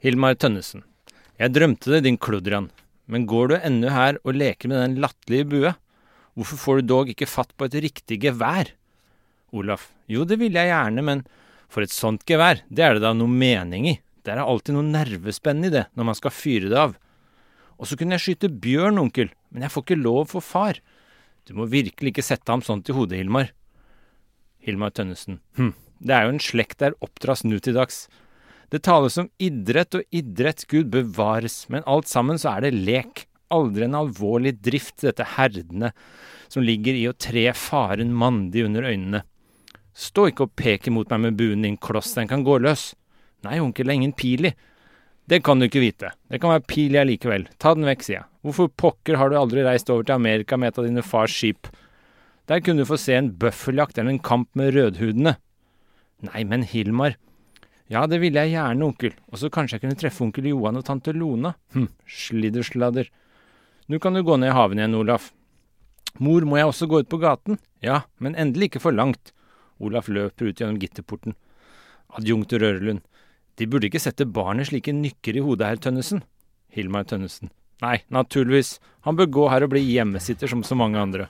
Hilmar Tønnesen. Jeg drømte det, din kludrian. Men går du ennå her og leker med den latterlige bue? Hvorfor får du dog ikke fatt på et riktig gevær? Olaf. Jo, det vil jeg gjerne, men for et sånt gevær, det er det da noe mening i. Det er alltid noe nervespenn i det når man skal fyre det av. Og så kunne jeg skyte bjørn, onkel, men jeg får ikke lov for far. Du må virkelig ikke sette ham sånn til hodet, Hilmar. Hilmar Tønnesen. Hm, det er jo en slekt der oppdras nu til dags. Det tales om idrett og idrett, Gud bevares, men alt sammen så er det lek. Aldri en alvorlig drift, dette herdene som ligger i å tre faren mandig under øynene. Stå ikke og peke mot meg med buen din, kloss, den kan gå løs. Nei, onkel, det er ingen pil i. Det kan du ikke vite. Det kan være pil i allikevel. Ta den vekk, sier jeg. Hvorfor pokker har du aldri reist over til Amerika med et av dine fars skip? Der kunne du få se en bøffeljakt eller en kamp med rødhudene. Nei, men Hilmar. Ja, det ville jeg gjerne, onkel. Og så kanskje jeg kunne treffe onkel Johan og tante Lona. Hm, sliddersladder. Nå kan du gå ned i haven igjen, Olaf. Mor, må jeg også gå ut på gaten? Ja, men endelig ikke for langt. Olaf løper ut gjennom gitterporten. Adjunkt Rørlund. De burde ikke sette barnet slike nykker i hodet, herr Tønnesen. Hilmar Tønnesen. Nei, naturligvis. Han bør gå her og bli hjemmesitter som så mange andre.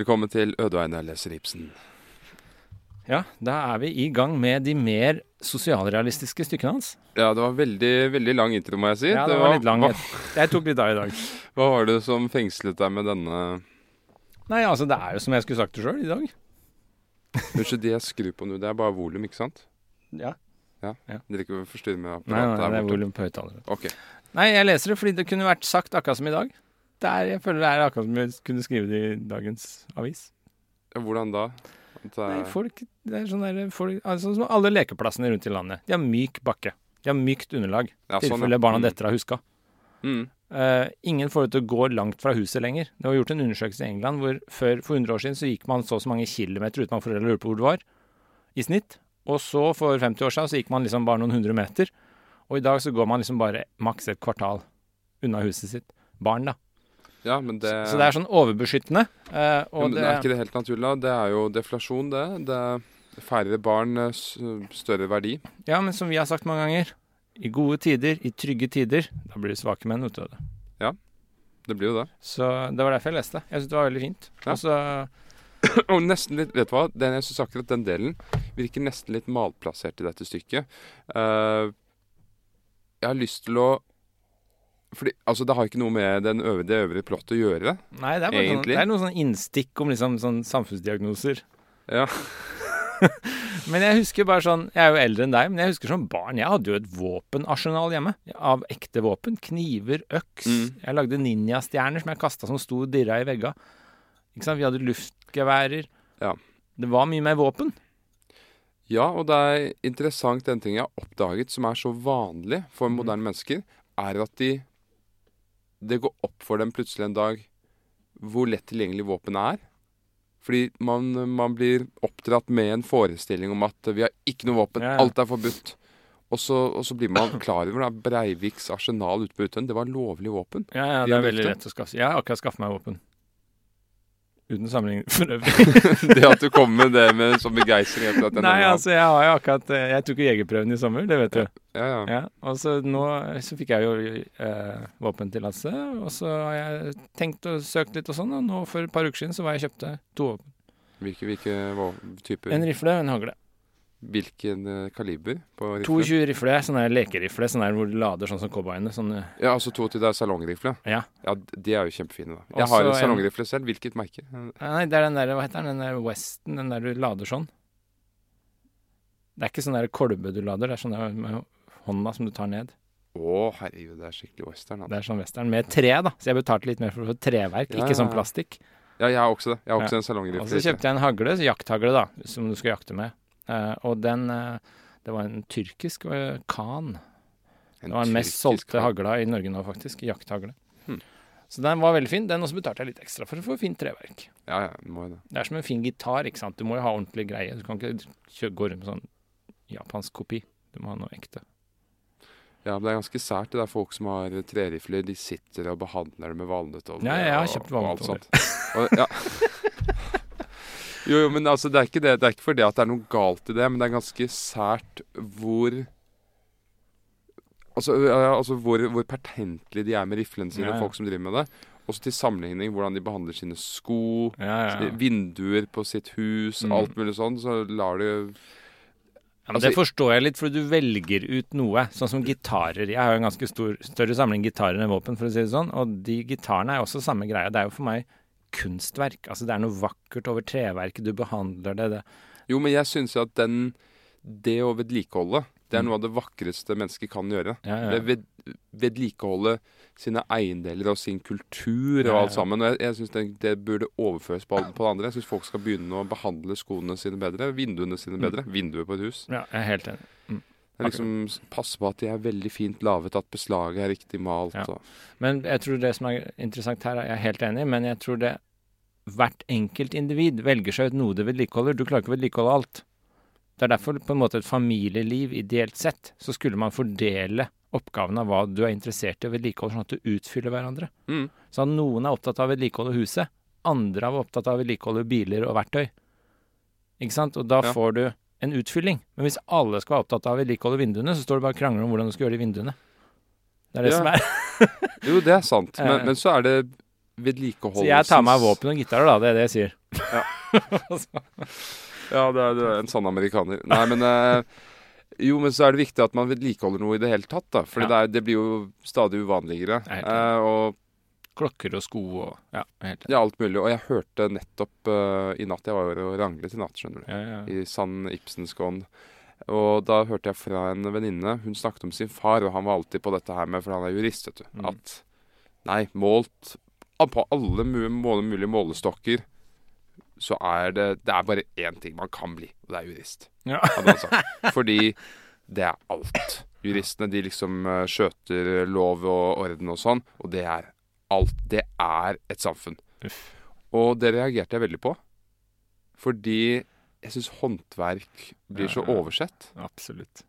Velkommen til Ødveine leser Ibsen. Ja, da er vi i gang med de mer sosialrealistiske stykkene hans. Ja, det var veldig, veldig lang intro, må jeg si. Ja, det var litt lang. Jeg, tok litt av i dag. hva var det som fengslet deg med denne Nei, altså, det er jo som jeg skulle sagt det sjøl i dag. Unnskyld, det jeg skrur på nå, det er bare volum, ikke sant? Ja. Ja. Ja. Dere ikke forstyrre med Nei, apparatet nei, her det er volum på høyttaleren. Okay. Nei, jeg leser det fordi det kunne vært sagt akkurat som i dag. Er, jeg føler det er akkurat som jeg kunne skrive det i dagens avis. Hvordan da? Det Nei, er- folk, det er sånn der, folk, altså, som alle lekeplassene rundt i landet. De har myk bakke. De har mykt underlag. Ja, I sånn, tilfelle ja. barna Mm. detter av huska. mm. Uh, ingen får det til å gå langt fra huset lenger. Det var gjort en undersøkelse i England hvor før, for 100 år siden så gikk man så og så mange kilometer uten at foreldre lurte på hvor det var, i snitt. Og så for 50 år siden så gikk man liksom bare noen hundre meter. Og i dag så går man liksom bare maks et kvartal unna huset sitt. Barn, da. Ja, men det Så det er sånn overbeskyttende. eh, ja, men det, Er ikke det helt naturlig? da? Det er jo deflasjon, det. det er færre barn, eh, større verdi. Ja, men som vi har sagt mange ganger, i gode tider, i trygge tider, da blir det svake menn, vet du. det. Det blir jo det. Så det var derfor jeg leste. Jeg syntes det var veldig fint. Ja. Altså, Og nesten litt, vet du hva? Den, jeg synes akkurat den delen virker nesten litt malplassert i dette stykket. Uh, jeg har lyst til å fordi, altså Det har ikke noe med den øvre, det øvrige plottet å gjøre. nei, det er, bare sånn, det er noe sånn innstikk om liksom sånn samfunnsdiagnoser. Ja. Men jeg husker bare sånn Jeg er jo eldre enn deg, men jeg husker som barn Jeg hadde jo et våpenarsenal hjemme. Av ekte våpen. Kniver, øks. Mm. Jeg lagde ninjastjerner som jeg kasta som sto og dirra i vegga. Ikke sant? Vi hadde luftgeværer. Ja. Det var mye mer våpen. Ja, og det er interessant den ting jeg har oppdaget som er så vanlig for moderne mennesker, er at de Det går opp for dem plutselig en dag hvor lett tilgjengelig våpen er. Fordi man, man blir oppdratt med en forestilling om at vi har ikke noe våpen, Ja, ja. alt er forbudt. Og så, og så blir man klar over at Breiviks arsenal ute på Utøyen, det var lovlig våpen. Ja, ja, det er veldig lett å skaffe. Jeg har akkurat skaffet meg våpen. Uten sammenligning for øvrig. det at du kommer med det med sånn begeistring Nei, altså, jeg har jo akkurat eh, Jeg tok jo jegerprøven i sommer, det vet du. ja, ja. Ja, og så nå så fikk jeg jo eh, våpentillatelse, og så har jeg tenkt og søkt litt og sånn, og nå for et par uker siden så var jeg kjøpte to våpen. Hvilke, hvilke typer En rifle og en hagle. Hvilken eh, kaliber på rifle? 22 rifle, sånn der lekerifle, sånn der hvor du lader sånn som cowboyene. Sånne... Ja, altså 22 det er salongrifle. ja. Ja, de er jo kjempefine, da. Jeg Også har en salongrifle selv. Hvilket merke? Nei, det er den der, hva heter den, den der Weston, den der du lader sånn. Det er ikke sånn der kolbe du lader, det er sånn der med hånda som du tar ned. Å, herregud, det er skikkelig western. Det er sånn western med tre, da. Så jeg betalte litt mer for få treverk, Ja, ikke sånn plastikk. Ja, jeg har også det. Jeg har også Ja. en salongrifle. Og så kjøpte jeg en hagle, jakthagle, da, som du skal jakte med. Eh, og den eh, Det var en tyrkisk uh, Khan. Det var den mest solgte hag- hagla i Norge nå, faktisk. Jakthagle. Hmm. Så den var veldig fin. Den også betalte jeg litt ekstra for å få fint treverk. Ja, ja, må jo det. Det er som en fin gitar, ikke sant. Du må jo ha ordentlig greie. Du kan ikke gå rundt med sånn japansk kopi. Du må ha noe ekte. Ja, men det er ganske sært. Det er folk som har trerifler. De sitter og behandler det med valnøttovner. Ja, jeg har og- kjøpt og alt sånt. Og, ja. Jo, jo, men altså, det er ikke det. Det er ikke fordi at det er noe galt i det, men det er ganske sært hvor Altså, altså hvor, hvor pertentlige de er med riflene sine, Ja, ja. folk som driver med det. Også til sammenligning hvordan de behandler sine sko, Ja, vinduer på sitt hus, Mm. alt mulig sånn. Så lar de Ja, men det forstår jeg litt, for du velger ut noe. Sånn som gitarer. Jeg har jo en ganske stor, større samling gitarer enn våpen, for å si det sånn. Og de gitarene er jo også samme greia. Det er jo for meg kunstverk. Altså det er noe vakkert over treverket. Du behandler det, det. Jo, men jeg syns jo at den Det å vedlikeholde, det er Mm. noe av det vakreste mennesker kan gjøre. Ja, ja. Det ved, vedlikeholde sine eiendeler og sin kultur og Ja, alt sammen. Og jeg, jeg syns det, det burde overføres på, på det andre. Jeg syns folk skal begynne å behandle skoene sine bedre, vinduene sine Mm. bedre. Vinduer på et hus. Ja, jeg er helt enig. Mm. Er liksom passer Passe på at de er veldig fint laget, at beslaget er riktig malt. Ja. Men jeg tror det som er interessant her, er jeg helt enig men jeg tror det hvert enkelt individ velger seg ut noe det vedlikeholder. Du klarer ikke å vedlikeholde alt. Det er derfor på en måte et familieliv, ideelt sett, så skulle man fordele oppgaven av hva du er interessert i å vedlikeholde, sånn at du utfyller hverandre. Mm. Så at noen er opptatt av å vedlikeholde huset, andre er opptatt av å vedlikeholde biler og verktøy. Ikke sant? Og da Ja. får du en utfylling. Men hvis alle skal være opptatt av å vedlikeholde vinduene, så står det bare og krangler om hvordan du skal gjøre de vinduene. Det er det Ja. som er. Jo, det er sant. Eh. Men, men så er det vedlikeholdelsens Så jeg tar med våpen og gitarer, da. Det er det jeg sier. Ja, det er, du er en sann amerikaner. Nei, men eh, Jo, men så er det viktig at man vedlikeholder noe i det hele tatt, da. For Ja. det, det blir jo stadig uvanligere. Er Eh, og Klokker og sko og Ja, ja, alt mulig. Og jeg hørte nettopp uh, i natt Jeg var jo og ranglet i natt, skjønner du. Ja, ja. I sann Ibsenskån. Og da hørte jeg fra en venninne Hun snakket om sin far, og han var alltid på dette her med For han er jurist, vet du. Mm. At Nei, målt på alle mulige målestokker så er det Det er bare én ting man kan bli, og det er jurist. Ja. Fordi det er alt. Juristene de liksom eh, skjøter lov og orden og sånn, og det er alt. Det er et samfunn. Uff. Og det reagerte jeg veldig på. Fordi jeg syns håndverk blir så Ja, ja. oversett. Absolutt.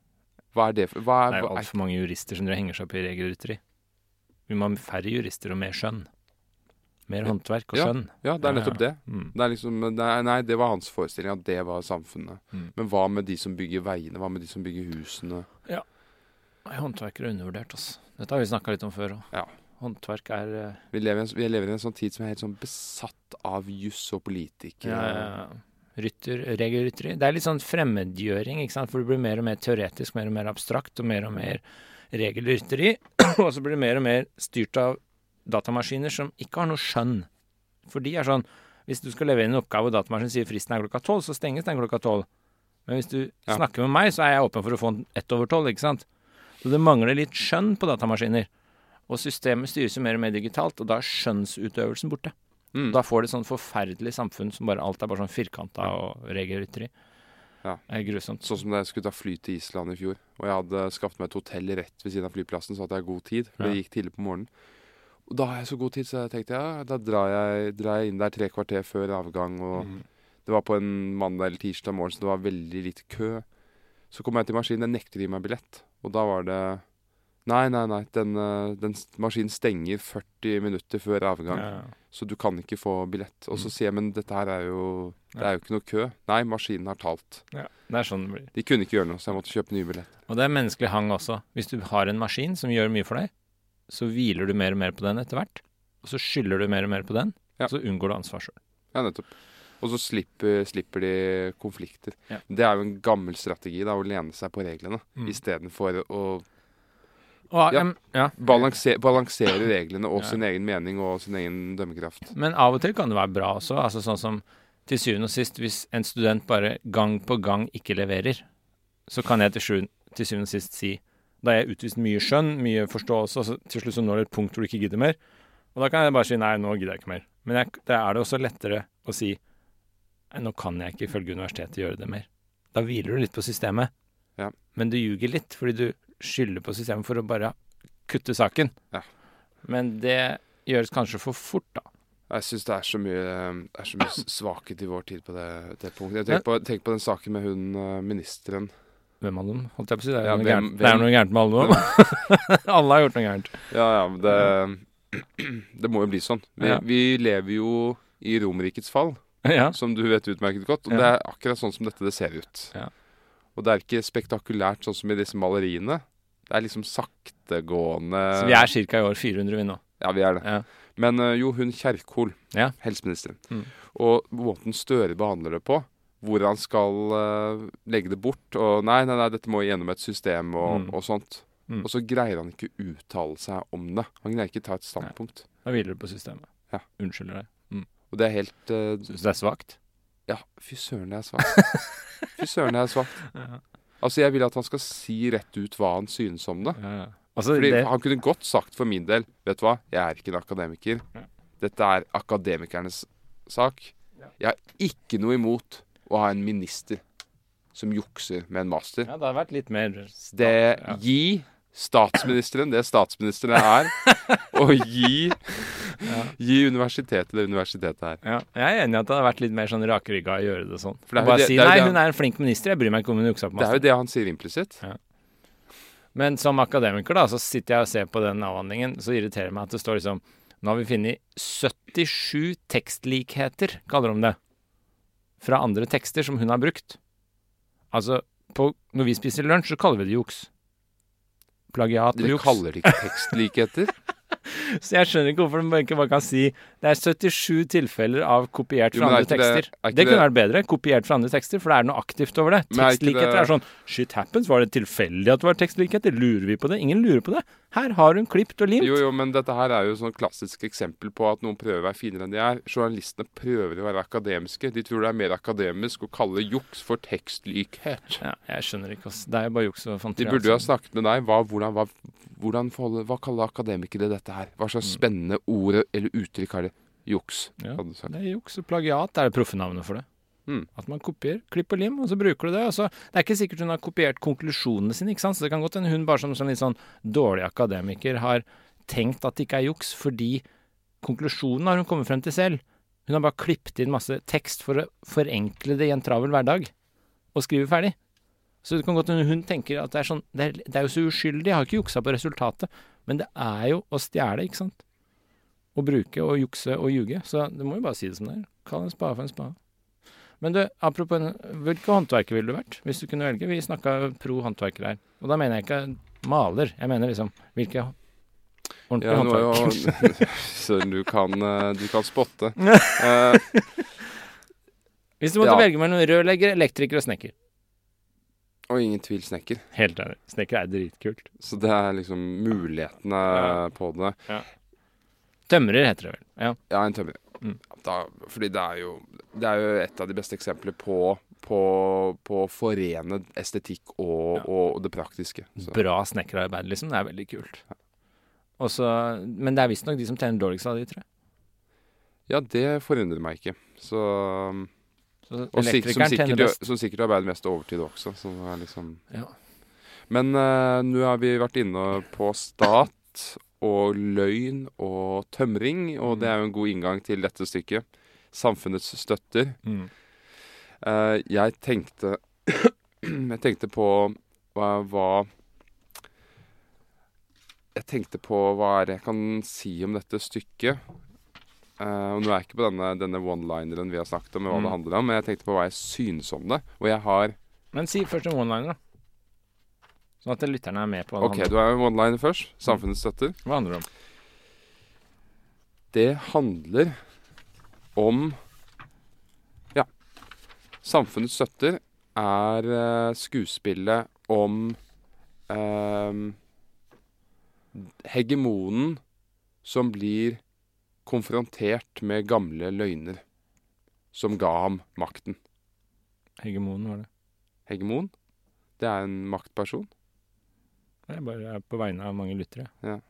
Hva er det for hva Det er, er jo er, altfor mange jurister som henger seg opp i regelrytteri. Vi må ha færre jurister og mer skjønn. Mer håndverk og Ja, skjønn. Ja, det er nettopp det. Mm. Det er liksom, det er, nei, det var hans forestilling, at det var samfunnet. Mm. Men hva med de som bygger veiene? Hva med de som bygger husene? Ja. håndverkere er undervurdert, altså. Dette har vi snakka litt om før òg. Ja. Håndverk er eh, Vi lever, en, vi lever i en sånn tid som er helt sånn besatt av juss og politikere. ja, ja. rytter, regelrytteri. Det er litt sånn fremmedgjøring, ikke sant. For det blir mer og mer teoretisk, mer og mer abstrakt og mer og mer regelrytteri. og så blir det mer og mer styrt av datamaskiner som ikke har noe skjønn. For de er sånn Hvis du skal levere inn en oppgave og datamaskinen sier fristen er klokka tolv, så stenges den klokka tolv. Men hvis du Ja. snakker med meg, så er jeg åpen for å få den ett over tolv, ikke sant. Så det mangler litt skjønn på datamaskiner. Og systemet styres jo mer og mer digitalt, og da er skjønnsutøvelsen borte. Mm. Da får du et sånn forferdelig samfunn som bare alt er bare sånn firkanta og regelrytteri. Ja. Det er grusomt. Sånn som da jeg skulle ta fly til Island i fjor, og jeg hadde skaffet meg et hotell rett ved siden av flyplassen, så at jeg hadde god tid. For Ja. det gikk tidlig på morgenen. Og da har jeg så god tid, så jeg tenkte ja, da drar jeg, drar jeg inn der tre kvarter før avgang. Og mm. det var på en mandag eller tirsdag morgen, så det var veldig litt kø. Så kom jeg til maskinen, den nekter å gi meg billett. Og da var det Nei, nei, nei. Den, eh, den maskinen stenger 40 minutter før avgang. Ja. Så du kan ikke få billett. Og så Mm. sier jeg men dette her er jo Det er jo ikke noe kø. Nei, maskinen har talt. ja. Det er sånn det blir. De kunne ikke gjøre noe, så jeg måtte kjøpe ny billett. Og det er menneskelig hang også. Hvis du har en maskin som gjør mye for deg, så hviler du mer og mer på den etter hvert. Og så skylder du mer og mer på den, Ja. og så unngår du ansvar sjøl. Ja, nettopp. Og så slipper, slipper de konflikter. Ja. Det er jo en gammel strategi, da, å lene seg på reglene Mm. istedenfor å Og, Ja. Um, ja. balanse, balansere reglene og sin egen mening og sin egen dømmekraft. Men av og til kan det være bra også. Altså sånn som til syvende og sist, hvis en student bare gang på gang ikke leverer, så kan jeg til, syvende, til syvende og sist si Da har jeg utvist mye skjønn, mye forståelse, og til slutt så når det et punkt hvor du ikke gidder mer. Og da kan jeg bare si nei, nå gidder jeg ikke mer. Men jeg, da er det også lettere å si nei, nå kan jeg ikke ifølge universitetet gjøre det mer. Da hviler du litt på systemet. Ja. Men du ljuger litt, fordi du skylder på systemet for å bare kutte saken. Ja. Men det gjøres kanskje for fort, da. Jeg syns det er så mye, er så mye svakhet i vår tid på det, det punktet. Jeg tenker på, tenker på den saken med hun eh, ministeren. Hvem av dem, holdt jeg på å si. Det er, Ja, noe, hvem- gærent. Det er noe gærent med alle nå. alle har gjort noe gærent. Ja, ja, men det Det må jo bli sånn. Vi, Ja. vi lever jo i Romerrikets fall, ja. som du vet utmerket godt. Og det er akkurat sånn som dette det ser ut. Ja. Og det er ikke spektakulært sånn som i disse maleriene. Det er liksom saktegående Så vi er ca. i år 400 vi nå. Ja, vi er det. Ja. Men eh, jo, hun Kjerkol, Ja. helseministeren, Mm. og måten Støre behandler det på, hvor han skal uh, legge det bort og Nei, nei, nei, dette må gjennom et system og, Mm. og sånt. Mm. Og så greier han ikke uttale seg om det. Han greier ikke ta et standpunkt. Da hviler det på systemet. Ja. Unnskylder deg. Og det er helt uh, Syns du det er svakt? Ja, fy søren, det er svakt. fy søren, det er svakt. Ja. Altså, jeg vil at han skal si rett ut hva han synes om det. Ja. Altså, Fordi det, Han kunne godt sagt for min del Vet du hva, jeg er ikke en akademiker. Ja. Dette er akademikernes sak. Jeg har ikke noe imot å ha en minister som jukser med en master. ja, det har vært litt mer Det. Gi statsministeren det statsministeren er, og gi, gi universitetet det universitetet er. Ja, jeg er enig i at det hadde vært litt mer sånn rakrygga å gjøre det sånn. For det Bare det- si det nei, hun er en flink minister, jeg bryr meg ikke om hun juksa på Det er jo det han sier implisitt. Men som akademiker, da, så sitter jeg og ser på den avhandlingen, så irriterer det meg at det står liksom Nå har vi funnet 77 tekstlikheter, kaller de det, fra andre tekster som hun har brukt. Altså, på, når vi spiser lunsj, så kaller vi det juks. Plagiat Dere kaller det ikke tekstlikheter. Så jeg skjønner ikke hvorfor de ikke bare kan si det er 77 tilfeller av kopiert fra er andre tekster. det- er det kunne det- vært bedre. Kopiert fra andre tekster, for det er noe aktivt over det. Tekstlikheter er det- er sånn Shit happens. Var det tilfeldig at det var tekstlikheter? Lurer vi på det? Ingen lurer på det. Her har hun klipt og limt. Jo, jo, men dette her er jo sånn klassisk eksempel på at noen prøver å være finere enn de er. Journalistene prøver å være akademiske. De tror det er mer akademisk å kalle juks for tekstlikhet. Ja, jeg skjønner ikke, ass. Det er jo bare juks og De burde jo ha altså. snakket med deg. Hva, hvordan, hva, hvordan forholde, hva kaller akademikere dette her? Hva slags Mm. spennende ord eller uttrykk har det? Juks, Ja, hadde du sagt. Det er juks og plagiat. Er det proffenavnet for det. Mm. At man kopier, Klipp og lim, og så bruker du det. Og så, det er ikke sikkert hun har kopiert konklusjonene sine, ikke sant. Så det kan godt hende hun bare som, en litt sånn dårlig akademiker har tenkt at det ikke er juks, fordi konklusjonen har hun kommet frem til selv. Hun har bare klippet inn masse tekst for å forenkle det i en travel hverdag, og skrive ferdig. Så det kan godt hende hun tenker at det er sånn Det er, det er jo så uskyldig, jeg har ikke juksa på resultatet. Men det er jo å stjele, ikke sant. Å bruke og jukse og ljuge. Så du må jo bare si det som det er. Kall en spade for en spade. Men du, apropos en- hvilke håndverker ville du vært hvis du kunne velge? Vi snakka pro håndverker her. Og da mener jeg ikke maler. Jeg mener liksom hvilke ordentlige Ja, nå er håndverk. jo Søren, du kan, eh, du kan spotte. uh, Hvis du måtte Ja. velge mellom rørlegger, elektriker og snekker. Og ingen tvil snekker. Helt enig. Snekker er dritkult. Så det er liksom mulighetene Ja. på det. Tømrer heter det vel. Ja. Ja, en tømrer. Mm. Da, fordi det er, jo, det er jo et av de beste eksempler på, på, på å forene estetikk og, Ja. og det praktiske. Så. Bra snekkerarbeid, liksom. Det er veldig kult. Også, men det er visstnok de som tjener dårligst av de, tror jeg. Ja, det forundrer meg ikke. Så, Så og sik som, sikkert, som sikkert arbeider mest overtid også. Så det er liksom Ja. Men uh, nå har vi vært inne på stat og løgn og tømring, og det er jo en god inngang til dette stykket. Samfunnets støtter. Mm. Uh, jeg tenkte Jeg tenkte på hva, hva jeg tenkte på hva er det jeg kan si om dette stykket. Eh, og nå er jeg ikke på denne, denne one-lineren vi har snakket om, hva Mm. det handler om, men jeg tenkte på hva jeg synes om det. Og jeg har Men si først en one-liner, da. Sånn at lytterne er med på hva det OK, handler du er one-liner først. Samfunnets støtter. Hva handler det om? Det handler om Ja. Samfunnets støtter er uh, skuespillet om uh, hegemonen som blir konfrontert med gamle løgner som ga ham makten. Hegemonen, var det. Hegemon, det er en maktperson. Jeg bare er på vegne av mange lyttere.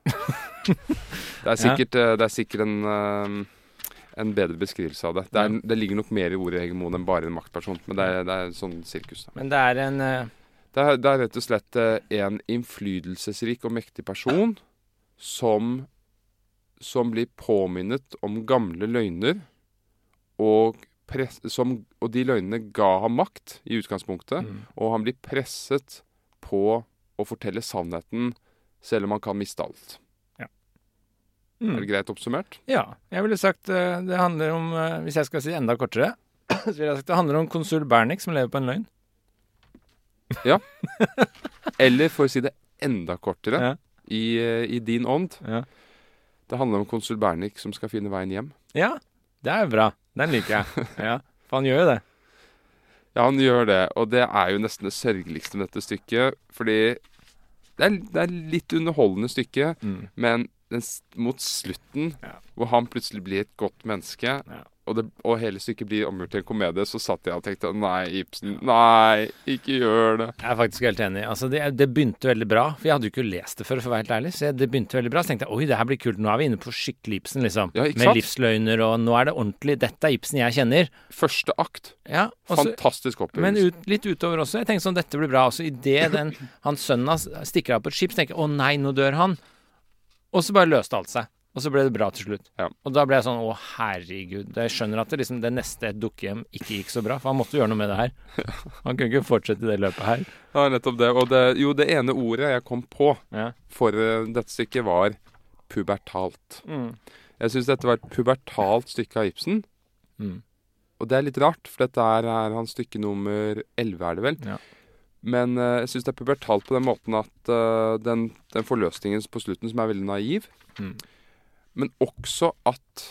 Det er sikkert, ja. det er sikkert en, eh, en bedre beskrivelse av det. Det, er, det ligger nok mer i ordet hegemon enn bare en maktperson, men det er, det er sånn sirkus. Da. Men det er en uh... Det er, det er rett og slett eh, en innflytelsesrik og mektig person som, som blir påminnet om gamle løgner, og, press, som, og de løgnene ga ham makt i utgangspunktet, mm. og han blir presset på å fortelle sannheten selv om han kan miste alt. Mm. Er det greit oppsummert? Ja. Jeg ville sagt eh, det handler om eh, Hvis jeg skal si enda kortere, så ville jeg sagt det handler om konsul Bernik som lever på en løgn. Ja. Eller for å si det enda kortere, Ja. i, eh, i din ånd, Ja. Det handler om konsul Bernik som skal finne veien hjem. ja, det er bra. Den liker jeg. Ja, For han gjør jo det. Ja, han gjør det, og det er jo nesten det sørgeligste med dette stykket. Fordi det er, det er litt underholdende stykke, Mm. men den, mot slutten, Ja. hvor han plutselig blir et godt menneske, Ja. Og, det, og hele stykket blir omgjort til en komedie, så satt jeg og tenkte nei, Ibsen, nei, ikke gjør det. Jeg er faktisk helt enig. Altså, det, det begynte veldig bra. For jeg hadde jo ikke lest det før, for å være helt ærlig. Så det begynte veldig bra. Så tenkte jeg oi, det her blir kult. Nå er vi inne på skikkelig Ibsen, liksom. Ja, Med livsløgner, og nå er det ordentlig. Dette er Ibsen jeg kjenner. Første akt, Ja, også, Fantastisk fantastisk Men ut, litt utover også. Jeg tenkte sånn, dette blir bra. Og så idet den sønnen hans stikker av på et skip, så tenker jeg å nei, nå dør han. Og så bare løste alt seg. Og så ble det bra til slutt. Ja. Og da ble jeg sånn å herregud. Jeg skjønner at det, liksom, det neste et dukkehjem ikke gikk så bra, for han måtte gjøre noe med det her. Han kunne ikke fortsette det løpet her. Ja, nettopp det. Og det, jo, det ene ordet jeg kom på Ja. for eh, dette stykket, var pubertalt. Jeg syns dette var et pubertalt stykke av Ibsen. Mm. Og det er litt rart, for dette er, er hans stykke nummer 11, er det vel? Ja. Men uh, jeg syns det er pubertalt på den måten at uh, den, den forløsningen på slutten som er veldig naiv, Mm. Men også at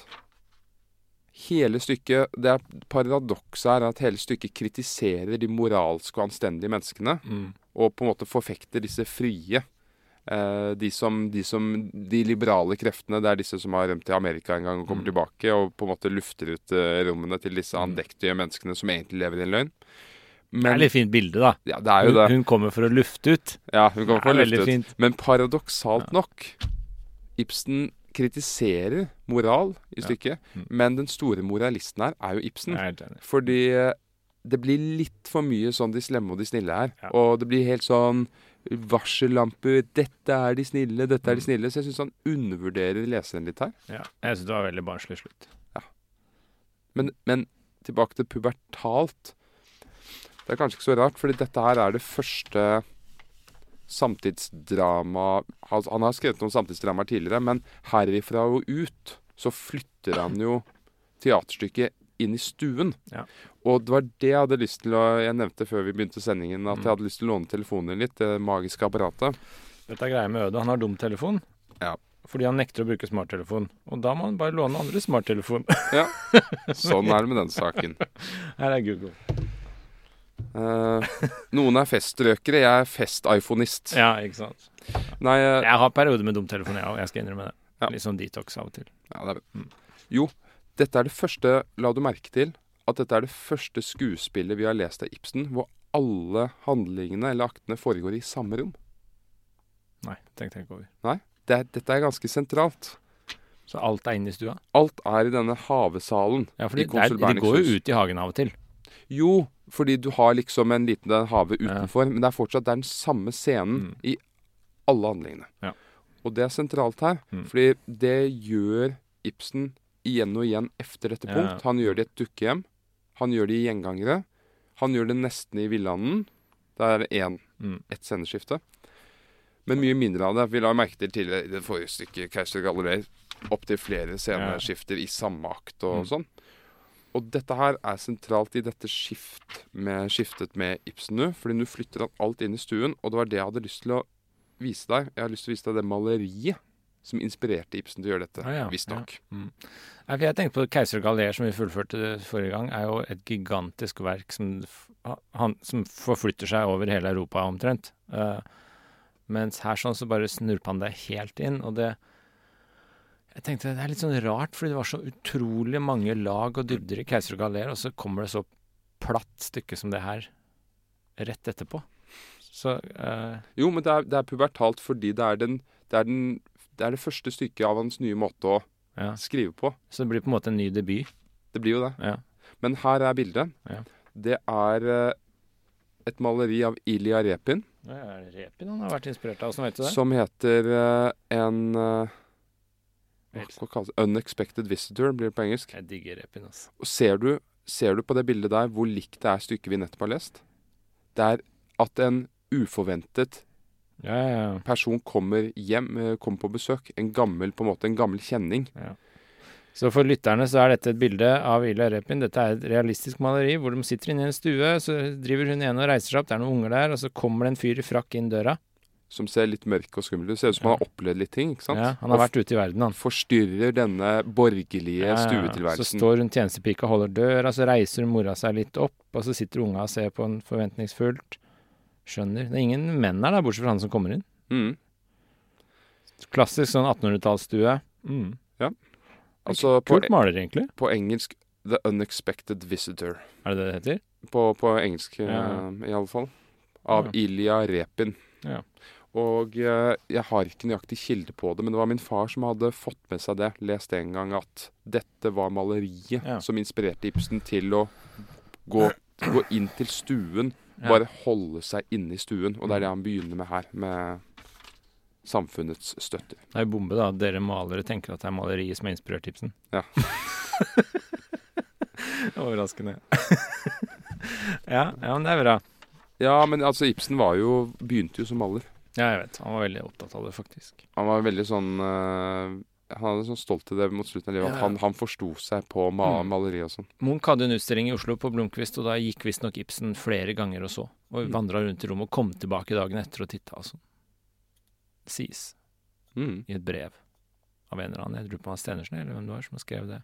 hele stykket Det er Paradokset her er at hele stykket kritiserer de moralske og anstendige menneskene, Mm. og på en måte forfekter disse frie. Eh, de, som, de som De liberale kreftene, det er disse som har rømt til Amerika en gang og kommer Mm. tilbake, og på en måte lufter ut eh, rommene til disse Mm. andektige menneskene som egentlig lever i en løgn. Det er litt fint bilde, da. ja, det er jo Hun, det. hun kommer for å lufte ut. Ja, hun kommer er for å lufte ut. fint. Men paradoksalt nok Ibsen kritiserer moral i Ja. stykket, Mm. men den store moralisten her er jo Ibsen. Jeg er helt. Fordi eh, det blir litt for mye sånn de slemme og de snille her. Ja. Og det blir helt sånn varsellamper 'Dette er de snille, dette er de Mm. snille'. Så jeg syns han undervurderer leseren litt her. Ja. Jeg syns det var veldig barnslig slutt. Men, men tilbake til pubertalt. Det er kanskje ikke så rart, fordi dette her er det første samtidsdrama Han, han har skrevet noen samtidsdramaer tidligere, men herifra og ut så flytter han jo teaterstykket inn i stuen. Ja. Og det var det jeg hadde lyst til å Jeg nevnte før vi begynte sendingen at Mm. jeg hadde lyst til å låne telefonen litt, det magiske apparatet. Dette er greia med Øde. Han har dum telefon. Ja. Fordi han nekter å bruke smarttelefon. Og da må han bare låne andre smarttelefon. Ja. Sånn er det med den saken. Her er Google. Eh, noen er festrøkere, jeg er fest-iphonist. Ja, ikke sant. Nei, uh, Jeg har perioder med dum telefon, jeg òg. Jeg skal innrømme det. Ja. Litt sånn detox av og til. Ja, det er Mm. Jo, dette er det første La du merke til at dette er det første skuespillet vi har lest av Ibsen hvor alle handlingene eller aktene foregår i samme rom. Nei, tenk, tenk over. Nei, Det er, dette er ganske sentralt. Så alt er inne i stua? Alt er i denne havesalen. Ja, det konsul de går jo ut i hagen av og til. Jo, fordi du har liksom en liten hage utenfor, men det er fortsatt det er den samme scenen Mm. i alle handlingene. Ja. Og det er sentralt her, Mm. fordi det gjør Ibsen igjen og igjen efter dette punkt. Han gjør det i et dukkehjem. Han gjør det i gjengangere. Han gjør det nesten i Villanden. Det er én, Mm. ett sceneskifte. Men mye mindre av det. Vi la merke til tidligere i det forrige stykket, Keiser Gallerer, opptil flere sceneskifter i samme akt og Mm. sånn. Og dette her er sentralt i dette skift med, skiftet med Ibsen nå, fordi nå flytter han alt inn i stuen, og det var det jeg hadde lyst til å vise deg. Jeg har lyst til å vise deg det maleriet som inspirerte Ibsen til å gjøre dette, Ah, ja, visstnok. Ja. Mm. jeg tenkte på 'Keiser og Galer', som vi fullførte forrige gang, er jo et gigantisk verk som, han, som forflytter seg over hele Europa omtrent. Uh, mens her sånn så bare snurper han det helt inn, og det Jeg tenkte det er litt sånn rart, fordi det var så utrolig mange lag og dybder i 'Keiser og Galer', og så kommer det så platt stykke som det her rett etterpå. Så uh... Jo, men det er, det er pubertalt fordi det er, den, det, er den, det er det første stykket av hans nye måte å ja. skrive på. Så det blir på en måte en ny debut. Det blir jo det. Ja. Men her er bildet. Ja. Det er eh, et maleri av Ilja Repin Ja, er det Repin han har vært inspirert av? Åssen vet du det? som heter eh, en eh, hva Vet. hva kalles det? Unexpected Visitor, blir det på engelsk. Jeg digger Repin, altså. Og ser du, ser du på det bildet der hvor likt det er stykket vi nettopp har lest? Det er at en uforventet Ja, ja, ja. person kommer hjem, eh, kommer på besøk. En gammel, på en måte, en gammel kjenning. Så for lytterne så er dette et bilde av Ilja Repin. Dette er et realistisk maleri hvor de sitter inne i en stue, så driver hun ene og reiser seg opp, det er noen unger der, og så kommer det en fyr i frakk inn døra. Som ser litt mørk og skummel ut. Ser ut som han har opplevd litt ting. ikke sant? Ja, han har vært ute i verden, han. forstyrrer denne borgerlige Ja, ja, ja. Så står hun tjenestepika og holder døra, så reiser mora seg litt opp, og så sitter unga og ser på en forventningsfullt. Skjønner. Det er ingen menn her, da, bortsett fra han som kommer inn. Mm. Klassisk sånn 1800-tallsstue. Mm. Altså på, Kult maler, egentlig. på engelsk The Unexpected Visitor. Er det det det heter? På, på engelsk, Ja. eh, i alle fall. Av Ja. Ilja Repin. Ja. Og eh, jeg har ikke nøyaktig kilde på det, men det var min far som hadde fått med seg det. Lest en gang at dette var maleriet Ja. som inspirerte Ibsen til å gå, gå inn til stuen. Ja. Bare holde seg inne i stuen. Og det er det han begynner med her, med samfunnets støtter. Det er jo bombe, da. Dere malere tenker at det er maleriet som har inspirert Ibsen. Ja. Overraskende. ja, ja, men det er bra. Ja, men altså Ibsen var jo, begynte jo som maler. Ja, jeg vet. Han var veldig opptatt av det, faktisk. Han var veldig sånn uh, Han hadde sånn stolthet i det mot slutten av livet. Ja. At han, han forsto seg på ma Mm. maleri og sånn. Munch hadde en utstilling i Oslo på Blomkvist, og da gikk visstnok Ibsen flere ganger og så. Og Mm. vandra rundt i rommet og kom tilbake dagen etter og titta og sånn. Det sies Mm. i et brev av en eller annen. Jeg lurer på var Stenersen eller hvem det var som skrev det.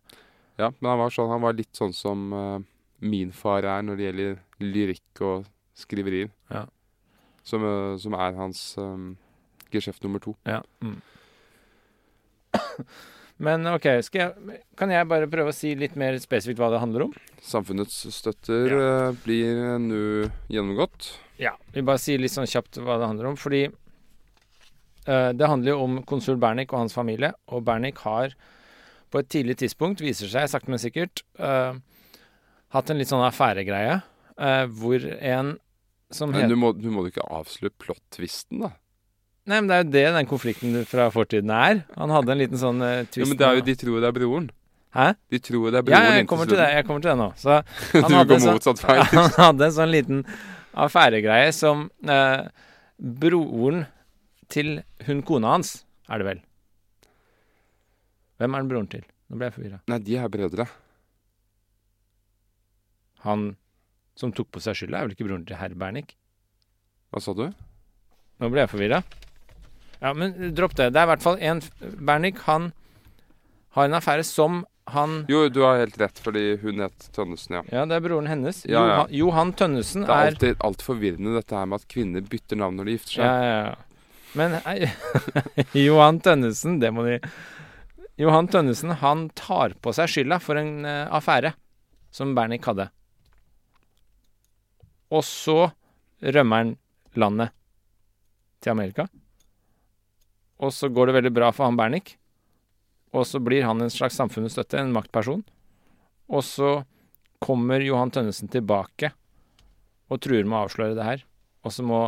Ja, men han var sånn Han var litt sånn som uh, min far er når det gjelder lyrikk og skriverier. Ja. Som, eh, som er hans um, geskjeft nummer to. Ja. Mm. Men OK, jeg, kan jeg bare prøve å si litt mer spesifikt hva det handler om? Samfunnets støtter eh, blir nå gjennomgått. Ja. Vi bare sier litt sånn kjapt hva det handler om. Fordi uh, det handler jo om konsul Bernik og hans familie. Og Bernik har på et tidlig tidspunkt, viser seg sakte, men sikkert, uh, hatt en litt sånn affæregreie uh, hvor en som Men heter du må, du må jo ikke avsløre plot-twisten, da. Nei, men det er jo det den konflikten fra fortiden er. Han hadde en liten sånn uh, twist Ja, men det er jo De tror det er broren. Hæ? De tror det er Ja, broren. jeg kommer til det. Jeg kommer til det nå. Så han hadde sånn-. Han hadde en sånn liten affæregreie som eh, broren til hun kona hans, er det vel. Hvem er den broren til? Nå ble jeg forvirra. Nei, de er brødre. Han som tok på seg skylda, er vel ikke broren til herr Bernik? Hva sa du? Nå ble jeg forvirra. Ja, men dropp det. Det er i hvert fall en Bernik, han har en affære som han Jo, du har helt rett, fordi hun het Tønnesen, ja. Ja, det er broren hennes. Ja, ja. Johan, Johan Tønnesen Det er er alltid, alltid forvirrende dette her med at kvinner bytter navn når de gifter seg. Ja, ja, ja. Men Johan Tønnesen, det må de Johan Tønnesen, han tar på seg skylda for en uh, affære som Bernik hadde. Og så rømmer han landet til Amerika. Og så går det veldig bra for han Bernik. Og så blir han en slags samfunnets støtte, en maktperson. Og så kommer Johan Tønnesen tilbake og truer med å avsløre det her. Og så må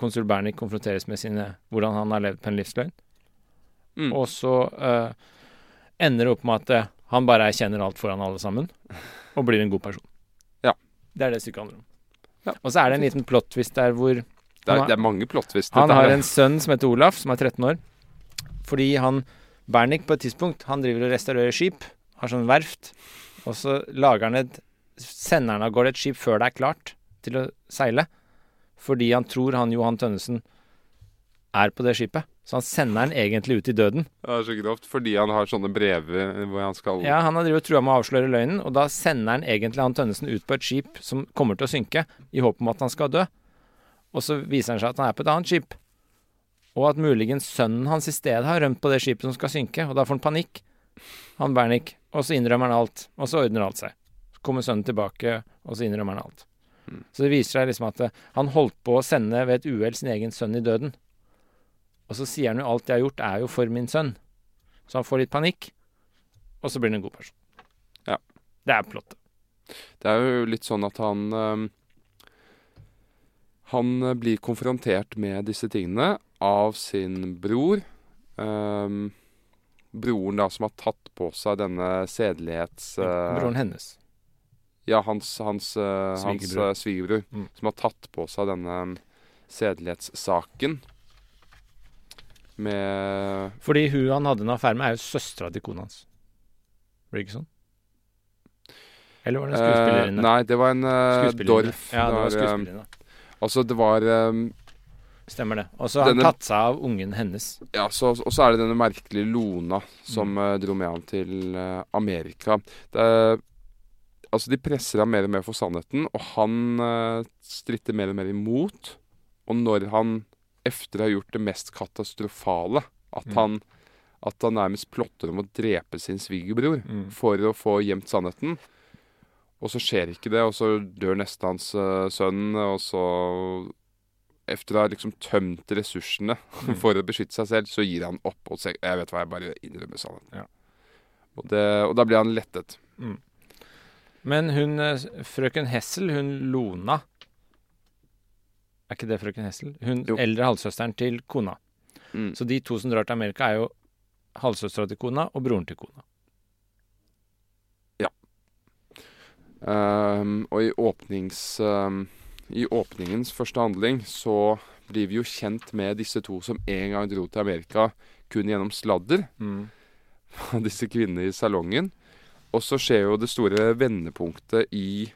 konsul Bernik konfronteres med sine, hvordan han har levd på en livsløgn. Mm. Og så uh, ender det opp med at eh, han bare erkjenner alt foran alle sammen, og blir en god person. Ja. Det er det stykket handler om. Ja. Og så er det en liten plot twist der hvor Det er, har- det er mange plot twister. Han har en sønn som heter Olaf, som er 13 år. Fordi han Bernik på et tidspunkt Han driver og restaurerer skip, har sånn verft. Og så lager han et Sender han av gårde et skip før det er klart til å seile. Fordi han tror han Johan Tønnesen er på det skipet. Så han sender den egentlig ut i døden. Det er så grovt. Fordi han har sånne brever hvor han skal Ja, Han har drevet trua med å avsløre løgnen, og da sender han egentlig han Tønnesen ut på et skip som kommer til å synke, i håp om at han skal dø. Og så viser han seg at han er på et annet skip. Og at muligens sønnen hans i stedet har rømt på det skipet som skal synke, og da får han panikk. Han Bernik. Og så innrømmer han alt, og så ordner alt seg. Så kommer sønnen tilbake, og så innrømmer han alt. Så det viser seg liksom at han holdt på å sende ved et uhell sin egen sønn i døden. Og så sier han jo alt jeg har gjort, er jo for min sønn. Så han får litt panikk, og så blir han en god person. Ja. Det er plottet. Det er jo litt sånn at han øh, Han blir konfrontert med disse tingene av sin bror. Øh, broren da som har tatt på seg denne sedelighets... øh, Broren hennes. Ja, hans, hans, øh, hans Svigerbror. øh. Mm. Som har tatt på seg denne øhm, sedelighetssaken. Med Fordi hun han hadde en affære med, er jo søstera til kona hans. Blir det ikke sånn? Eller var det en Uh, skuespillerinne? Nei, det var en uh, Dorf. Ja, det var øhm, skuespillerinne. altså, det var um, Stemmer det. Og så har han tatt seg av ungen hennes. Ja, så, og så er det denne merkelige Lona som Mm. eh, dro med ham til uh, Amerika. Er, altså, de presser ham mer og mer for sannheten, og han uh, stritter mer og mer imot. Og når han, efter å ha gjort det mest katastrofale, at Mm. han at han nærmest plotter om å drepe sin svigerbror Mm. for å få gjemt sannheten. Og så skjer ikke det, og så dør neste hans uh, sønn, og så Efter å ha liksom tømt ressursene Mm. for å beskytte seg selv, så gir han opp. Og sier, jeg vet hva, jeg bare innrømmer sannheten. Ja. Og, det, og da blir han lettet. Men hun eh, frøken Hessel, hun Lona Er ikke det frøken Hessel? Hun Jo. eldre halvsøsteren til kona. Mm. Så de to som drar til Amerika, er jo halvsøstera til kona og broren til kona. Ehm, og i, åpnings, Um, i åpningens første handling så blir vi jo kjent med disse to som en gang dro til Amerika kun gjennom sladder. av disse kvinnene i salongen. Og så skjer jo det store vendepunktet i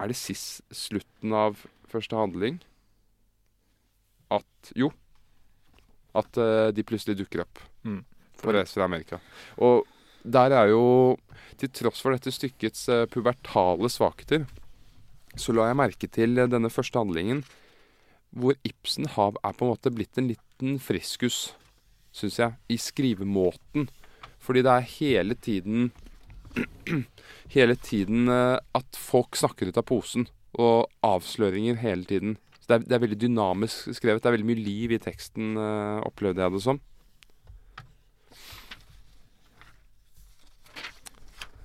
Er det sist slutten av første handling? At Jo. At uh, de plutselig dukker opp Mm. på reise fra Amerika. Og der er jo Til tross for dette stykkets uh, pubertale svakheter, så la jeg merke til uh, denne første handlingen hvor Ibsen har, er på en måte blitt en liten friskus syns jeg, i skrivemåten. Fordi det er hele tiden Hele tiden at folk snakker ut av posen. Og avsløringer hele tiden. Så det er, det er veldig dynamisk skrevet. Det er veldig mye liv i teksten, eh, opplevde jeg det som.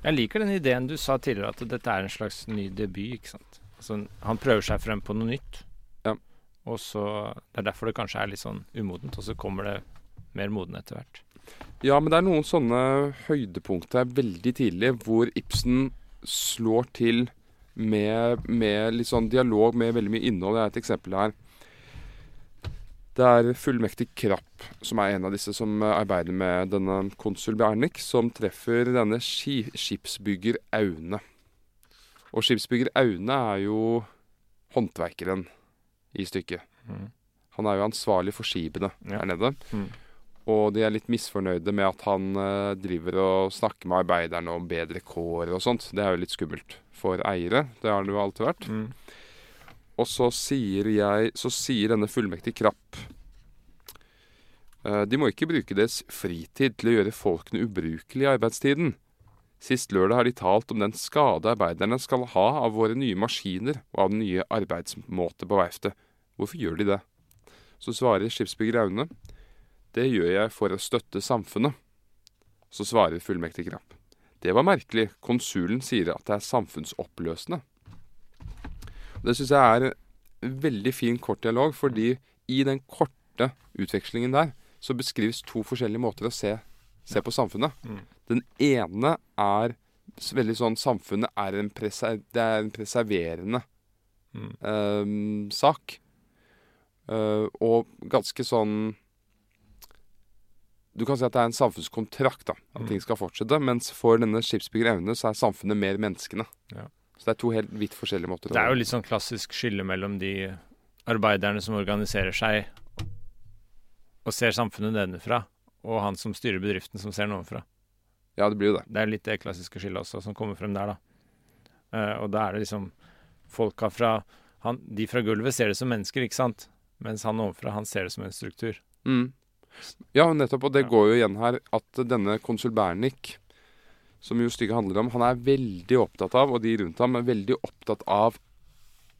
Jeg liker den ideen du sa tidligere, at dette er en slags ny debut. ikke sant? Altså, han prøver seg frem på noe nytt. Ja. Og så, Det er derfor det kanskje er litt sånn umodent, og så kommer det mer moden etter hvert. Ja, men det er noen sånne høydepunkter veldig tidlig hvor Ibsen slår til med, med litt sånn dialog med veldig mye innhold. Jeg har et eksempel her. Det er fullmektig Krapp, som er en av disse som eh, arbeider med denne konsul Bjernik, som treffer denne ski, skipsbygger Aune. Og skipsbygger Aune er jo håndverkeren i stykket. Mm. Han er jo ansvarlig for skipene Ja. her nede. Mhm. Og de er litt misfornøyde med at han eh, driver og snakker med arbeiderne om bedre kår og sånt. Det er jo litt skummelt for eiere. Det har det jo alltid vært. Mm. Og så sier jeg Så sier denne fullmektige Krapp eh, De må ikke bruke deres fritid til å gjøre folkene ubrukelige i arbeidstiden. Sist lørdag har de talt om den skade arbeiderne skal ha av våre nye maskiner og av den nye arbeidsmåte på verftet. Hvorfor gjør de det? Så svarer skipsbygger Aune. Det gjør jeg for å støtte samfunnet. Så svarer fullmektig Krapp. Det var merkelig. Konsulen sier at det er samfunnsoppløsende. Det syns jeg er en veldig fin kort dialog, fordi i den korte utvekslingen der så beskrives to forskjellige måter å se, se på samfunnet. Mm. Den ene er veldig sånn Samfunnet er en, preser, det er en preserverende Mm. eh, sak. Eh, og ganske sånn Du kan si at det er en samfunnskontrakt, da. At Mm. ting skal fortsette. Mens for denne skipsbygger Aune så er samfunnet mer menneskene. Ja. Så det er to helt vidt forskjellige måter. Det er jo litt sånn klassisk skille mellom de arbeiderne som organiserer seg og ser samfunnet nedenfra, og han som styrer bedriften som ser den ovenfra. Ja, det blir jo det. Det er litt det klassiske skillet også som kommer frem der, da. Uh, og da er det liksom folka fra han, De fra gulvet ser det som mennesker, ikke sant? Mens han ovenfra, han ser det som en struktur. Mm. Ja, nettopp. Og det går jo igjen her at denne konsul Bernik, som jo stykket handler om, han er veldig opptatt av, og de rundt ham er veldig opptatt av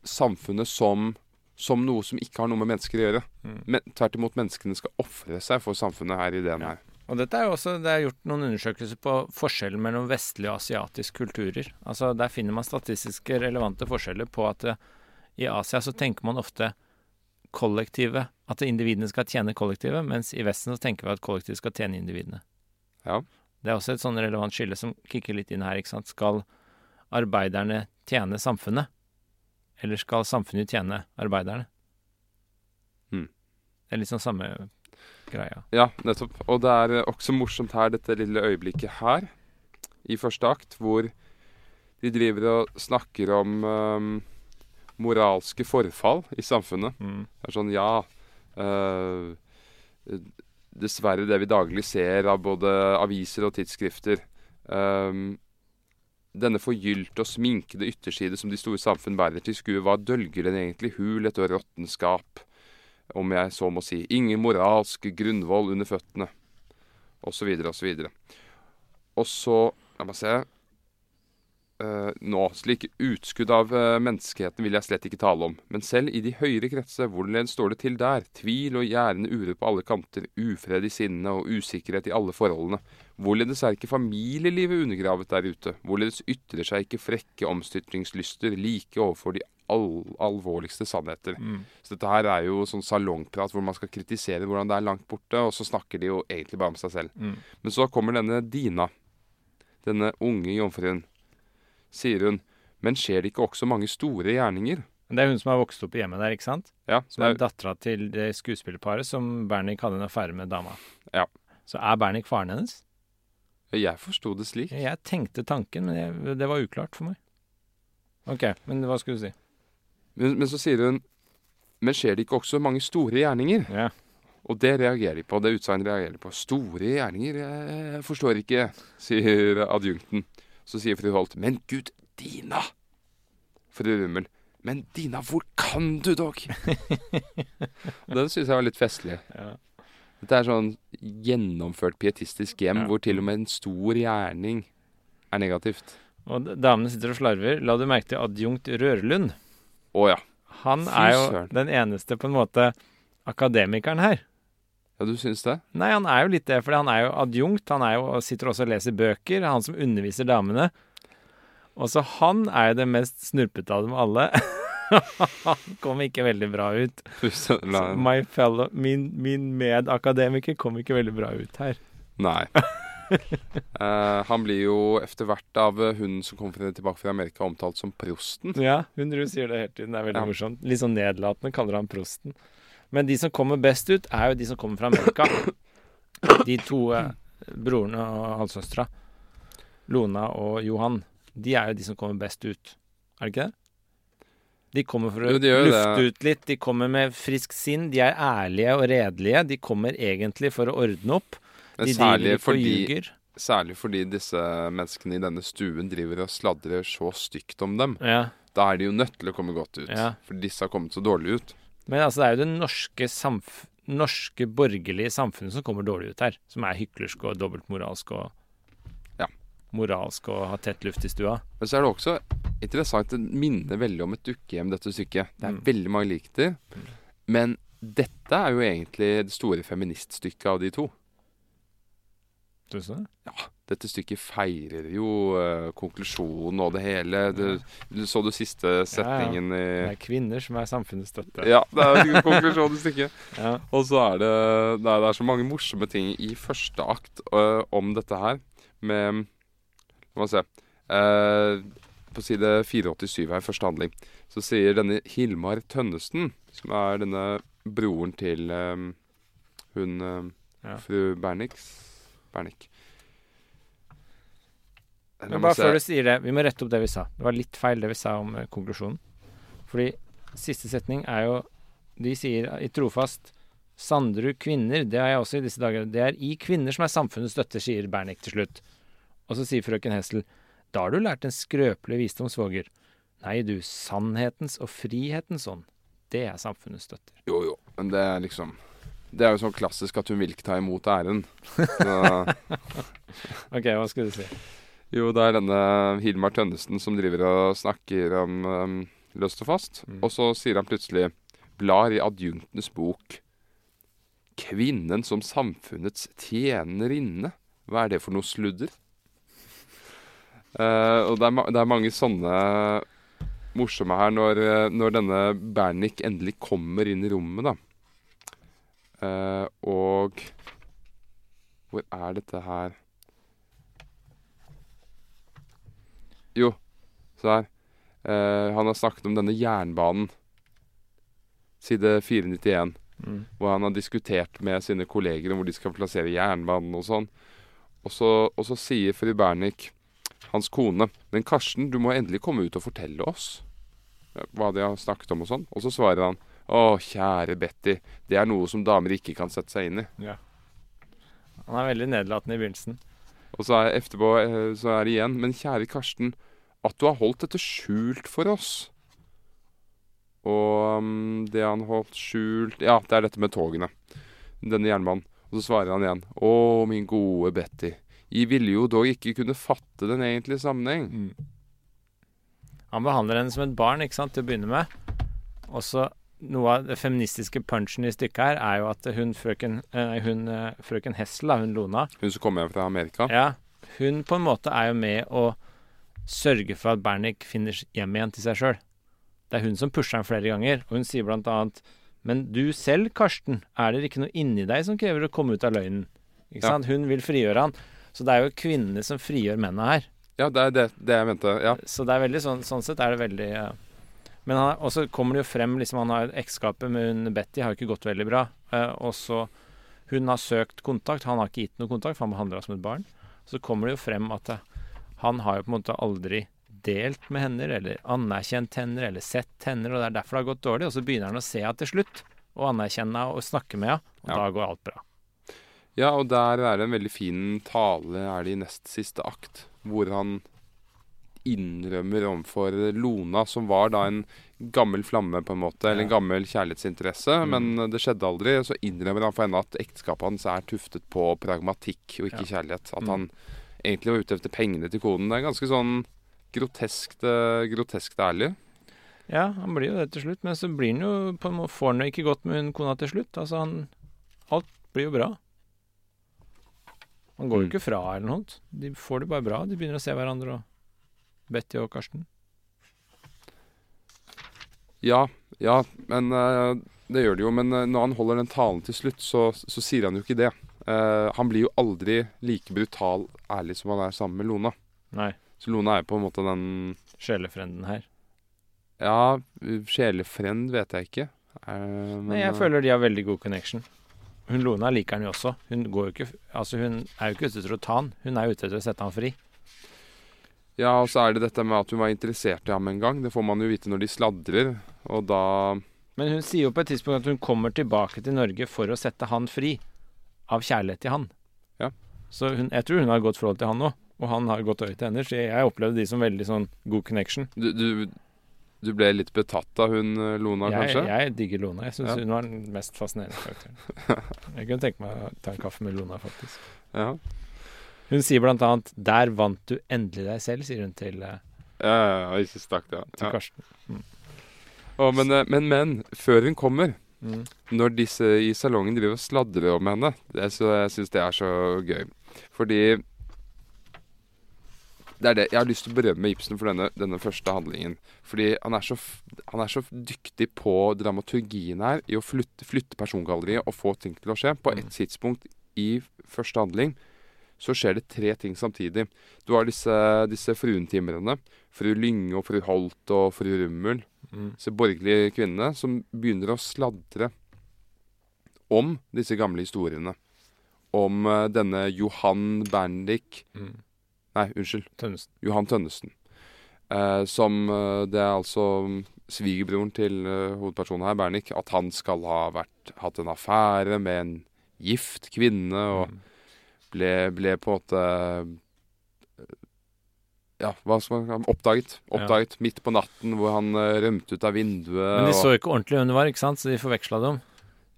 samfunnet som, som noe som ikke har noe med mennesker å gjøre. Mm. Men tvert imot, menneskene skal ofre seg for samfunnet her i ideen her. Og dette er jo også, Det er gjort noen undersøkelser på forskjellen mellom vestlige og asiatiske kulturer. Altså Der finner man statistiske relevante forskjeller på at eh, i Asia så tenker man ofte kollektivet, at individene skal tjene kollektivet, mens i Vesten så tenker vi at kollektivet skal tjene individene. Ja. Det er også et sånn relevant skille som kikker litt inn her. ikke sant? Skal arbeiderne tjene samfunnet, eller skal samfunnet tjene arbeiderne? Mm. Det er litt sånn samme greia. Ja, nettopp. Og det er eh, også morsomt her, dette lille øyeblikket her, i første akt, hvor de driver og snakker om øhm, moralske forfall i samfunnet. Mm. Det er sånn, ja øh, Dessverre det vi daglig ser av både aviser og tidsskrifter. øh, denne forgylte og sminkede ytterside som de store samfunn bærer til skue, hva dølger den egentlig? Hulhet og råttenskap, om jeg så må si. Ingen moralsk grunnvoll under føttene. Og så videre og så videre. Og så La meg se. Eh, nå, slike utskudd av uh, menneskeheten vil jeg slett ikke tale om, men selv i de høyere kretser, hvorledes står det til der? Tvil og gjærende uro på alle kanter, ufred i sinnet og usikkerhet i alle forholdene. Hvorledes er ikke familielivet undergravet der ute? Hvorledes ytrer seg ikke frekke omstyrtingslyster like overfor de all alvorligste sannheter? Mm. Så dette her er jo sånn salongprat hvor man skal kritisere hvordan det er langt borte, og så snakker de jo egentlig bare om seg selv. Mm. Men så kommer denne Dina, denne unge jomfruen. Sier hun, men skjer det ikke også mange store gjerninger? Det er hun som har vokst opp i hjemmet der, ikke sant? Ja, Som er er, dattera til det skuespillerparet som Bernik hadde en affære med dama. Ja. Så er Bernik faren hennes? jeg forsto det slik. Jeg tenkte tanken, men jeg, det var uklart for meg. OK, men hva skulle du si? Men, men så sier hun, men skjer det ikke også mange store gjerninger? Ja. Og det reagerer de på, det utsagnet reagerer de på. Store gjerninger? Jeg forstår ikke, sier adjunkten. Så sier fru Holt, men gud, Dina! Fru Rummel, men Dina, hvor kan du dog? Den syns jeg var litt festlig. Ja. Dette er sånn gjennomført pietistisk hjem Ja. hvor til og med en stor gjerning er negativt. Og damene sitter og slarver. La du merke til adjunkt Rørlund? Å ja. Han er jo den eneste, på en måte, akademikeren her. Ja, du syns det? Nei, han er jo litt det, for han er jo adjunkt. Han jo, sitter også og leser bøker. Han som underviser damene. Og så han er jo det mest snurpete av dem alle. han kom ikke veldig bra ut. Så my fellow, min, min medakademiker kom ikke veldig bra ut her. Nei. uh, han blir jo etter hvert av eh, hun som fra- tilbake fra Amerika, omtalt som prosten. Ja, hun sier det hele tiden. Det er veldig Ja. morsomt. Litt sånn nedlatende kaller han prosten. Men de som kommer best ut, er jo de som kommer fra Amerika. De to eh, brorene og halvsøstera, Lona og Johan, de er jo de som kommer best ut. Er det ikke det? De kommer for å Jo, de lufte det. ut litt. De kommer med friskt sinn. De er ærlige og redelige. De kommer egentlig for å ordne opp. De særlig fordi, særlig fordi disse menneskene i denne stuen driver og sladrer så stygt om dem. Ja. Da er de jo nødt til å komme godt ut. Ja. For disse har kommet så dårlig ut. Men altså, det er jo det norske, samf norske borgerlige samfunnet som kommer dårlig ut her. Som er hyklersk og dobbeltmoralsk og Ja. moralsk og har tett luft i stua. Men så er det også interessant. Det minner veldig om et dukkehjem, dette stykket. Det er Mm. veldig mange likheter. Men dette er jo egentlig det store feministstykket av de to. Syns du det? Dette stykket feirer jo uh, konklusjonen og det hele. Du, du så du siste setningen Det i er kvinner som er samfunnets støtte. Ja, det er konklusjonen i stykket. Ja. Og så er det, det er, det er så mange morsomme ting i første akt uh, om dette her. Med La meg se. Uh, på side 487 her, første handling, så sier denne Hilmar Tønnesen, som er denne broren til um, hun Ja. fru Bernix Bernik. Men bare før du sier det, vi må rette opp det vi sa. Det var litt feil det vi sa om eh, konklusjonen. Fordi siste setning er jo De sier i Trofast Sandru kvinner, det har jeg også i disse dager. Det er i kvinner som er samfunnets støtte, sier Bernik til slutt. Og så sier frøken Hessel Da har du lært en skrøpelig visdom, svoger. Nei, du, sannhetens og frihetens ånd. Det er samfunnets støtter. Jo, jo. Men det er liksom Det er jo sånn klassisk at hun vil ikke ta imot æren. Så, OK, hva skulle du si? jo, det er denne Hilmar Tønnesen som driver og snakker om um, løst og fast. Mm. Og så sier han plutselig Blar i adjuntenes bok. Kvinnen som samfunnets tjenerinne. Hva er det for noe sludder? Uh, og det er, det er mange sånne morsomme her når, eh, når denne Bernik endelig kommer inn i rommet, da. Eh, og Hvor er dette her Jo, se her. Eh, han har snakket om denne jernbanen. Side 491 Mm. hvor han har diskutert med sine kolleger om hvor de skal plassere jernbanen og sånn. Og så, og så sier fru Bernik, hans kone, men Karsten, du må endelig komme ut og fortelle oss hva de har snakket om og sånn. Og så svarer han, å kjære Betty, det er noe som damer ikke kan sette seg inn i. Ja. Han er veldig nedlatende i begynnelsen. Og så er efterpå, eh, så er det igjen, men kjære Karsten, at du har holdt dette skjult for oss. Og um, det han holdt skjult Ja, det er dette med togene. Denne jernbanen. Og så svarer han igjen. Å, min gode Betty. I ville jo dog ikke kunne fatte den egentlige sammenheng. Han behandler henne som et barn, ikke sant, til å begynne med. Og så noe av det feministiske punchen i stykket her er jo at hun frøken, eh, hun, eh, frøken Hessel, hun Lona, Hun som kommer hjem fra Amerika. ja, hun på en måte er jo med å sørge for at Bernick finner hjem igjen til seg sjøl. Det er hun som pusher ham flere ganger, og hun sier blant annet Men du selv, Karsten, er det ikke noe inni deg som krever å komme ut av løgnen? Ikke Ja. sant? Hun vil frigjøre han. Så det er jo kvinnene som frigjør mennene her. Ja, det er det, det jeg mente. Ja. Så det er veldig sånn, sånn sett er det veldig eh, Men han, og så kommer det jo frem liksom Han har ekteskapet med hun Betty har jo ikke gått veldig bra. eh, og så Hun har søkt kontakt, han har ikke gitt noe kontakt, for han behandler henne som et barn. Så kommer det jo frem at eh, han har jo på en måte aldri delt med henne, eller anerkjent henne, eller sett henne, og det er derfor det har gått dårlig. Og så begynner han å se henne til slutt, og anerkjenne henne og snakke med henne, og Ja. da går alt bra. ja, og der er det en veldig fin tale, er det i nest siste akt, hvor han innrømmer overfor Lona, som var da en gammel flamme, på en måte, eller en gammel kjærlighetsinteresse, men det skjedde aldri. Så innrømmer han for henne at ekteskapet hans er tuftet på pragmatikk og ikke kjærlighet. At Mm. han egentlig var ute etter pengene til konen. Det er ganske sånn groteskt, eh, groteskt ærlig. Ja, han blir jo det til slutt, men så blir han jo på en måte Får han det ikke godt med hun kona til slutt. Altså, han Alt blir jo bra. Han går jo Mm. ikke fra eller noe. De får det bare bra. De begynner å se hverandre og Betty og Karsten. Ja, ja, men eh, det gjør det jo. Men eh, når han holder den talen til slutt, så, så sier han jo ikke det. Eh, han blir jo aldri like brutal ærlig som han er sammen med Lona. Nei, Så Lona er på en måte den sjelefrenden her. Ja, sjelefrend vet jeg ikke. Eh, men, Nei, jeg eh, føler de har veldig god connection. Hun Lona liker han jo også. Hun går jo ikke Altså, hun er jo ikke ute etter å ta han. Hun er ute etter å sette han fri. Ja, og så er det dette med at hun var interessert i ham en gang. Det får man jo vite når de sladrer. Og da Men hun sier jo på et tidspunkt at hun kommer tilbake til Norge for å sette han fri. Av kjærlighet til han. Ja. Så hun, jeg tror hun har et godt forhold til han òg. Og han har godt øye til henne. Så jeg, jeg opplevde de som veldig sånn god connection. du, du, du ble litt betatt av hun eh, Lona, Jeg, kanskje? jeg digger Lona. Jeg syns Ja. hun var den mest fascinerende karakteren. Jeg kunne tenke meg å ta en kaffe med Lona, faktisk. Ja. Hun sier blant annet 'Der vant du endelig deg selv', sier hun til, uh, Ja, ikke stakk, til ja. Karsten. Oh, men, eh, men, men, før hun kommer Mm. når disse i salongen driver og sladrer om henne. Det, så, jeg syns det er så gøy. Fordi det er det. Jeg har lyst til å berømme Ibsen for denne, denne første handlingen. Fordi han er, så, han er så dyktig på dramaturgien her, i å flytte, flytte persongalleriet og få ting til å skje. På et tidspunkt i første handling så skjer det tre ting samtidig. Du har disse, disse fruentimrene. Fru Lynge og fru Holt og fru Rummel Mm. disse borgerlige kvinnene som begynner å sladre om disse gamle historiene. Om eh, denne Johan Berndik Nei, unnskyld. Tønnesen. Johan Tønnesen. Eh, som eh, Det er altså svigerbroren til uh, hovedpersonen her, Bernik, at han skal ha vært, hatt en affære med en gift kvinne, og ble, ble på en måte Ja, hva skal man Oppdaget. Oppdaget midt på natten, hvor han eh, rømte ut av vinduet. Men de så ikke ordentlig hvem det var, ikke sant? så de forveksla dem.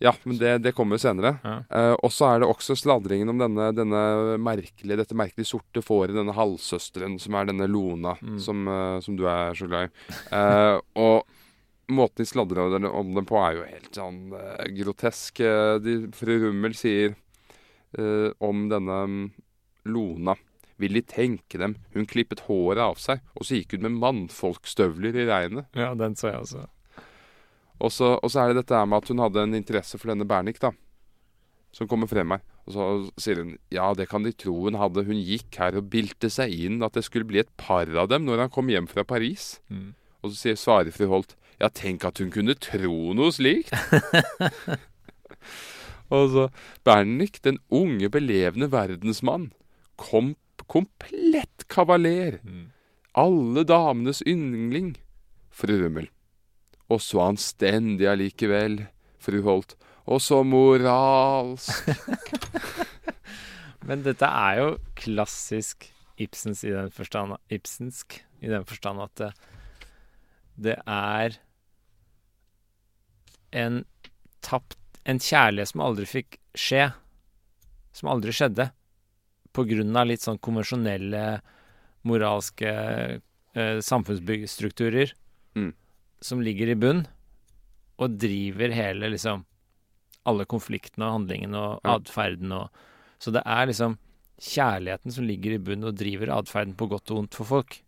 Ja, men det, det kommer senere. Ja. Eh, og så er det også sladringen om denne, denne merkelige, dette merkelige sorte fåret, denne halvsøsteren, som er denne Lona, Mm. som, eh, som du er så glad i. Eh, og måten de sladrer om den- på, er jo helt sånn eh, grotesk. De, fru Rummel sier om denne mm, Lona vil de tenke dem, hun klippet håret av seg, og så gikk hun med mannfolkstøvler i regnet. Ja, den så jeg også. Og så, og så er det dette med at hun hadde en interesse for denne Bernik, da. Som kommer frem her. Og så sier hun ja, det kan de tro hun hadde. Hun gikk her og bilte seg inn at det skulle bli et par av dem når han kom hjem fra Paris. Og så sier svarer fru Holt ja, tenk at hun kunne tro noe slikt. og så Bernik, den unge, belevende verdensmann, kom komplett kavaler. Alle damenes yndling, fru Rummel. Og så anstendig allikevel, fru Holt. Og så moralsk. Men dette er jo klassisk Ibsens i den forstand Ibsensk i den forstand at det, det er en tapt En kjærlighet som aldri fikk skje. Som aldri skjedde. På grunn av litt sånn konvensjonelle moralske eh, samfunnsstrukturer Mm. som ligger i bunn, og driver hele liksom alle konfliktene og handlingene og Ja. atferden og Så det er liksom kjærligheten som ligger i bunn og driver atferden på godt og vondt for folk.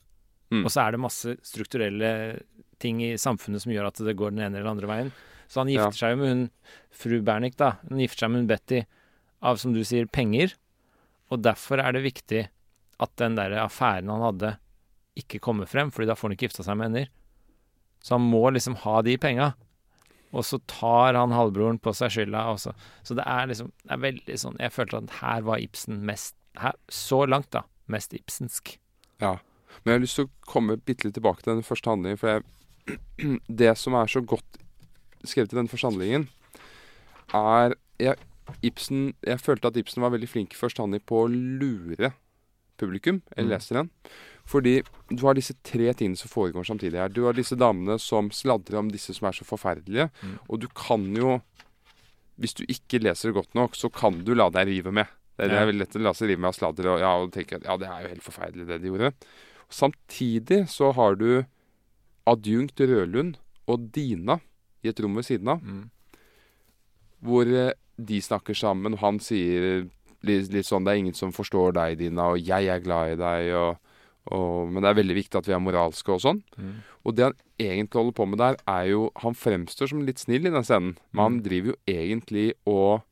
Mm. Og så er det masse strukturelle ting i samfunnet som gjør at det går den ene eller andre veien. Så han Ja. gifter seg jo med hun fru Bernik, da. Han gifter seg med hun Betty av, som du sier, penger. Og derfor er det viktig at den der affæren han hadde, ikke kommer frem, fordi da får han ikke gifta seg med henne. Så han må liksom ha de penga. Og så tar han halvbroren på seg skylda også. Så det er liksom det er veldig sånn Jeg følte at her var Ibsen mest her, Så langt, da. Mest ibsensk. Ja. Men jeg har lyst til å komme bitte litt tilbake til den første handlingen. For jeg, det som er så godt skrevet i den forsamlingen, er jeg, Ibsen, jeg følte at Ibsen var veldig flink forstandig på å lure publikum, eller Mm. leseren. Fordi du har disse tre tingene som foregår samtidig her. Du har disse damene som sladrer om disse som er så forferdelige. Mm. Og du kan jo Hvis du ikke leser det godt nok, så kan du la deg rive med. Det er Ja. veldig lett å la seg rive med av sladder og, ja, og tenke at ja, det er jo helt forferdelig det de gjorde. Samtidig så har du adjunkt Rødlund og Dina i et rom ved siden av, hvor eh, de snakker sammen, og han sier litt, litt sånn Det er ingen som forstår deg, Dina, og jeg er glad i deg, og, og, men det er veldig viktig at vi er moralske og sånn. Og det han egentlig holder på med der, er jo Han fremstår som litt snill i den scenen, men han driver jo egentlig og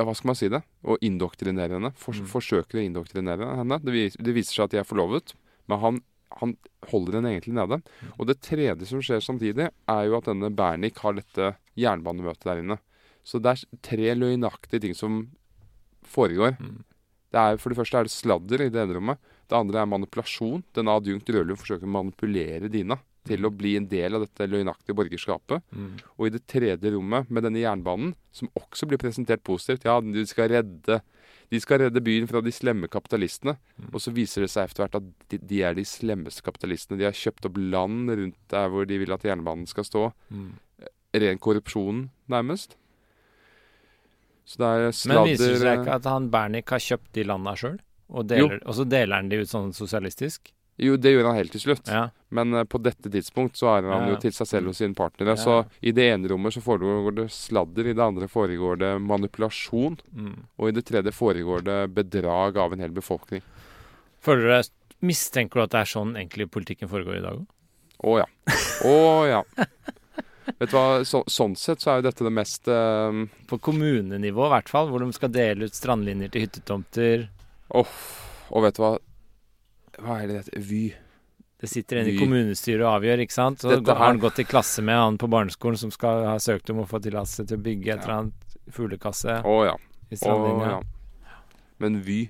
ja, hva skal man si det? Å indoktrinere henne. For, Forsøker å indoktrinere henne. Det, vis, det viser seg at de er forlovet, men han, han holder henne egentlig nede. Og det tredje som skjer samtidig, er jo at denne Bernik har dette jernbanemøtet der inne. Så det er tre løgnaktige ting som foregår. Det er, for det første er det sladder i det ene rommet. Det andre er manipulasjon. Denne adjunkt Rødlund forsøker å manipulere Dina til å bli en del av dette løgnaktige borgerskapet. Og i det tredje rommet, med denne jernbanen, som også blir presentert positivt Ja, du skal redde de skal redde byen fra de slemme kapitalistene. Og så viser det seg etter hvert at de, de er de slemmeste kapitalistene. De har kjøpt opp land rundt der hvor de vil at jernbanen skal stå. Ren korrupsjon, nærmest. Så det er Men viser det seg ikke at han Bernik har kjøpt de landa sjøl? Og, og så deler han de ut sånn sosialistisk? Jo, det gjør han helt til slutt. Ja. Men uh, på dette tidspunkt så er han Ja. jo til seg selv og sine partnere. Ja. Så i det ene rommet så foregår det sladder, i det andre foregår det manipulasjon. Mm. Og i det tredje foregår det bedrag av en hel befolkning. Føler du deg Mistenker du at det er sånn egentlig politikken foregår i dag òg? Å ja. Å ja. Vet du hva, så, sånn sett så er jo dette det mest uh, På kommunenivå i hvert fall, hvor de skal dele ut strandlinjer til hyttetomter. Åh, og vet du hva Hva er det det heter? Vy. Det sitter en i kommunestyret og avgjør, ikke sant. Så Dette har han gått i klasse med han på barneskolen som skal ha søkt om å få tillatelse til å bygge et eller annet fuglekasse Å ja. i strandlinja. ja. Men Vy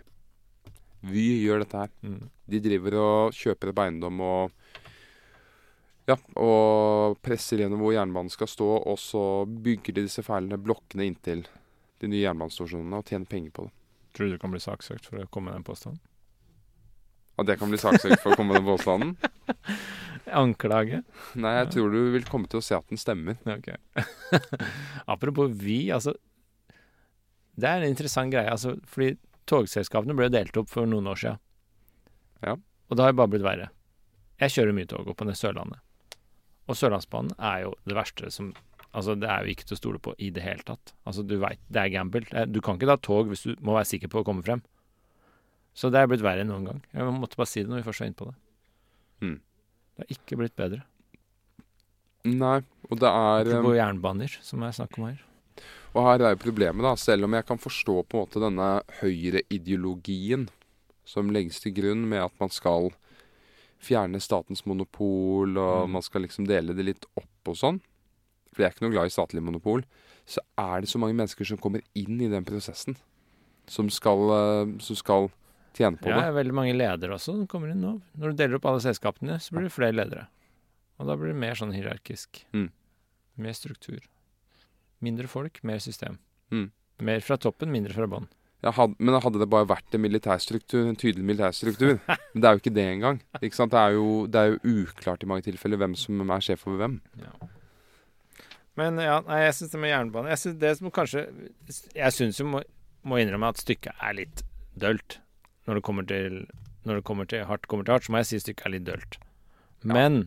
Vy gjør dette her. Mm. De driver og kjøper opp eiendom og Ja, og presser gjennom hvor jernbanen skal stå, og så bygger de disse fæle blokkene inntil de nye jernbanestasjonene og tjener penger på det. Tror du du kan bli saksøkt for å komme med den påstanden? Og det kan bli saksøkt for å komme med den påstanden? Anklage? Nei, jeg tror du vil komme til å se at den stemmer. Ok. Apropos vi, altså Det er en interessant greie, altså, fordi togselskapene ble delt opp for noen år siden. Ja. Og det har jo bare blitt verre. Jeg kjører mye tog opp på det Sørlandet. Og Sørlandsbanen er jo det verste som Altså, det er jo ikke til å stole på i det hele tatt. Altså, du veit Det er gamble. Er- Du kan ikke ta tog hvis du må være sikker på å komme frem. Så det er blitt verre enn noen gang. Jeg måtte bare si det når vi først var inne på det. Mm. Det har ikke blitt bedre. Nei, og det er um, Apropos jernbaner, som jeg snakker om her. Og her er jo problemet, da. Selv om jeg kan forstå på en måte denne høyreideologien som legges til grunn med at man skal fjerne statens monopol, og Mm. man skal liksom dele det litt opp og sånn. For jeg er ikke noe glad i statlig monopol. Så er det så mange mennesker som kommer inn i den prosessen. Som skal, eh, som skal tjene på Ja, det. er veldig mange ledere også som kommer inn nå. Når du deler opp alle selskapene, så blir det flere ledere. Og da blir det mer sånn hierarkisk. Mm. Mer struktur. Mindre folk, mer system. Mm. Mer fra toppen, mindre fra bånn. Had, men hadde det bare vært en militærstruktur, en tydelig militærstruktur Men det er jo ikke det engang. Ikke sant? Det, er jo, det er jo uklart i mange tilfeller hvem som er sjef over hvem. Men ja, nei, jeg syns det med jernbane Jeg syns det som kanskje Jeg syns jo, må, må innrømme at stykket er litt dølt. Når det kommer til Når det kommer til hardt kommer til hardt, så må jeg si stykket er litt dølt. Men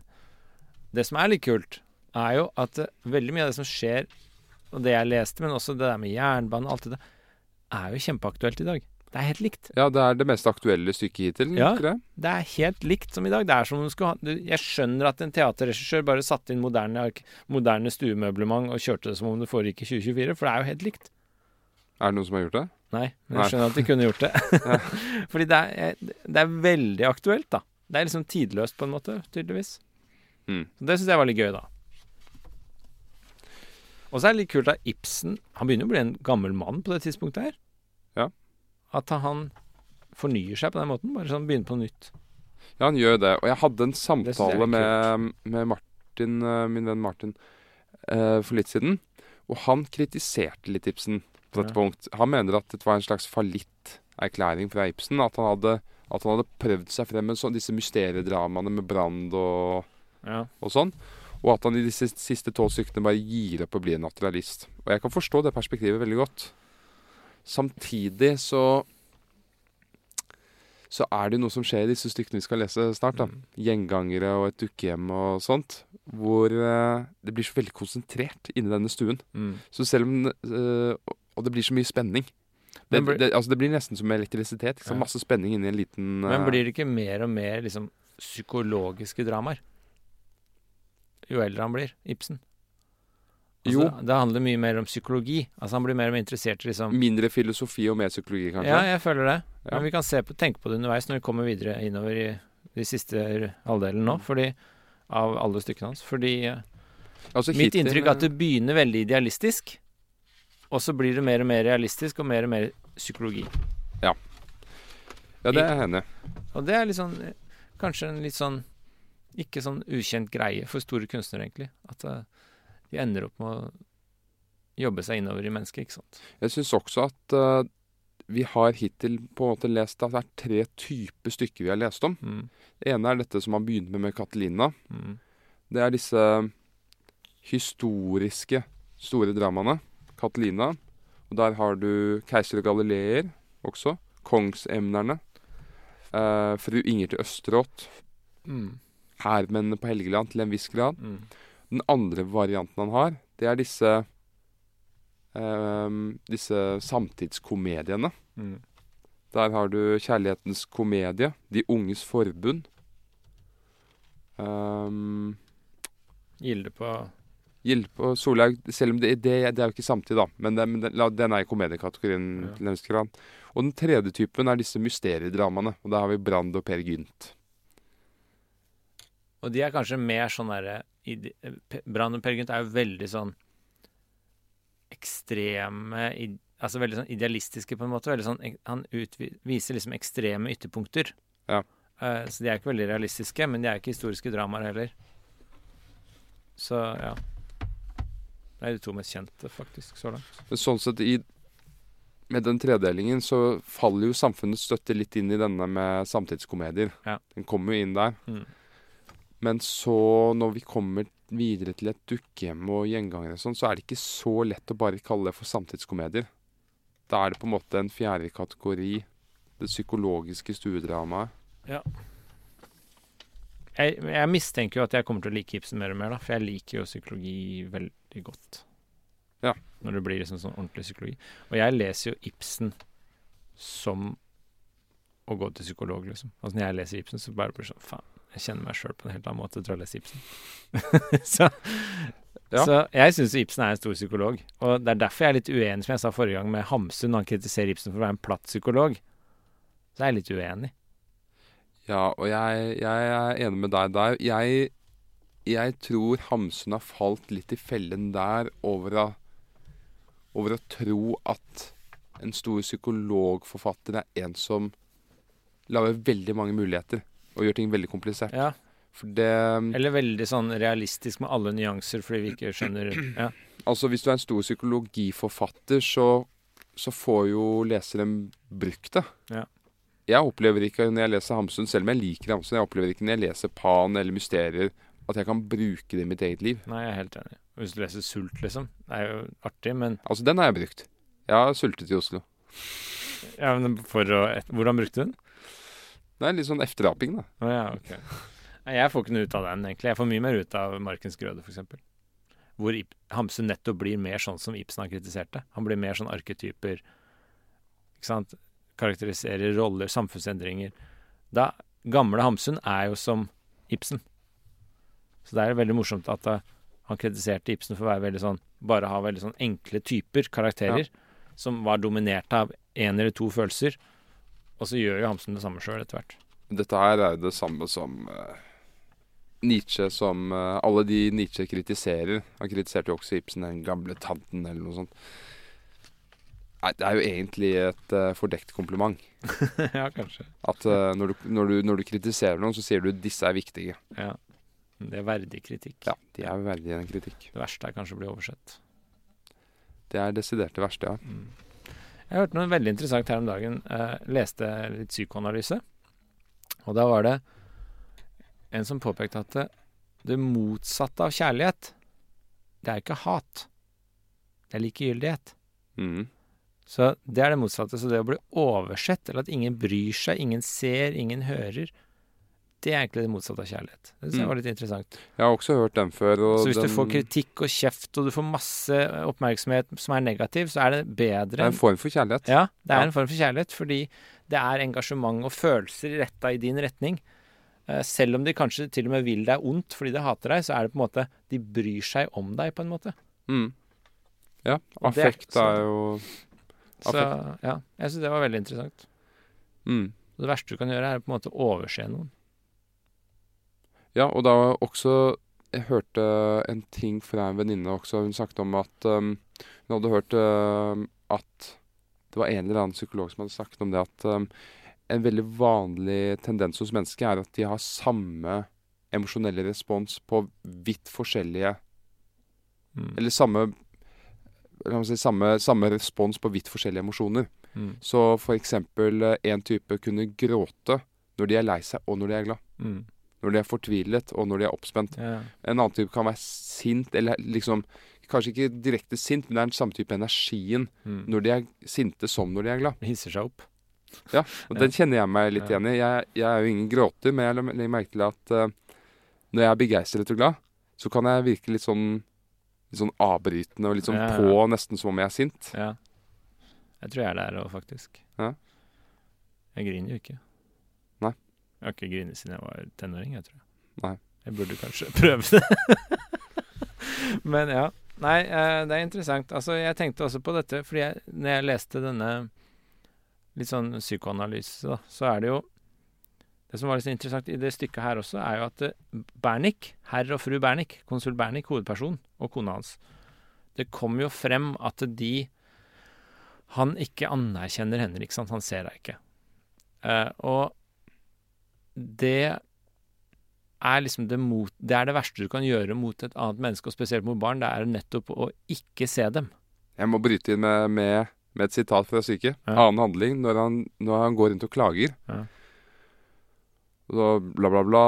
det som er litt kult, er jo at eh, veldig mye av det som skjer, og det jeg leste, men også det der med jernbane og alt det der, er jo kjempeaktuelt i dag. Det er helt likt. Ja, det er det mest aktuelle stykket hittil. Ja. ikke det? Det er helt likt som i dag. Det er som om du skulle ha Jeg skjønner at en teaterregissør bare satte inn moderne, moderne stuemøblement og kjørte det som om det foregikk i 2024, for det er jo helt likt. Er det noen som har gjort det? Nei, men jeg skjønner at de kunne gjort det. Fordi det er, det er veldig aktuelt, da. Det er liksom tidløst på en måte, tydeligvis. Mm. Så det syns jeg var litt gøy, da. Og så er det litt kult at Ibsen Han begynner å bli en gammel mann på det tidspunktet her. Ja. At han fornyer seg på den måten. Bare sånn begynner på nytt. Ja, han gjør det. Og jeg hadde en samtale med, med Martin, eh, min venn Martin, eh, for litt siden. Og han kritiserte litt Ibsen på dette Ja. punkt. Han mener at dette var en slags fallitterklæring fra Ibsen. At han hadde, at han hadde prøvd seg frem med så, disse mysteriedramaene med Brand og, Ja. og sånn. Og at han i disse siste tolv stykkene bare gir opp å bli en naturalist. Og jeg kan forstå det perspektivet veldig godt. Samtidig så så er det noe som skjer i disse stykkene vi skal lese snart. da. Gjengangere og et dukkehjem og sånt. Hvor uh, det blir så veldig konsentrert inni denne stuen. Mm. Så selv om eh, Og det blir så mye spenning. Det, blir- det, altså det blir nesten som elektrisitet. Ja. Masse spenning inni en liten Men eh, blir det ikke mer og mer liksom psykologiske dramaer? Jo eldre han blir, Ibsen. Altså, Jo. Det handler mye mer om psykologi. Altså Han blir mer og mer interessert i liksom Mindre filosofi og mer psykologi, kanskje? Ja, jeg føler det. Ja. Men vi kan se på, tenke på det underveis når vi kommer videre innover i de siste halvdelen nå. Fordi av alle stykkene hans. Fordi eh, Altså, mitt hittil, inntrykk er at det begynner veldig idealistisk. Og så blir det mer og mer realistisk og mer og mer psykologi. Ja, det er henne. Og det er litt sånn eh, Kanskje en litt sånn Ikke sånn ukjent greie for store kunstnere, egentlig. At eh, de ender opp med å jobbe seg innover i mennesket, ikke sant. Jeg syns også at uh, vi har hittil på en måte lest at det er tre typer stykker vi har lest om. Mm. Det ene er dette som han begynte med med Catalina. Mm. Det er disse historiske store dramaene. Catalina. Og der har du Keiser Galileer også. Kongsemnerne. eh, fru Inger til Østerått. Mm. Hærmennene på Helgeland til en viss grad. Mm. Den andre varianten han har, det er disse eh, Disse samtidskomediene. Mm. Der har du Kjærlighetens komedie, De unges forbund. Um, Gilde på Gild på Solhaug Selv om det, det, det er jo ikke samtid, da. Men, det, men den, den er i komediekategorien Ja. til en viss grad. Og den tredje typen er disse mysteriedramaene. Og da har vi Brand og Per Gynt. Og de er kanskje mer sånn derre Brand Brann og Per Gynt er jo veldig sånn ekstreme Altså veldig sånn idealistiske, på en måte. Sånn, han viser liksom ekstreme ytterpunkter. Ja. Eh, så de er ikke veldig realistiske, men de er ikke historiske dramaer heller. Så ja. Er de to mest kjente, faktisk, så langt. Men sånn sett i Med den tredelingen så faller jo samfunnets støtte litt inn i denne med samtidskomedier. Ja. Den kommer jo inn der. Mm. Men så, når vi kommer videre til et dukkehjem og gjengangere og sånn, så er det ikke så lett å bare kalle det for samtidskomedier. Da er det på en måte en fjerde kategori. Det psykologiske stuedramaet. Jeg, jeg mistenker jo at jeg kommer til å like Ibsen mer og mer, da, for jeg liker jo psykologi veldig godt. Ja. Når det blir liksom sånn ordentlig psykologi. Og jeg leser jo Ibsen som å gå til psykolog, liksom. Altså når jeg leser Ibsen, så bare blir det sånn faen, jeg kjenner meg sjøl på en helt annen måte etter å ha lest Ibsen. så, Ja. så jeg syns Ibsen er en stor psykolog. Og det er derfor jeg er litt uenig, som jeg sa forrige gang, med Hamsun. Når han kritiserer Ibsen for å være en platt psykolog. Så er jeg litt uenig. Ja, og jeg, jeg er enig med deg der. Jeg, jeg tror Hamsun har falt litt i fellen der over å, over å tro at en stor psykologforfatter er en som lager veldig mange muligheter og gjør ting veldig komplisert. Ja. Det Eller veldig sånn realistisk med alle nyanser, fordi vi ikke skjønner ja. Altså, hvis du er en stor psykologiforfatter, så, så får jo leseren brukt det. Ja. Jeg opplever ikke når jeg leser Hamsun, selv om jeg liker Hamsun, jeg opplever ikke når jeg leser Pan eller Mysterier, at jeg kan bruke det i mitt eget liv. Nei, jeg er helt enig. Hvis du leser Sult, liksom. Det er jo artig, men, Altså, den har jeg brukt. Jeg har sultet i Oslo. ja, men for å Hvordan brukte du den? Det er litt sånn efteraping, da. Å ja, ok. Nei, jeg får ikke noe ut av den, egentlig. Jeg får mye mer ut av Markens Grøde, f.eks. Hvor Ip Hamsun nettopp blir mer sånn som Ibsen har kritisert det. Han blir mer sånn arketyper. Ikke sant? Karakteriserer roller, samfunnsendringer. Da Gamle Hamsun er jo som Ibsen. Så det er veldig morsomt at eh, han kritiserte Ibsen for å være veldig sånn Bare ha veldig sånn enkle typer, karakterer, som var dominert av én eller to følelser. Og så gjør jo Hamsun det samme sjøl etter hvert. Dette her er jo det samme som uh, Nietzsche som uh, Alle de Nietzsche kritiserer. Han kritiserte jo også Ibsen, den gamle tanten, eller noe sånt. Nei, det er jo egentlig et uh, fordekt kompliment. ja, kanskje. At uh, når, du, når, du, når du kritiserer noen, så sier du 'disse er viktige'. Ja. Det er verdig kritikk. Ja, de er verdige en kritikk. Det verste er kanskje å bli oversett. Det er desidert det verste, ja. Jeg hørte noe veldig interessant her om dagen. Jeg leste litt psykoanalyse. Og da var det en som påpekte at det, det motsatte av kjærlighet, det er ikke hat. Det er likegyldighet. Mm. Så det er det motsatte. Så det å bli oversett, eller at ingen bryr seg, ingen ser, ingen hører, det er egentlig det motsatte av kjærlighet. Det synes jeg Mm. var litt interessant. Jeg har også hørt den før. Så hvis den, du får kritikk og kjeft, og du får masse oppmerksomhet som er negativ, så er det bedre Det er en form for kjærlighet. Ja, det er Ja. en form for kjærlighet, fordi det er engasjement og følelser retta i din retning. Eh, Selv om de kanskje til og med vil deg ondt fordi de hater deg, så er det på en måte De bryr seg om deg, på en måte. Mm. Ja, er- affekt er jo Så ja, jeg syns det var veldig interessant. mm. Det verste du kan gjøre, er på en måte å overse noen. Ja, og da også Jeg hørte en ting fra en venninne også. Hun snakket om at um, hun hadde hørt um, at det var en eller annen psykolog som hadde snakket om det at um, en veldig vanlig tendens hos mennesker er at de har samme emosjonelle respons på vidt forskjellige Mm. Eller samme si samme, samme respons på vidt forskjellige emosjoner. Mm. Så for eksempel eh, en type kunne gråte når de er lei seg og når de er glad. Mm. Når de er fortvilet og når de er oppspent. Ja. En annen type kan være sint, eller liksom Kanskje ikke direkte sint, men det er den samme type energien Mm. når de er sinte som når de er glad. Hisser seg opp. Ja, og Den kjenner jeg meg litt igjen i. Jeg, jeg er jo ingen gråter, men jeg legger merke til at uh, når jeg er begeistret og glad, så kan jeg virke litt sånn Litt sånn avbrytende og litt sånn Ja, ja. på, nesten som om jeg er sint. Ja. Jeg tror jeg er der òg, faktisk. Ja. Jeg griner jo ikke. Jeg har ikke grinet siden jeg var tenåring, jeg tror. Nei. Jeg burde kanskje prøve det. Men ja. Nei, eh, det er interessant. Altså, jeg tenkte også på dette, fordi jeg, når jeg leste denne litt sånn psykoanalyse, da, så er det jo Det som var litt interessant i det stykket her også, er jo at Bernick, Bernik, herr og fru Bernik, konsul Bernik, hovedperson, og kona hans Det kom jo frem at de Han ikke anerkjenner henne, ikke sant. Han ser henne ikke. Eh, og det er liksom det mot Det er det verste du kan gjøre mot et annet menneske, og spesielt mot barn. Det er nettopp å ikke se dem. Jeg må bryte inn med, med, med et sitat fra Syke. Ja. Annen handling når han, når han går rundt og klager. Ja. Så bla, bla, bla.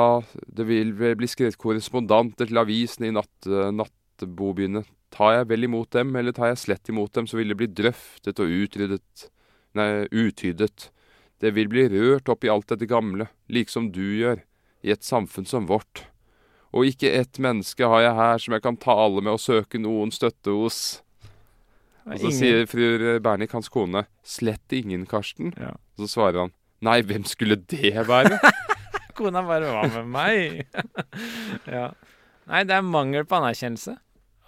Det vil bli skrevet korrespondanter til avisene i natt, nattbobyene. Tar jeg vel imot dem, eller tar jeg slett imot dem, så vil det bli drøftet og utryddet Nei, uttydet. Det vil bli rørt opp i alt dette gamle, liksom du gjør, i et samfunn som vårt. Og ikke ett menneske har jeg her som jeg kan tale med og søke noen støtte hos. Og så Ingen- sier fru Bernik, hans kone, slett ingen, Karsten. Ja. Og så svarer han, nei, hvem skulle det være? Kona bare Hva med meg? ja. Nei, det er mangel på anerkjennelse.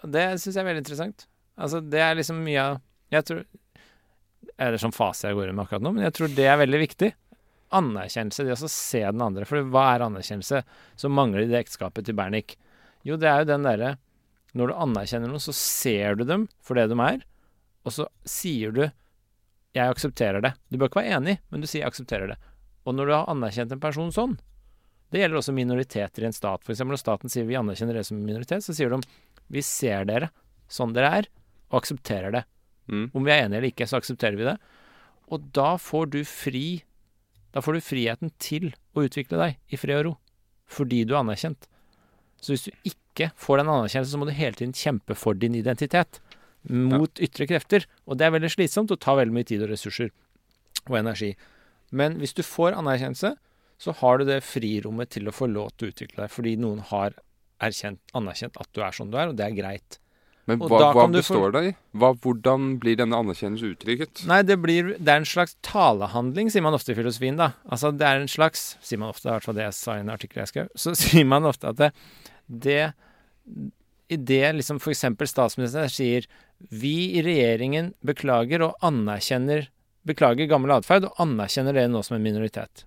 Og det syns jeg er veldig interessant. Altså, det er liksom mye av Jeg tror Er det sånn fase jeg går i med akkurat nå? Men jeg tror det er veldig viktig. Anerkjennelse, det å se den andre. For hva er anerkjennelse som mangler i det ekteskapet til Bernik? Jo, det er jo den derre Når du anerkjenner noen, så ser du dem for det de er, og så sier du 'jeg aksepterer det'. Du bør ikke være enig, men du sier 'jeg aksepterer det'. Og når du har anerkjent en person sånn, det gjelder også minoriteter i en stat. Eksempel når staten sier vi anerkjenner dere som minoritet, så sier de vi ser dere sånn dere er, og aksepterer det. Mm. Om vi er enige eller ikke, så aksepterer vi det. Og da får du fri Da får du friheten til å utvikle deg i fred og ro. Fordi du er anerkjent. Så hvis du ikke får den anerkjennelsen, så må du hele tiden kjempe for din identitet. Mot ytre krefter. Og det er veldig slitsomt og tar veldig mye tid og ressurser og energi. Men hvis du får anerkjennelse, så har du det frirommet til å få lov til å utvikle deg, fordi noen har erkjent, anerkjent at du er sånn du er, og det er greit. Men hva, hva består for... det i? Hva, hvordan blir denne anerkjennelsen uttrykket? Nei, det blir Det er en slags talehandling, sier man ofte i filosofien, da. Altså, det er en slags Sier man ofte, i hvert fall det jeg sa i en artikkel jeg skrev. Så sier man ofte at det, det I det liksom f.eks. statsministeren sier Vi i regjeringen beklager og anerkjenner Beklager gammel atferd og anerkjenner det nå som en minoritet.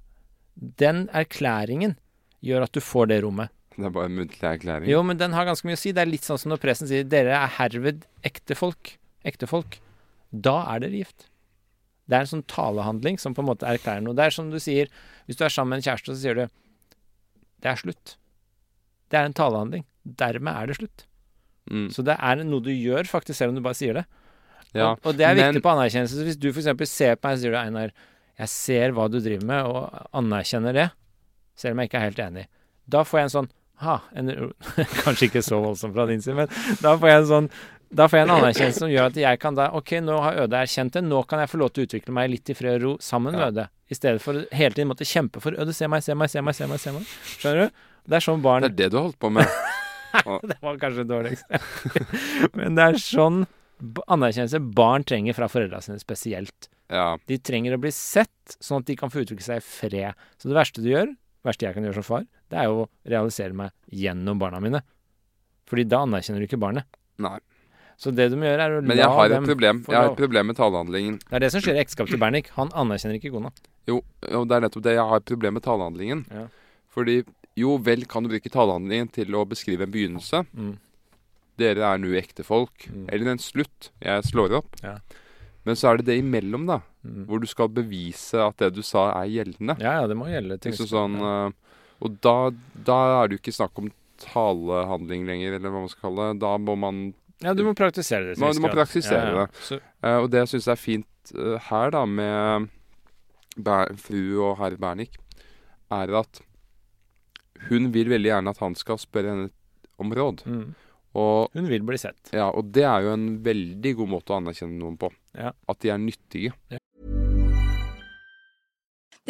Den erklæringen gjør at du får det rommet. Det er bare en muntlig erklæring. Jo, men den har ganske mye å si. Det er litt sånn som når presten sier 'dere er herved ektefolk'. Ektefolk. Da er dere gift. Det er en sånn talehandling som på en måte erklærer noe. Det er som du sier Hvis du er sammen med en kjæreste, så sier du 'det er slutt'. Det er en talehandling. Dermed er det slutt. Mm. Så det er noe du gjør, faktisk, selv om du bare sier det. Ja, og, og det er men- viktig på anerkjennelse. Så hvis du f.eks. ser på meg og sier du, 'Einar, jeg ser hva du driver med', og anerkjenner det, selv om jeg ikke er helt enig, da får jeg en sånn ha, en, Kanskje ikke så voldsomt fra din side, men da får jeg en sånn da får jeg en anerkjennelse som gjør at jeg kan da Ok, nå har Øde erkjent det, nå kan jeg få lov til å utvikle meg litt i fred og ro sammen med Ja. Øde. I stedet for hele tiden måtte kjempe for Øde, se meg, se meg, se meg, se meg. se meg. Skjønner du? Det er sånn barn Det er det du har holdt på med. det var kanskje dårligst. Men det er sånn anerkjennelse barn trenger fra foreldrene sine spesielt. Ja. De trenger å bli sett, sånn at de kan få utvikle seg i fred. Så det verste du gjør, det verste jeg kan gjøre som far, det er jo å realisere meg gjennom barna mine. Fordi da anerkjenner du ikke barnet. Nei. Så det du må gjøre, er å Men la jeg har dem et problem. Jeg har et problem med talehandlingen. Det er det som skjer i ekteskapet til Bernik. Han anerkjenner ikke kona. Jo, og det er nettopp det. Jeg har et problem med talehandlingen. Ja. Fordi jo vel kan du bruke talehandlingen til å beskrive en begynnelse. Mm. Dere er nå ektefolk. Mm. Eller en slutt. Jeg slår opp. Ja. Men så er det det imellom, da. Mm. Hvor du skal bevise at det du sa, er gjeldende. Ja, ja, det må gjelde. Liksom sånn, eh, og da, da er det jo ikke snakk om talehandling lenger, eller hva man skal kalle det. Da må man Ja, du må praktisere det. Man- du må praktisere det. Så, Eh, og det jeg syns er fint uh, her, da, med Ber fru og herr Bernik, er at hun vil veldig gjerne at han skal spørre henne om råd. mm. Og, Hun vil bli sett. ja, og det er jo en veldig god måte å anerkjenne noen på. Ja. At de er nyttige.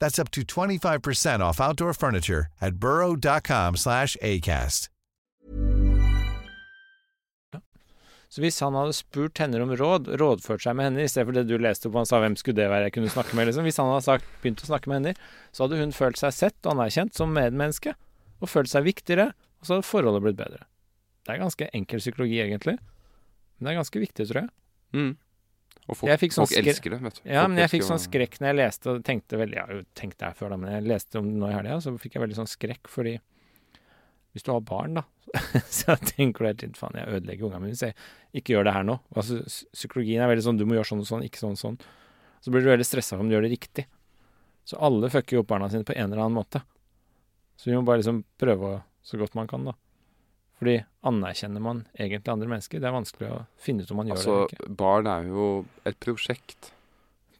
That's up to 25% off outdoor furniture at burrow.com slash ACAST. Så hvis han hadde spurt henne om råd, rådført seg med henne, i stedet for det du leste opp, han sa hvem skulle det være jeg kunne snakke med, liksom. Hvis han hadde sagt, begynt å snakke med henne, så hadde hun følt seg sett og anerkjent som medmenneske, og følt seg viktigere, og så hadde forholdet blitt bedre. Det er ganske enkel psykologi, egentlig. Men det er ganske viktig, tror jeg. Mm. Og folk, sånn folk elsker det, vet du. Ja, Folk men jeg fikk sånn skrekk når jeg leste, og tenkte veldig Jeg har jo tenkt det her før, da, men jeg leste om det nå i helga, så fikk jeg veldig sånn skrekk, fordi hvis du har barn, da, så tenker du helt faen, jeg ødelegger ungene mine, så jeg ikke gjør det her nå. Altså, psykologien er veldig sånn du må gjøre sånn og sånn, ikke sånn og sånn. Så blir du veldig stressa om du gjør det riktig. Så alle fucker jo opp barna sine på en eller annen måte. Så vi må bare liksom prøve så godt man kan, da. Fordi anerkjenner man egentlig andre mennesker? Det er vanskelig å finne ut om man gjør Altså, det eller ikke. barn er jo et prosjekt.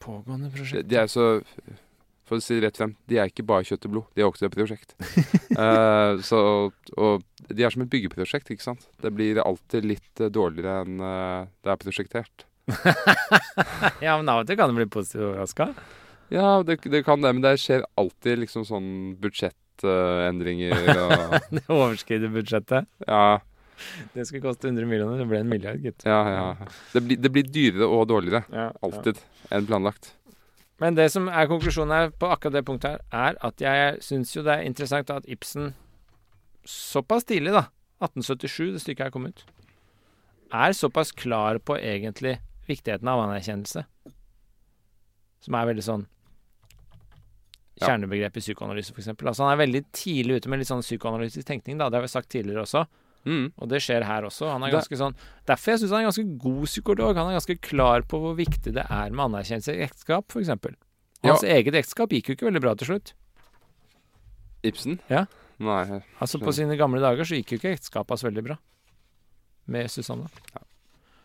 Pågående prosjekt. de er så For å si det rett frem, de er ikke bare kjøtt og blod, de er også et prosjekt. uh, så, og de er som et byggeprosjekt, ikke sant. Det blir alltid litt eh, dårligere enn eh, det er prosjektert. ja, men av og til kan det bli positivt overraska. Ja, det, det kan det, men det skjer alltid liksom sånn budsjettendringer og Det overskrider budsjettet. Ja, Det skulle koste 100 millioner, det ble en milliard, gitt. ja, ja. Det blir, det blir dyrere og dårligere. Ja, Alltid. Enn planlagt. Men det som er konklusjonen her på akkurat det punktet her, er at jeg syns jo det er interessant at Ibsen såpass tidlig, da, 1877, det stykket her kom ut, er såpass klar på egentlig viktigheten av anerkjennelse. Som er veldig sånn Ja. Kjernebegrep i psykoanalyse, f.eks. Altså, han er veldig tidlig ute med litt sånn psykoanalytisk tenkning, da. Det har vi sagt tidligere også. Mm. Og det skjer her også. Han er ganske sånn Derfor jeg syns han er ganske god psykolog. Han er ganske klar på hvor viktig det er med anerkjennelse i ekteskap, f.eks. Hans eget ekteskap gikk jo ikke veldig bra til slutt. Ibsen? Ja. Nei. Altså På sine gamle dager så gikk jo ikke ekteskapet hans veldig bra med Susanne.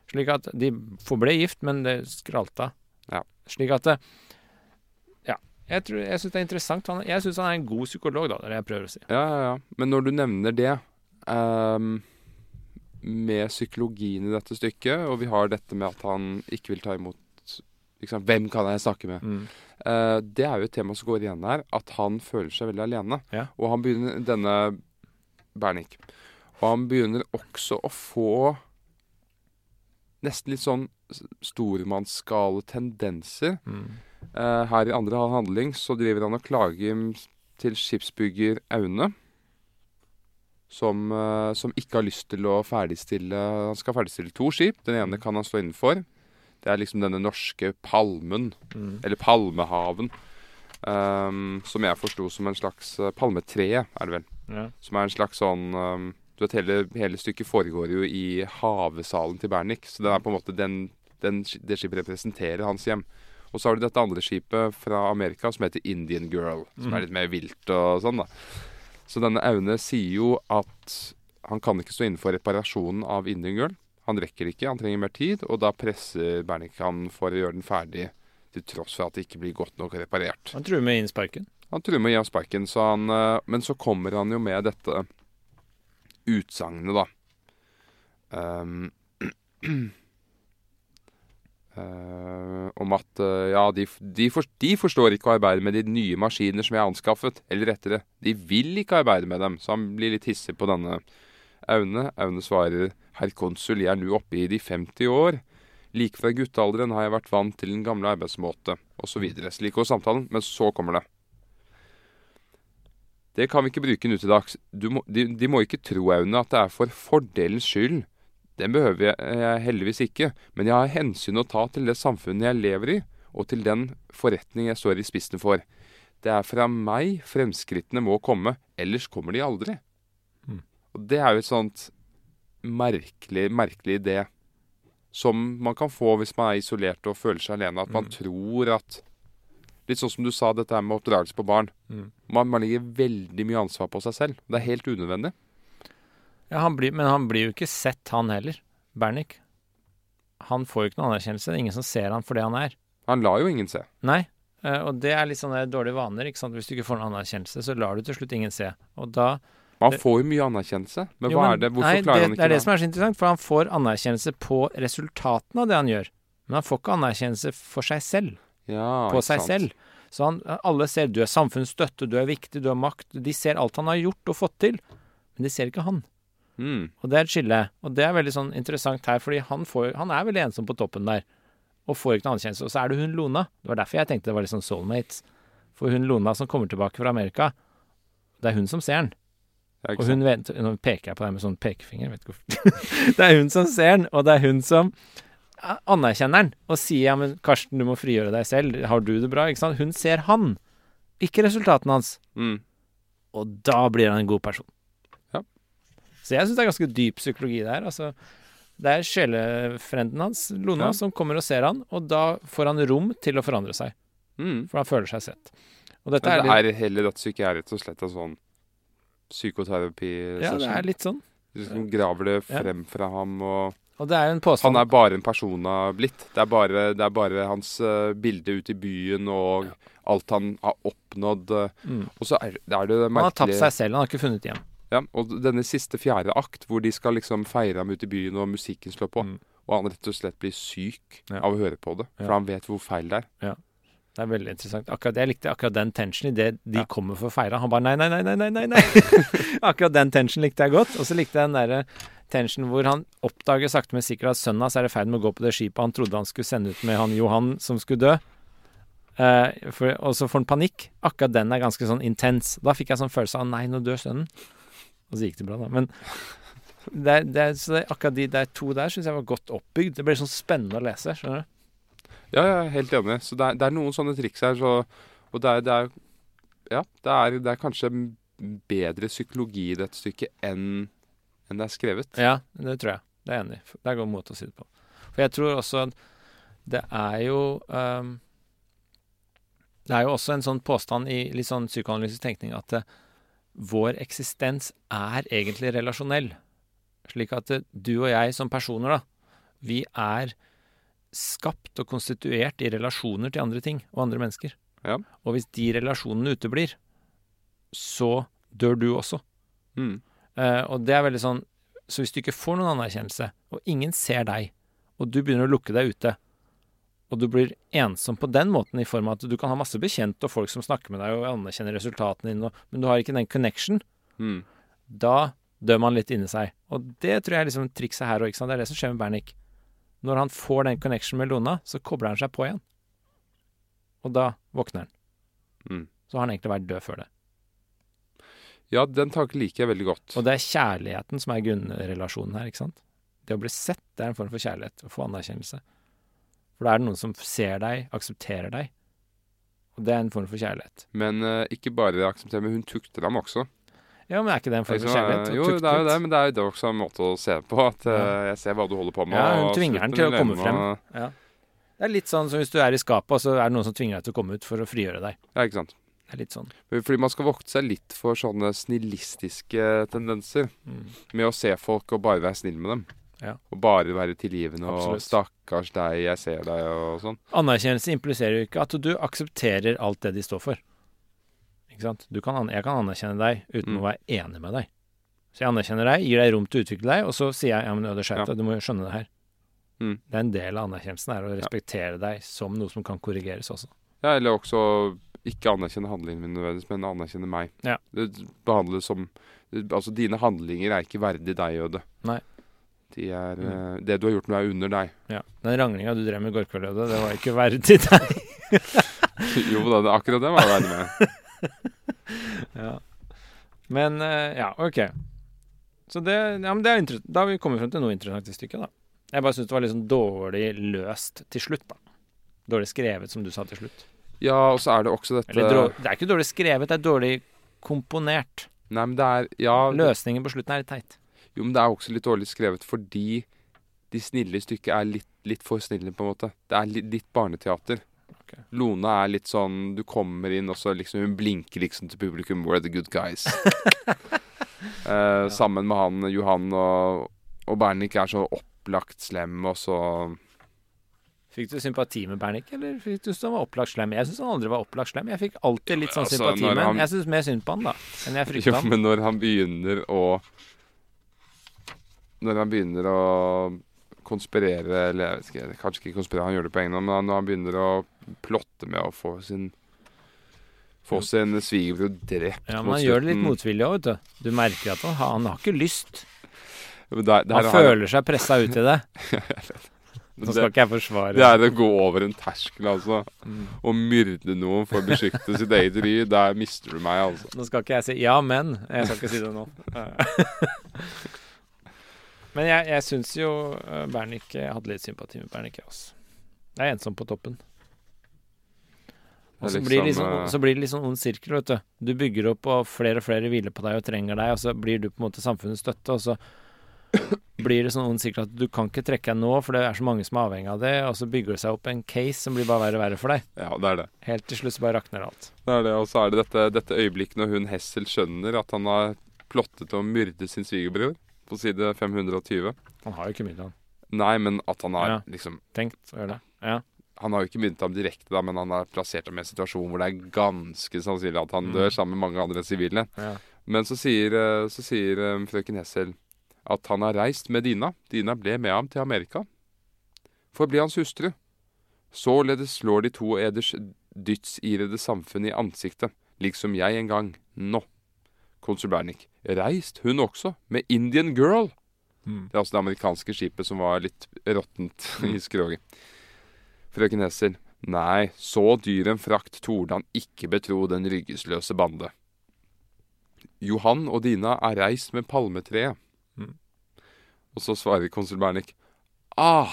Slik at de forble gift, men det skralta. Ja. Slik at Ja. Jeg, tror- jeg syns det er interessant. Han, jeg syns han er en god psykolog, da. Det er det jeg prøver å si. Ja, ja, ja. Men når du nevner det um, med psykologien i dette stykket, og vi har dette med at han ikke vil ta imot liksom, Hvem kan jeg snakke med? Mm. Uh, det er jo et tema som går igjen her, at han føler seg veldig alene. Ja. Og han begynner denne Bernik. Og han begynner også å få nesten litt sånn stormannsgale tendenser. Mm. Eh, her i andre handling så driver han og klager til skipsbygger Aune. Som, eh, som ikke har lyst til å ferdigstille Han skal ferdigstille to skip. Den ene kan han stå innenfor. Det er liksom denne norske palmen, Mm. eller palmehaven. Um, som jeg forsto som en slags uh, Palmetreet, er det vel. Ja. Som er en slags sånn um, Du vet, hele, hele stykket foregår jo i havesalen til Bernik. Så det er på en måte den, den, det skipet representerer hans hjem. Og så har du dette andre skipet fra Amerika som heter Indian Girl. Som er litt mer vilt og sånn, da. Så denne Aune sier jo at han kan ikke stå innenfor reparasjonen av Indian Girl. Han rekker ikke, han trenger mer tid, og da presser Bernik han for å gjøre den ferdig. Til tross for at det ikke blir godt nok reparert. Han truer med innsparken. Han truer med å gi ham sparken, så han, eh, men så kommer han jo med dette utsagnet, da. Eh, om at eh, ja, de, de, for, de forstår ikke å arbeide med de nye maskiner som jeg har anskaffet. Eller rettere, de vil ikke arbeide med dem. Så han blir litt hissig på denne Aune. Aune svarer herr konsul, jeg er nå oppe i de 50 år. Like fra guttealderen har jeg vært vant til den gamle arbeidsmåte, osv. Slik går samtalen, men så kommer det. Det kan vi ikke bruke nå til dags. Må, de, de må ikke tro, Aune, at det er for fordelens skyld. Den behøver jeg, jeg heldigvis ikke, men jeg har hensyn å ta til det samfunnet jeg lever i, og til den forretning jeg står i spissen for. Det er fra meg fremskrittene må komme, ellers kommer de aldri. Mm. Og det er jo et sånt merkelig, merkelig idé som man kan få hvis man er isolert og føler seg alene. At man Mm. tror at Litt sånn som du sa, dette med oppdragelse på barn. Mm. Man, man legger veldig mye ansvar på seg selv. Det er helt unødvendig. Ja, han blir, men han blir jo ikke sett, han heller. Bernick. Han får jo ikke noen anerkjennelse. Det er ingen som ser han for det han er. Han lar jo ingen se. Nei. eh, Og det er litt sånne dårlige vaner. ikke sant? Hvis du ikke får noen anerkjennelse, så lar du til slutt ingen se. Og da Han får jo mye anerkjennelse, men Jo, hva men- er det? Hvorfor nei, klarer det, han Det Det er det som er så interessant, for han får anerkjennelse på resultatene av det han gjør. Men han får ikke anerkjennelse for seg selv. Ja, på ikke seg sant. selv. Så han, alle ser du er samfunnsstøtte, du er viktig, du har makt. De ser alt han har gjort og fått til, men de ser ikke han. Mm. Og det er et skille. Og det er veldig sånn interessant her, fordi han, får, han er veldig ensom på toppen der. Og får ikke noe anerkjennelse. Og så er det hun Lona. Det var derfor jeg tenkte det var litt sånn soulmates. For hun Lona som kommer tilbake fra Amerika, det er hun som ser den. Og hun vet, Nå peker jeg på deg med sånn pekefinger, vet ikke hvorfor. det er hun som ser den, og det er hun som anerkjenner den. og sier ja, men Karsten, du må frigjøre deg selv. Har du det bra? Ikke sant? Hun ser han, ikke resultatene hans. Mm. Og da blir han en god person. Ja. Så jeg syns det er ganske dyp psykologi der. Altså, det er sjelefrenden hans, Lona, Ja. som kommer og ser han, og da får han rom til å forandre seg. Mm. For han føler seg sett. Og dette Men er det litt, er heller at stykket er rett og slett en sånn psykoterapi ja, det er litt sånn. Du liksom graver det Ja. frem fra ham, og Og det er en han er bare en person av blitt. Det er bare, det er bare hans uh, bilde ute i byen og alt han har oppnådd. mm. Og så er, er det merkelig Han har tapt seg selv, han har ikke funnet hjem. Ja, og denne siste fjerde akt, hvor de skal liksom feire ham ute i byen, og musikken slår på, Mm. og han rett og slett blir syk Ja. av å høre på det, for Ja. han vet hvor feil det er. Ja. Det er veldig interessant. Akkurat Jeg likte akkurat den tensionen idet de Ja. kommer for å feire. Han bare nei, nei, nei, nei, nei, nei, nei. akkurat den tensionen likte jeg godt. Og så likte jeg den derre tensionen hvor han oppdager sakte, men sikkert at sønnen hans er i ferd med å gå på det skipet han trodde han skulle sende ut med han Johan som skulle dø. Eh, for, og så får han panikk. Akkurat den er ganske sånn intens. Da fikk jeg sånn følelse av nei, nå dør sønnen. Og så gikk det bra, da. Men det er, det er, så det, er akkurat de der to der syns jeg var godt oppbygd. Det ble sånn spennende å lese. skjønner du? Ja, jeg er helt enig. Så det er, det er noen sånne triks her, så Og det er, Ja, det er, det kanskje bedre psykologi i dette stykket enn enn det er skrevet. Ja, det tror jeg. Det er jeg enig i. Det er god måte å si det på. For jeg tror også at det er jo um, Det er jo også en sånn påstand i litt sånn psykoanalysisk tenkning at eh, vår eksistens er egentlig relasjonell. Slik at eh, du og jeg som personer, da, vi er skapt og konstituert i relasjoner til andre ting og andre mennesker. Ja. Og hvis de relasjonene uteblir, så dør du også. Mm. Uh, og det er veldig sånn Så hvis du ikke får noen anerkjennelse, og ingen ser deg, og du begynner å lukke deg ute, og du blir ensom på den måten i form av at du kan ha masse bekjente og folk som snakker med deg og anerkjenner resultatene dine, men du har ikke den connection, Mm. da dør man litt inni seg. Og det tror jeg er liksom trikset her òg, ikke sant. Det er det som skjer med Bernik. Når han får den connection med Lona, så kobler han seg på igjen. Og da våkner han. Mm. Så har han egentlig vært død før det. Ja, den tanken liker jeg veldig godt. Og det er kjærligheten som er grunnrelasjonen her, ikke sant? Det å bli sett, det er en form for kjærlighet. Å få anerkjennelse. For da er det noen som ser deg, aksepterer deg. Og det er en form for kjærlighet. Men uh, ikke bare akseptere, men hun tukter dem også. Ja, men er ikke det en form for kjærlighet? jo, det er jo det, men det er jo det også en måte å se på. At uh, jeg ser hva du holder på med. Ja, hun tvinger den til å komme frem. og- Ja. Det er litt sånn som hvis du er i skapet, og så er det noen som tvinger deg til å komme ut for å frigjøre deg. Ja, ikke sant. Det er litt sånn. Fordi man skal vokte seg litt for sånne snillistiske tendenser. Mm. Med å se folk og bare være snill med dem. Ja. Og bare være tilgivende og Absolutt. 'stakkars deg, jeg ser deg' og sånn. Anerkjennelse impliserer jo ikke at du aksepterer alt det de står for. Ikke sant? Du kan, jeg kan anerkjenne deg uten Mm. å være enig med deg. Så jeg anerkjenner deg, gir deg rom til å utvikle deg, og så sier jeg ja, men Øde skjerp Ja. du må jo skjønne det her. Mm. Det er en del av anerkjennelsen er å Ja. respektere deg som noe som kan korrigeres også. Ja, eller også ikke anerkjenne handlingene mine nødvendigvis, men anerkjenne meg. Ja. Det behandles som Altså, dine handlinger er ikke verdig deg, Øde. Nei. De er Mm. eh, Det du har gjort nå, er under deg. Ja. Den ranglinga du drev med i går kveld, det var ikke verdig deg. jo da, det- akkurat det var enig med. ja. Men eh, ja, OK. Så det, ja, men det er Da har vi kommet frem til noe interessant i stykket, da. Jeg bare syns det var litt sånn dårlig løst til slutt, da. Dårlig skrevet, som du sa til slutt. Ja, og så er det også dette Eller det er ikke dårlig skrevet, det er dårlig komponert. Nei, men det er Ja, Løsningen på slutten er litt teit. Jo, men det er også litt dårlig skrevet fordi de snille i stykket er litt, litt for snille, på en måte. Det er litt, litt barneteater. Okay. Lona er litt sånn Du kommer inn, og så liksom hun blinker liksom til publikum. We're the good guys. eh, Sammen med han Johan og, og Bernik er så opplagt slem, og så Fikk du sympati med Bernik, eller fikk du som var opplagt slem? Jeg syns han aldri var opplagt slem. Jeg fikk alltid litt sånn Altså, sympati når med han. han- Jeg syns mer synd på han, da, enn jeg Jo, frykta han. men når han begynner å Når han begynner å konspirere Eller jeg vet kanskje ikke konspirere, han gjør det på egen hånd, men når han begynner å plotte med å få sin Få sin svigerbror drept Ja, men han gjør det litt motvillig òg, vet du. Du merker at han, har- han har ikke lyst. Der er- det Han føler seg pressa ut i det. Nå skal ikke jeg forsvare det er å gå over en terskel, altså. Mm. Å myrde noen for å beskytte sitt eget ry. Der mister du meg, altså. Nå skal ikke jeg si 'ja, men'. Jeg skal ikke si det nå. men jeg, jeg syns jo Bernicke Jeg hadde litt sympati med Bernik, jeg også. Det er ensom på toppen. Og så blir, liksom, liksom, eh, så blir det litt sånn ond sirkel, vet du. Du bygger opp, og flere og flere hviler på deg og trenger deg, og så blir du på en måte samfunnets støtte, og så blir det sånn ond sirkel at du kan ikke trekke deg nå, for det er så mange som er avhengig av det, og så bygger det seg opp en case som blir bare verre og verre for deg. Ja, det er det. Helt til slutt så bare rakner alt. Det er det, Og så er det dette, dette øyeblikket når hun Hessel skjønner at han har plottet å myrde sin svigerbror, på side 520. Han har jo ikke mye ham. Nei, men at han har Ja. liksom tenkt å gjøre det. Ja. Han har jo ikke begynt ham direkte, da, men han har plassert ham i en situasjon hvor det er ganske sannsynlig at han Mm. dør sammen med mange andre sivile. ja. Men så sier, eh, så sier eh, frøken Hessel at han har reist med Dina. Dina ble med ham til Amerika for å bli hans hustru. Således slår de to eders dydsirede samfunn i ansiktet, liksom jeg en gang. Nå. Konsul. Reist hun også, med Indian Girl. Mm. Det er altså det amerikanske skipet som var litt råttent i skroget. Frøken Hessel. Nei, så dyr en frakt torde han ikke betro den ryggesløse bande. Johan og Dina er reist med palmetreet. Mm. Og så svarer konsul Bernik. Ah,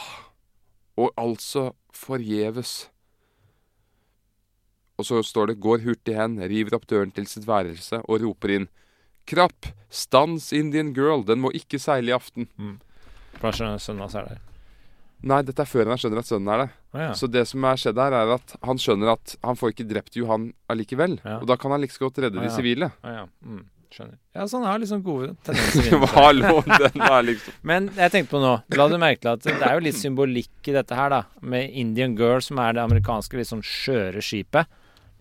og altså forgjeves. Og så står det 'går hurtig hen, river opp døren til sitt værelse og roper inn'. Krapp, stans Indian girl, den må ikke seile i aften. For skjønner sønnen hans er der. Nei, dette er før han skjønner at sønnen er det. Ah, ja. Så det som er skjedd her, er at han skjønner at han får ikke drept Johan allikevel. Ja. Og da kan han like godt redde Ah, de sivile. Ah, ja. Mm. Skjønner. Ja, så han har liksom gode tendenser. Hallo, den er liksom Men jeg tenkte på nå, la du merke til at det er jo litt symbolikk i dette her, da. Med Indian Girl, som er det amerikanske litt sånn skjøre skipet,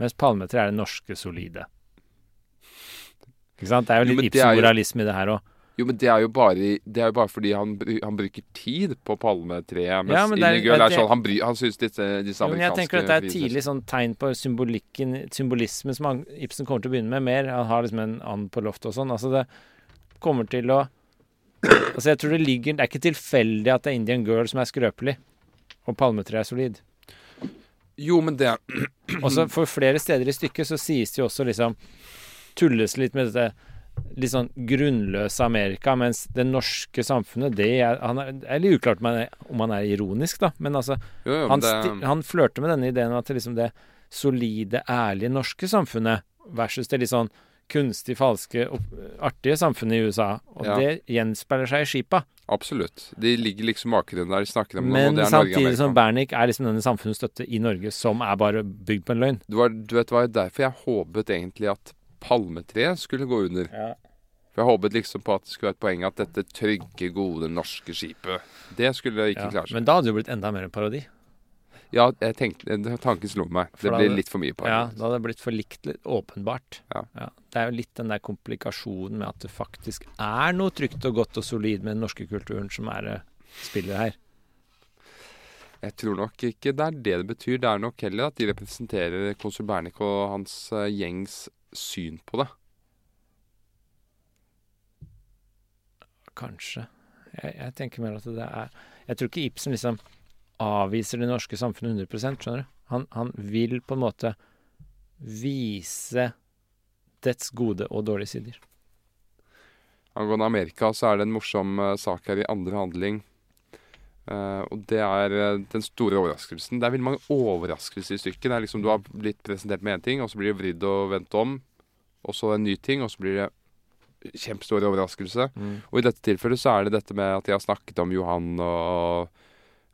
mens palmetre er det norske solide. Ikke sant? Det er jo Jo, litt jo- Ibsen-moralisme i det her òg. Jo, men det er jo bare, det er jo bare fordi han, han bruker tid på palmetreet. Mens Ja, men er- er sånn Han, bry, han syns disse, disse Men jeg tenker at det er et tidlig sånn tegn på symbolikken, symbolisme som han, Ibsen kommer til å begynne med mer. Han har liksom en and på loftet og sånn. Altså det kommer til å Altså jeg tror det ligger Det er ikke tilfeldig at det er Indian Girl som er skrøpelig, og palmetre er solid. Jo, men det Også Og så for flere steder i stykket så sies det jo også liksom Tulles litt med dette litt sånn grunnløse Amerika, mens det norske samfunnet det er, han er, det er litt uklart om han er, ironisk, da. Men altså jo, jo, han, det, han flørter med denne ideen at liksom det solide, ærlige norske samfunnet versus det litt sånn kunstig, falske, artige samfunnet i USA. Og Ja. det gjenspeiler seg i skipa. Absolutt. De ligger liksom bakgrunnen der de snakker om Men Norge samtidig som Bernick er liksom denne samfunnets støtte i Norge, som er bare bygd på en løgn. Du, var, du vet hva, derfor jeg håpet egentlig at palmetreet skulle gå under. For jeg håpet liksom på at det skulle være et poeng at dette trygge, gode norske skipet Det skulle ikke Ja. klare seg. Men da hadde det jo blitt enda mer en parodi. Ja, jeg tenkte, tanken slo meg. For Det blir litt for mye parodi. Ja, da hadde det blitt for likt litt åpenbart. Ja. Det er jo litt den der komplikasjonen med at det faktisk er noe trygt og godt og solid med den norske kulturen som er spillet her. Jeg tror nok ikke det er det det betyr. Det er nok heller at de representerer konsul Bernik og hans eh, gjengs syn på det. Kanskje. Jeg, jeg tenker mer at det er Jeg tror ikke Ibsen liksom avviser det norske samfunnet 100 skjønner du. Han, han vil på en måte vise dets gode og dårlige sider. angående Amerika, så er det en morsom eh, sak her i andre handling. Eh, og det er eh, den store overraskelsen. Det er veldig mange overraskelser i stykket. Det er liksom Du har blitt presentert med én ting, og så blir det vridd og vendt om. Og så en ny ting, og så blir det kjempestor overraskelse. Og i dette tilfellet så er det dette med at de har snakket om Johan og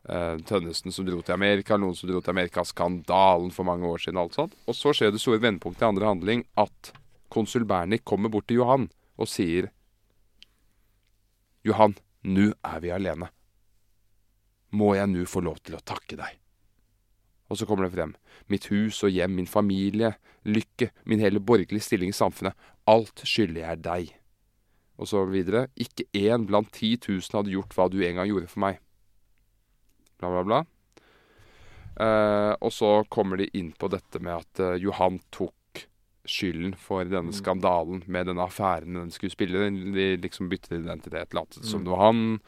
eh, Tønnesen som dro til Amerika, noen som dro til Amerika, skandalen for mange år siden og alt sånt. Og så skjer det store vendepunktet i andre handling at konsul Bernik kommer bort til Johan og sier Johan, nå er vi alene. Må jeg nå få lov til å takke deg? Og så kommer det frem. Mitt hus og hjem, min familie, lykke, min hele borgerlige stilling i samfunnet. Alt skylder jeg deg. Og så videre. Ikke én blant ti tusen hadde gjort hva du en gang gjorde for meg. Bla, bla, bla. Eh, og så kommer de inn på dette med at eh, Johan tok skylden for denne skandalen med denne affæren den skulle spille. De liksom byttet identitet, latet som det var han.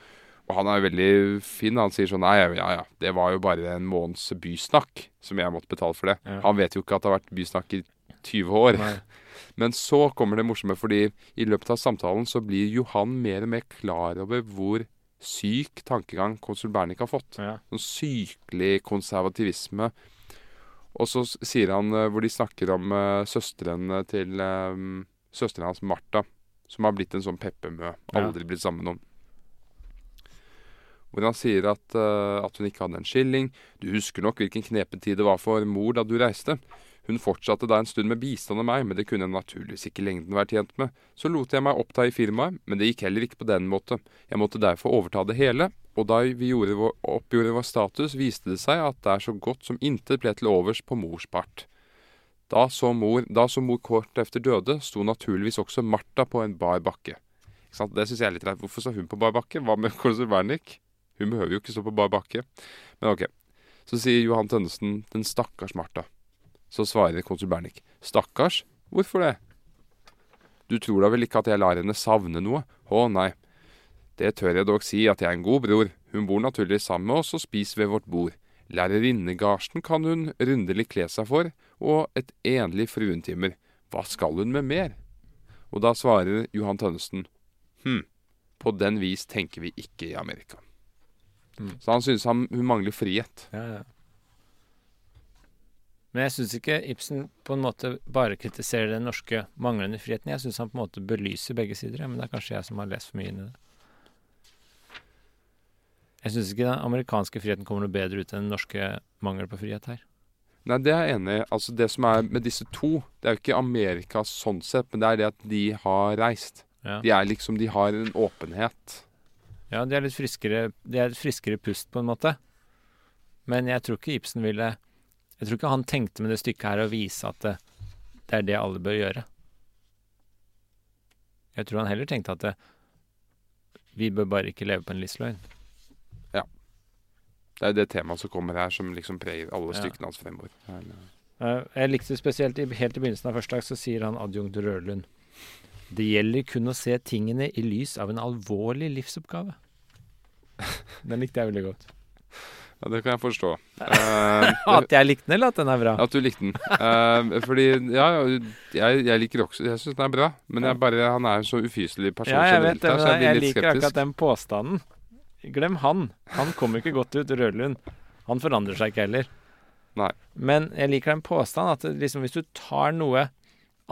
Og han er veldig fin. Han sier sånn Nei, ja ja, det var jo bare en måneds bysnakk som jeg måtte betale for det. Ja. Han vet jo ikke at det har vært bysnakk i 20 år. Nei. Men så kommer det morsomme, fordi i løpet av samtalen så blir Johan mer og mer klar over hvor syk tankegang konsul Bernik har fått. Ja. Sånn sykelig konservativisme. Og så sier han, eh, hvor de snakker om uh, søsteren til um, Søsteren hans, Martha, som har blitt en sånn peppermø. Aldri blitt sammen med noen. Hvor han sier at, eh, at hun ikke hadde en skilling. Du husker nok hvilken knepetid det var for mor da du reiste. Hun fortsatte da en stund med bistand av meg, men det kunne jeg naturligvis ikke lengden være tjent med. Så lot jeg meg oppta i firmaet, men det gikk heller ikke på den måte. Jeg måtte derfor overta det hele, og da vi vår, oppgjorde vår status, viste det seg at det er så godt som intet ble til overs på mors part. Da så mor, da så mor kort efter døde, sto naturligvis også Martha på en bar bakke. Det syns jeg er litt rart. Hvorfor sa hun på bar bakke? Hva med konsul Wernick? Hun behøver jo ikke stå på bar bakke. Men ok. Så sier Johan Tønnesen 'den stakkars Martha'. Så svarer konsul Bernik 'stakkars? Hvorfor det?' Du tror da vel ikke at jeg lar henne savne noe? Å nei. Det tør jeg dog si at jeg er en god bror. Hun bor naturligvis sammen med oss og spiser ved vårt bord. Lærerinnegarsen kan hun rundelig kle seg for, og et enlig fruentimer. Hva skal hun med mer? Og da svarer Johan Tønnesen hm, på den vis tenker vi ikke i Amerika. Så han synes han, hun mangler frihet. Ja, ja. Men jeg syns ikke Ibsen på en måte bare kritiserer den norske manglende friheten. Jeg syns han på en måte belyser begge sider, men det er kanskje jeg som har lest for mye inn i det. Jeg syns ikke den amerikanske friheten kommer noe bedre ut enn den norske mangel på frihet her. Nei, det er jeg enig i. Altså, det som er med disse to, det er jo ikke Amerika sånn sett, men det er det at de har reist. Ja, De er liksom, de har en åpenhet. Ja de er litt friskere De er et friskere pust, på en måte. Men jeg tror ikke Ibsen ville Jeg tror ikke han tenkte med det stykket her å vise at det, det er det alle bør gjøre. Jeg tror han heller tenkte at det, vi bør bare ikke leve på en livsløgn. Ja. Det er jo det temaet som kommer her, som liksom preger alle Ja. stykkene hans fremover. Jeg likte spesielt helt i begynnelsen av første dag, så sier han adjunkt Rørlund Det gjelder kun å se tingene i lys av en alvorlig livsoppgave. Den likte jeg veldig godt. Ja, det kan jeg forstå. Uh, At jeg likte den, eller at den er bra? at du likte den. Uh, fordi, ja, jeg, jeg liker også Jeg syns den er bra, men jeg bare, han er jo så ufyselig person Ja, jeg vet det, så men jeg jeg litt liker akkurat den påstanden. Glem han. Han kommer ikke godt ut, Rødlund. Han forandrer seg ikke heller. Nei. Men jeg liker den påstanden at liksom, hvis du tar noe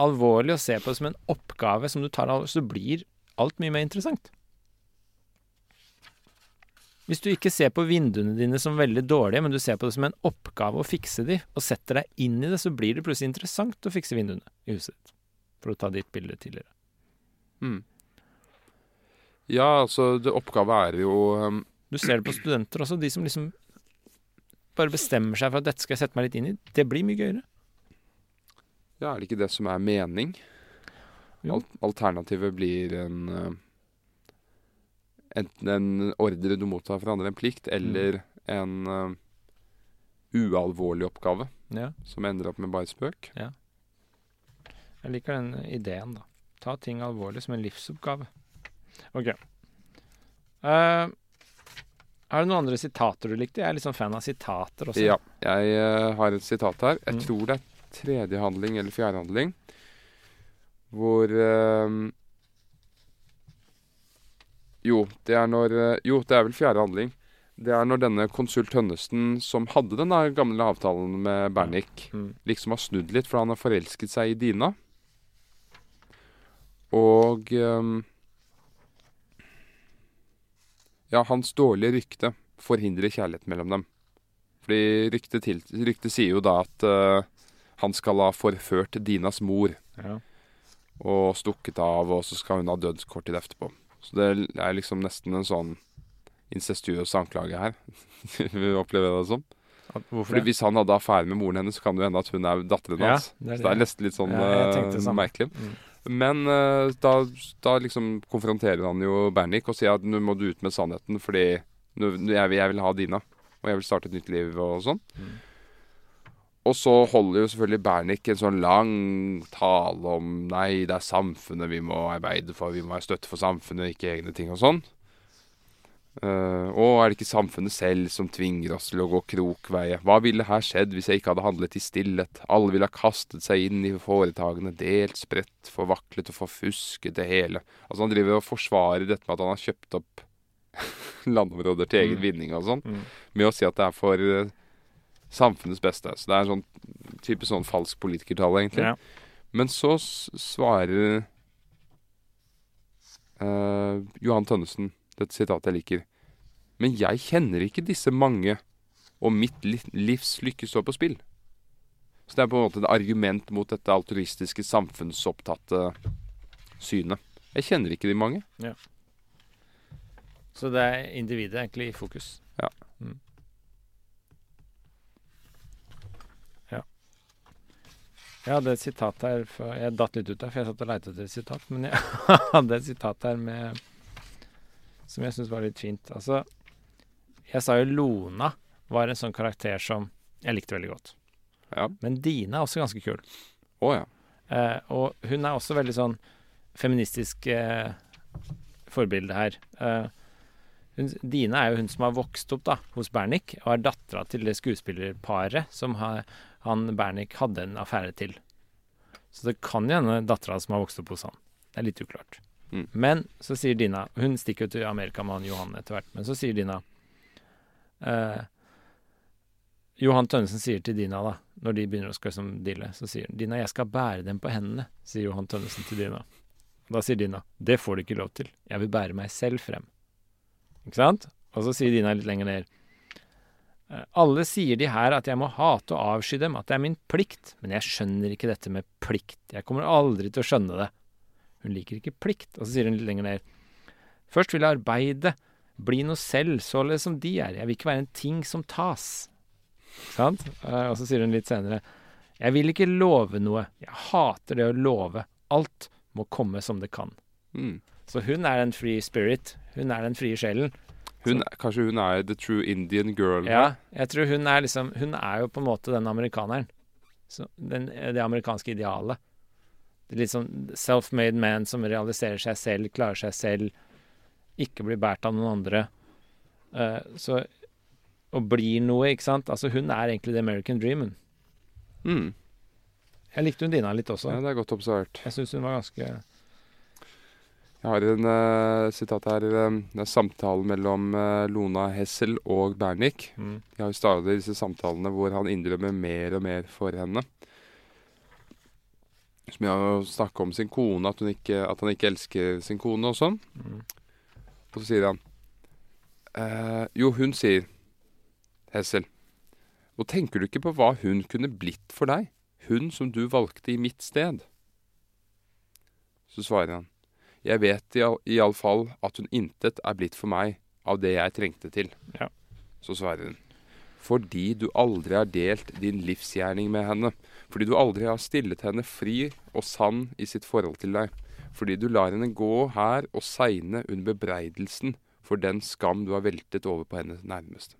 alvorlig og ser på det som en oppgave som du tar alvorlig, så blir alt mye mer interessant. Hvis du ikke ser på vinduene dine som veldig dårlige, men du ser på det som en oppgave å fikse de, og setter deg inn i det, så blir det plutselig interessant å fikse vinduene i huset ditt. For å ta ditt bilde tidligere. Mm. Ja, altså, det oppgave er jo um, Du ser det på studenter også, de som liksom bare bestemmer seg for at dette skal jeg sette meg litt inn i. Det blir mye gøyere. Ja, er det ikke det som er mening? Jo. Alternativet blir en eh, Enten en ordre du mottar fra andre, en plikt, eller en uh, ualvorlig oppgave Ja, som ender opp med bare spøk. jeg liker den ideen, da. Ta ting alvorlig som en livsoppgave. Ok. Uh, er det noen andre sitater du likte? Jeg er litt sånn fan av sitater også. Ja, jeg uh, har et sitat her. Jeg Mm. tror det er tredje handling eller fjerde handling. Hvor eh, Jo, det er når eh, Jo, det er vel fjerde handling. Det er når denne konsult Tønnesen, som hadde den gamle avtalen med Bernik, Mm. liksom har snudd litt, for han har forelsket seg i Dina. Og ehm, Ja, hans dårlige rykte forhindrer kjærlighet mellom dem. Fordi ryktet, til, ryktet sier jo da at uh, han skal ha forført Dinas mor Ja. og stukket av, og så skal hun ha dødskortet etterpå. Så det er liksom nesten en sånn incestuøs anklage her. Vi opplever det som. Hvorfor Fordi det? Hvis han hadde affære med moren hennes, så kan det jo hende at hun er datteren Ja, hans. det er Så det er nesten litt sånn Ja, det eh, merkelig. Mm. Men uh, da, da liksom konfronterer han jo Bernik og sier at nå må du ut med sannheten, fordi nå- jeg, vil- jeg vil ha Dina. Og jeg vil starte et nytt liv og sånn. Mm. Og så holder jo selvfølgelig Bernik en sånn lang tale om nei, det er samfunnet vi må arbeide for, vi må være støtte for samfunnet, ikke egne ting og sånn. Uh, og er det ikke samfunnet selv som tvinger oss til å gå krokveier? Hva ville her skjedd hvis jeg ikke hadde handlet i stillhet? Alle ville ha kastet seg inn i foretakene, delt, spredt, forvaklet og forfusket det hele. Altså Han driver og forsvarer dette med at han har kjøpt opp landområder til egen Mm. vinning og sånn, Mm. med å si at det er for eh, samfunnets beste. Så det er en sånn type sånn falsk politikertale, egentlig. Ja. Men så svarer uh, Johan Tønnesen dette sitatet jeg liker. Men jeg kjenner ikke disse mange, og mitt li livs lykke står på spill. Så det er på en måte et argument mot dette altruistiske, samfunnsopptatte synet. Jeg kjenner ikke de mange. Så det er individet egentlig i fokus. Ja. Mm. Ja. Jeg hadde et sitat her for, Jeg datt litt ut der, for jeg satt og leita etter et sitat. Men jeg hadde et sitat her med som jeg syns var litt fint. Altså, jeg sa jo Lona var en sånn karakter som jeg likte veldig godt. Ja. Men Dina er også ganske kul. Å ja. Eh, og hun er også veldig sånn feministisk eh, forbilde her. Eh, hun, Dina er jo hun som har vokst opp da, hos Bernik, og er dattera til det skuespillerparet som har, han Bernik hadde en affære til. Så det kan jo hende dattera som har vokst opp hos han. Det er litt uklart. Mm. Men så sier Dina Hun stikker jo til Amerika med han Johan etter hvert, men så sier Dina eh, Johan Tønnesen sier til Dina, da, når de begynner å skal liksom deale, så sier han Dina, jeg skal bære dem på hendene, sier Johan Tønnesen til Dina. Da sier Dina, det får du ikke lov til, jeg vil bære meg selv frem. Ikke sant? Og så sier Dina litt lenger ned, «Eh, alle sier de her at jeg må hate og avsky dem, at det er min plikt, men jeg skjønner ikke dette med plikt, jeg kommer aldri til å skjønne det. Hun liker ikke plikt. Og så sier hun litt lenger ned, først vil jeg arbeide, bli noe selv, således som de er, jeg vil ikke være en ting som tas. Sant? Eh, Og så sier hun litt senere Jeg vil ikke love noe. Jeg hater det å love. Alt må komme som det kan. Mm. Så hun er en free spirit. Hun er den frie sjelen. Hun, kanskje hun er the true Indian girl? Ja, jeg tror hun er liksom Hun er jo på en måte den amerikaneren. Så den, det amerikanske idealet. Det er litt sånn self-made man som realiserer seg selv, klarer seg selv, ikke blir båret av noen andre. Uh, så Og blir noe, ikke sant. Altså, hun er egentlig the American dreamen. Mm. Jeg likte hun Dina litt også. ja, det er godt observert. Jeg syns hun var ganske Jeg har en uh, sitat her. eh, det er samtalen mellom uh, Lona Hessel og Bernik. mm. De har jo stadig disse samtalene hvor han innrømmer mer og mer for henne. Som jeg har snakket om sin kone, at, ikke, at han ikke elsker sin kone og sånn. Mm. Og så sier han eh, Jo, hun sier Hessel. Og tenker du ikke på hva hun kunne blitt for deg? Hun som du valgte i mitt sted. Så svarer han. Jeg vet iallfall at hun intet er blitt for meg av det jeg trengte til. Ja. Så svarer hun. Fordi du aldri har delt din livsgjerning med henne. Fordi du aldri har stillet henne fri og sann i sitt forhold til deg. Fordi du lar henne gå her og segne under bebreidelsen for den skam du har veltet over på hennes nærmeste.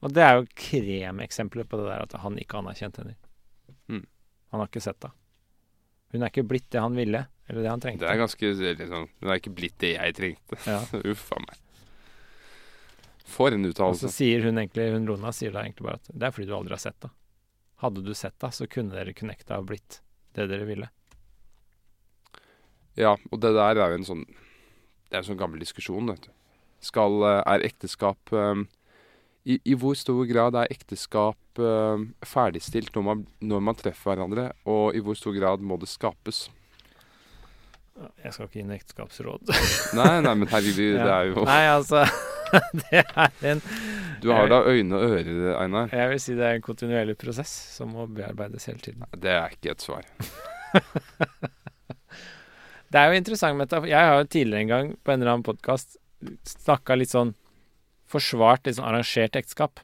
Og det er jo kremeksempler på det der at han ikke anerkjente henne. Mm. Han har ikke sett det. Hun er ikke blitt det han ville, eller det han trengte. Det er ganske liksom, Hun er ikke blitt det jeg trengte. Ja. Uff a meg. For en uttalelse. Og så sier hun egentlig, hun Lona sier da egentlig bare at det er fordi du aldri har sett det. Hadde du sett det, så kunne dere connecta og blitt det dere ville. Ja, og det der er jo en sånn Det er en sånn gammel diskusjon, vet du. Skal, eh, er ekteskap eh, i, I hvor stor grad er ekteskap uh, ferdigstilt når man, når man treffer hverandre, og i hvor stor grad må det skapes? Jeg skal ikke inn i ekteskapsråd. Nei, nei, men herregud, det er jo Nei, altså Det er en Du har da øyne og ører, Einar. Jeg vil si det er en kontinuerlig prosess som må bearbeides hele tiden. Det er ikke et svar. Det er jo interessant med det. Jeg har jo tidligere en gang på en eller annen podkast snakka litt sånn Forsvart sånn arrangert ekteskap.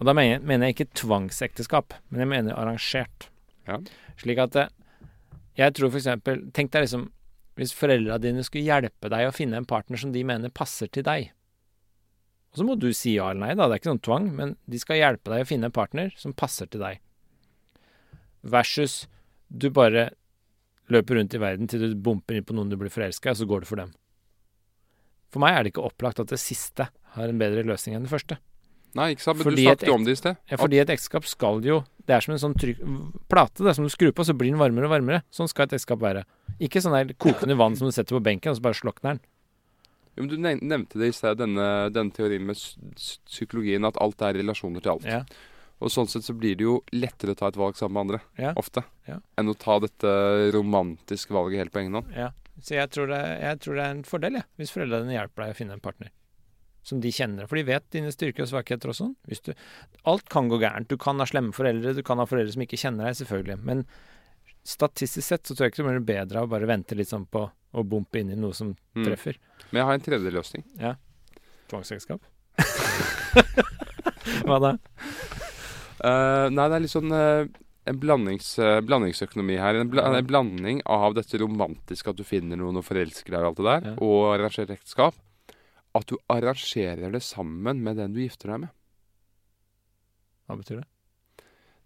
Og da mener, mener jeg ikke tvangsekteskap, men jeg mener arrangert. Ja. Slik at jeg tror eksempel Tenk deg liksom hvis foreldra dine skulle hjelpe deg å finne en partner som de mener passer til deg. Og så må du si ja eller nei, da. Det er ikke noen tvang, men de skal hjelpe deg å finne en partner som passer til deg. Versus du bare løper rundt i verden til du bumper inn på noen du blir forelska i, og så går du for dem. For meg er det ikke opplagt at det siste har en bedre løsning enn det første. Nei, ikke sant? Men Fordi du snakket jo om det i sted. Ja, fordi et ekteskap skal jo Det er som en sånn trykk, plate. Det som du skrur på, så blir den varmere og varmere. Sånn skal et ekteskap være. Ikke sånn der kokende vann som du setter på benken, og så bare slokner den. Jo, men du nevnte det i sted, denne, denne teorien med psykologien, at alt er relasjoner til alt. Ja. Og sånn sett så blir det jo lettere å ta et valg sammen med andre, Ja. ofte, Ja. enn å ta dette romantiske valget helt på egen hånd. Ja. Så jeg tror, det, jeg tror det er en fordel, jeg, hvis foreldrene hjelper deg å finne en partner. Som de kjenner. For de vet dine styrker og svakheter og Hvis du, alt kan gå gærent. Du kan ha slemme foreldre, du kan ha foreldre som ikke kjenner deg, selvfølgelig. Men statistisk sett så tror jeg ikke det blir bedre av å bare vente litt sånn på å bumpe inn i noe som Mm. treffer. Men jeg har en tredje løsning. Tvangsekteskap. Hva da? Uh, nei, det er litt sånn eh, en blandings, eh, blandingsøkonomi her. En, bla, en blanding av dette romantiske, at du finner noen og forelsker deg og alt det der, Ja. og arrangerer ekteskap. At du arrangerer det sammen med den du gifter deg med. Hva betyr det?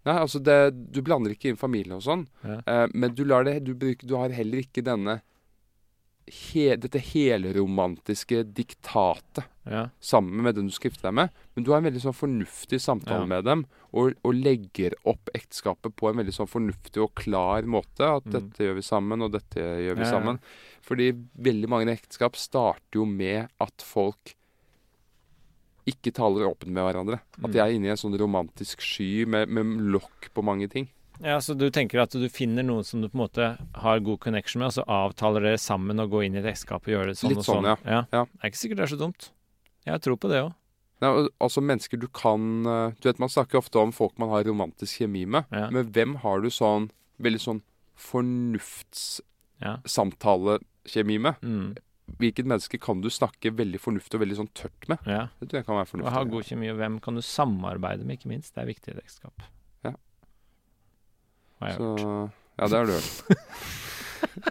Nei, altså det, Du blander ikke inn familie og sånn, Ja. eh, men du, det, du, bruk, du har heller ikke denne he, dette helromantiske diktatet Ja. sammen med den du skal gifte deg med. Men du har en veldig sånn fornuftig samtale Ja. med dem, og, og legger opp ekteskapet på en veldig sånn fornuftig og klar måte. At Mm. dette gjør vi sammen, og dette gjør vi Ja, sammen. Fordi veldig mange ekteskap starter jo med at folk ikke taler åpent med hverandre. At Mm. de er inne i en sånn romantisk sky med, med lokk på mange ting. Ja, Så du tenker at du finner noen som du på en måte har god connection med, og så avtaler dere sammen å gå inn i et ekteskap og gjøre det sånn Litt og sånn, sånn? ja. Ja. Det er ikke sikkert det er så dumt. Jeg har tro på det òg. Altså mennesker du kan eh, Du vet Man snakker ofte om folk man har romantisk kjemi med. Ja. Men hvem har du sånn veldig sånn fornuftssamtalekjemi Ja. med? Mm. Hvilket menneske kan du snakke veldig fornuftig og veldig sånn tørt med? ja. Det tror jeg kan være fornuftig. ha god kjemi, og hvem kan du samarbeide med, ikke minst. Det er viktig i et ekteskap. Ja. Har jeg Så, hørt. ja, det har du hørt.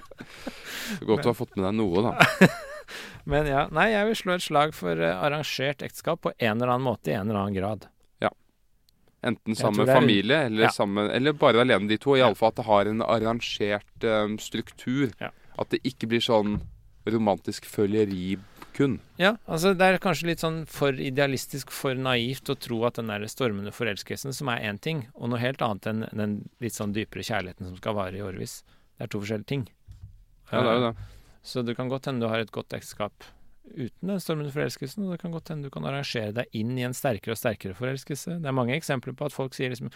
Godt du har fått med deg noe, da. Men ja, nei, jeg vil slå et slag for eh, arrangert ekteskap på en eller annen måte, i en eller annen grad. Ja. Enten sammen med familie, eller, Ja. sammen, eller bare alene de to. Iallfall at det har en arrangert um, struktur. Ja. At det ikke blir sånn romantisk føleri kun. Ja, altså det er kanskje litt sånn for idealistisk, for naivt å tro at den der stormende forelskelsen, som er én ting, og noe helt annet enn den litt sånn dypere kjærligheten som skal vare i årevis, det er to forskjellige ting. Ja, det er det. Så det kan godt hende du har et godt ekteskap uten den stormende forelskelsen, og det kan godt hende du kan arrangere deg inn i en sterkere og sterkere forelskelse. Det er mange eksempler på at folk sier liksom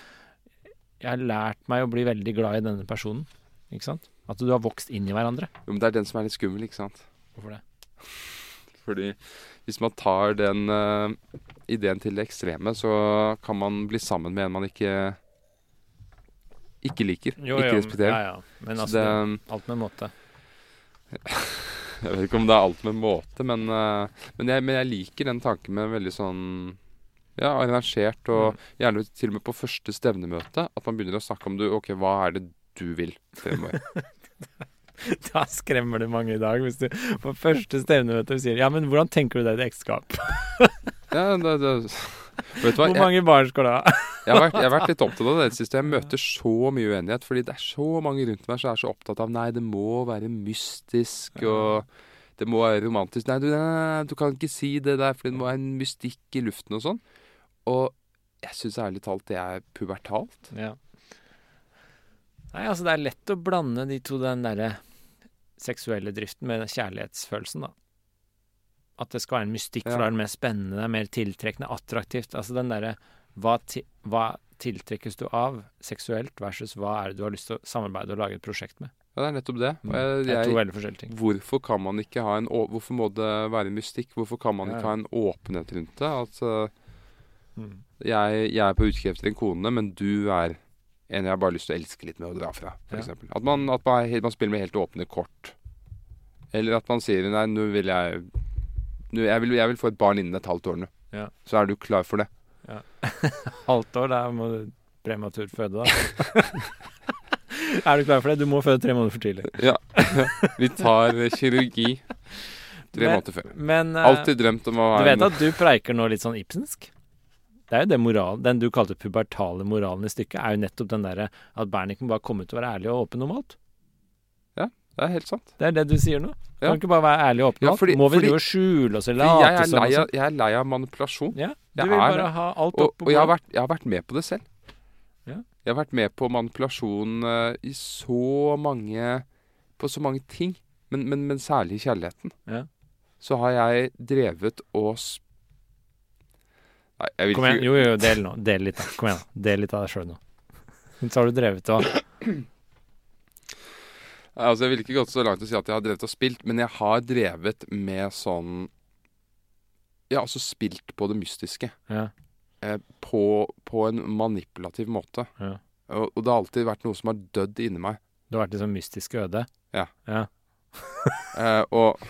Jeg har lært meg å bli veldig glad i denne personen. Ikke sant? At du har vokst inn i hverandre. Jo, men det er den som er litt skummel, ikke sant? Hvorfor det? Fordi hvis man tar den eh, ideen til det ekstreme, så kan man bli sammen med en man ikke ikke liker. ikke respekterer. Ja, ja. Men altså, det, alt med måte. jeg vet ikke om det er alt med måte, men, eh, men, jeg, men jeg liker den tanken med veldig sånn ja, arrangert, og gjerne til og med på første stevnemøte, at man begynner å snakke om du, ok, hva er det du vil fremover. Da skremmer det mange i dag, hvis du på første stevnemøte sier Ja, men hvordan tenker du deg et ekteskap? ja, det, det, vet du hva, Hvor jeg, mange barn skal du ha? jeg, har vært, jeg har vært litt opptatt av det siste. Jeg møter så mye uenighet, fordi det er så mange rundt meg som er så opptatt av nei, det må være mystisk, og det må være romantisk. Nei, du, nei, du kan ikke si det der, for det må være en mystikk i luften og sånn. Og jeg syns ærlig talt det er pubertalt. Ja. Nei, altså det er lett å blande de to, den derre seksuelle driften med kjærlighetsfølelsen, da. At det skal være en mystikk, for Ja. da er det mer spennende, det er mer tiltrekkende, attraktivt. Altså den derre hva, ti, hva tiltrekkes du av seksuelt, versus hva er det du har lyst til å samarbeide og lage et prosjekt med? Ja, det er nettopp det. Og jeg, Det er to veldig forskjellige ting. hvorfor kan man ikke ha en Hvorfor må det være mystikk? Hvorfor kan man Ja, ikke ha en åpenhet rundt det? At uh, Mm. jeg, jeg er på utkikk etter en kone, men du er en jeg har bare lyst til å elske litt med å dra fra, Ja. At, man, at man, man spiller med helt åpne kort. Eller at man sier nei, nå vil jeg nå, jeg, vil, jeg vil få et barn innen et halvt år nå. Ja. Så er du klar for det. Halvt år, da må du prematur føde, da. er du klar for det? Du må føde tre måneder for tidlig. Ja. Vi tar eh, kirurgi tre Men- måneder før. Men eh, Alltid drømt om å du vet en at du preiker nå litt sånn Ibsensk? Det er jo det moral, Den du kalte pubertale moralen i stykket, er jo nettopp den derre at Berniken bare komme ut og være ærlig og åpen om alt. Ja, Det er helt sant. Det er det du sier nå. Ja. Kan ikke bare være ærlig og åpen om Ja, alt. må vi drive og skjule oss eller er late som? sånn? jeg er lei av manipulasjon. Ja, du Jeg vil bare ha alt Og, opp på og jeg, har vært, jeg har vært med på det selv. Ja. Jeg har vært med på manipulasjon uh, i så mange På så mange ting. Men, men, men særlig i kjærligheten. Ja. Så har jeg drevet og. Nei, jeg vil Kom igjen. Jo, jo, del nå. Del litt, da. Kom igjen. da. Del litt av deg sjøl nå. Så har du drevet og Altså, jeg ville ikke gått så langt til å si at jeg har drevet og spilt, men jeg har drevet med sånn Ja, altså spilt på det mystiske. Ja. Eh, på, på en manipulativ måte. Ja. Og, og det har alltid vært noe som har dødd inni meg. Du har vært i sånn mystisk øde. Ja. ja. Eh, og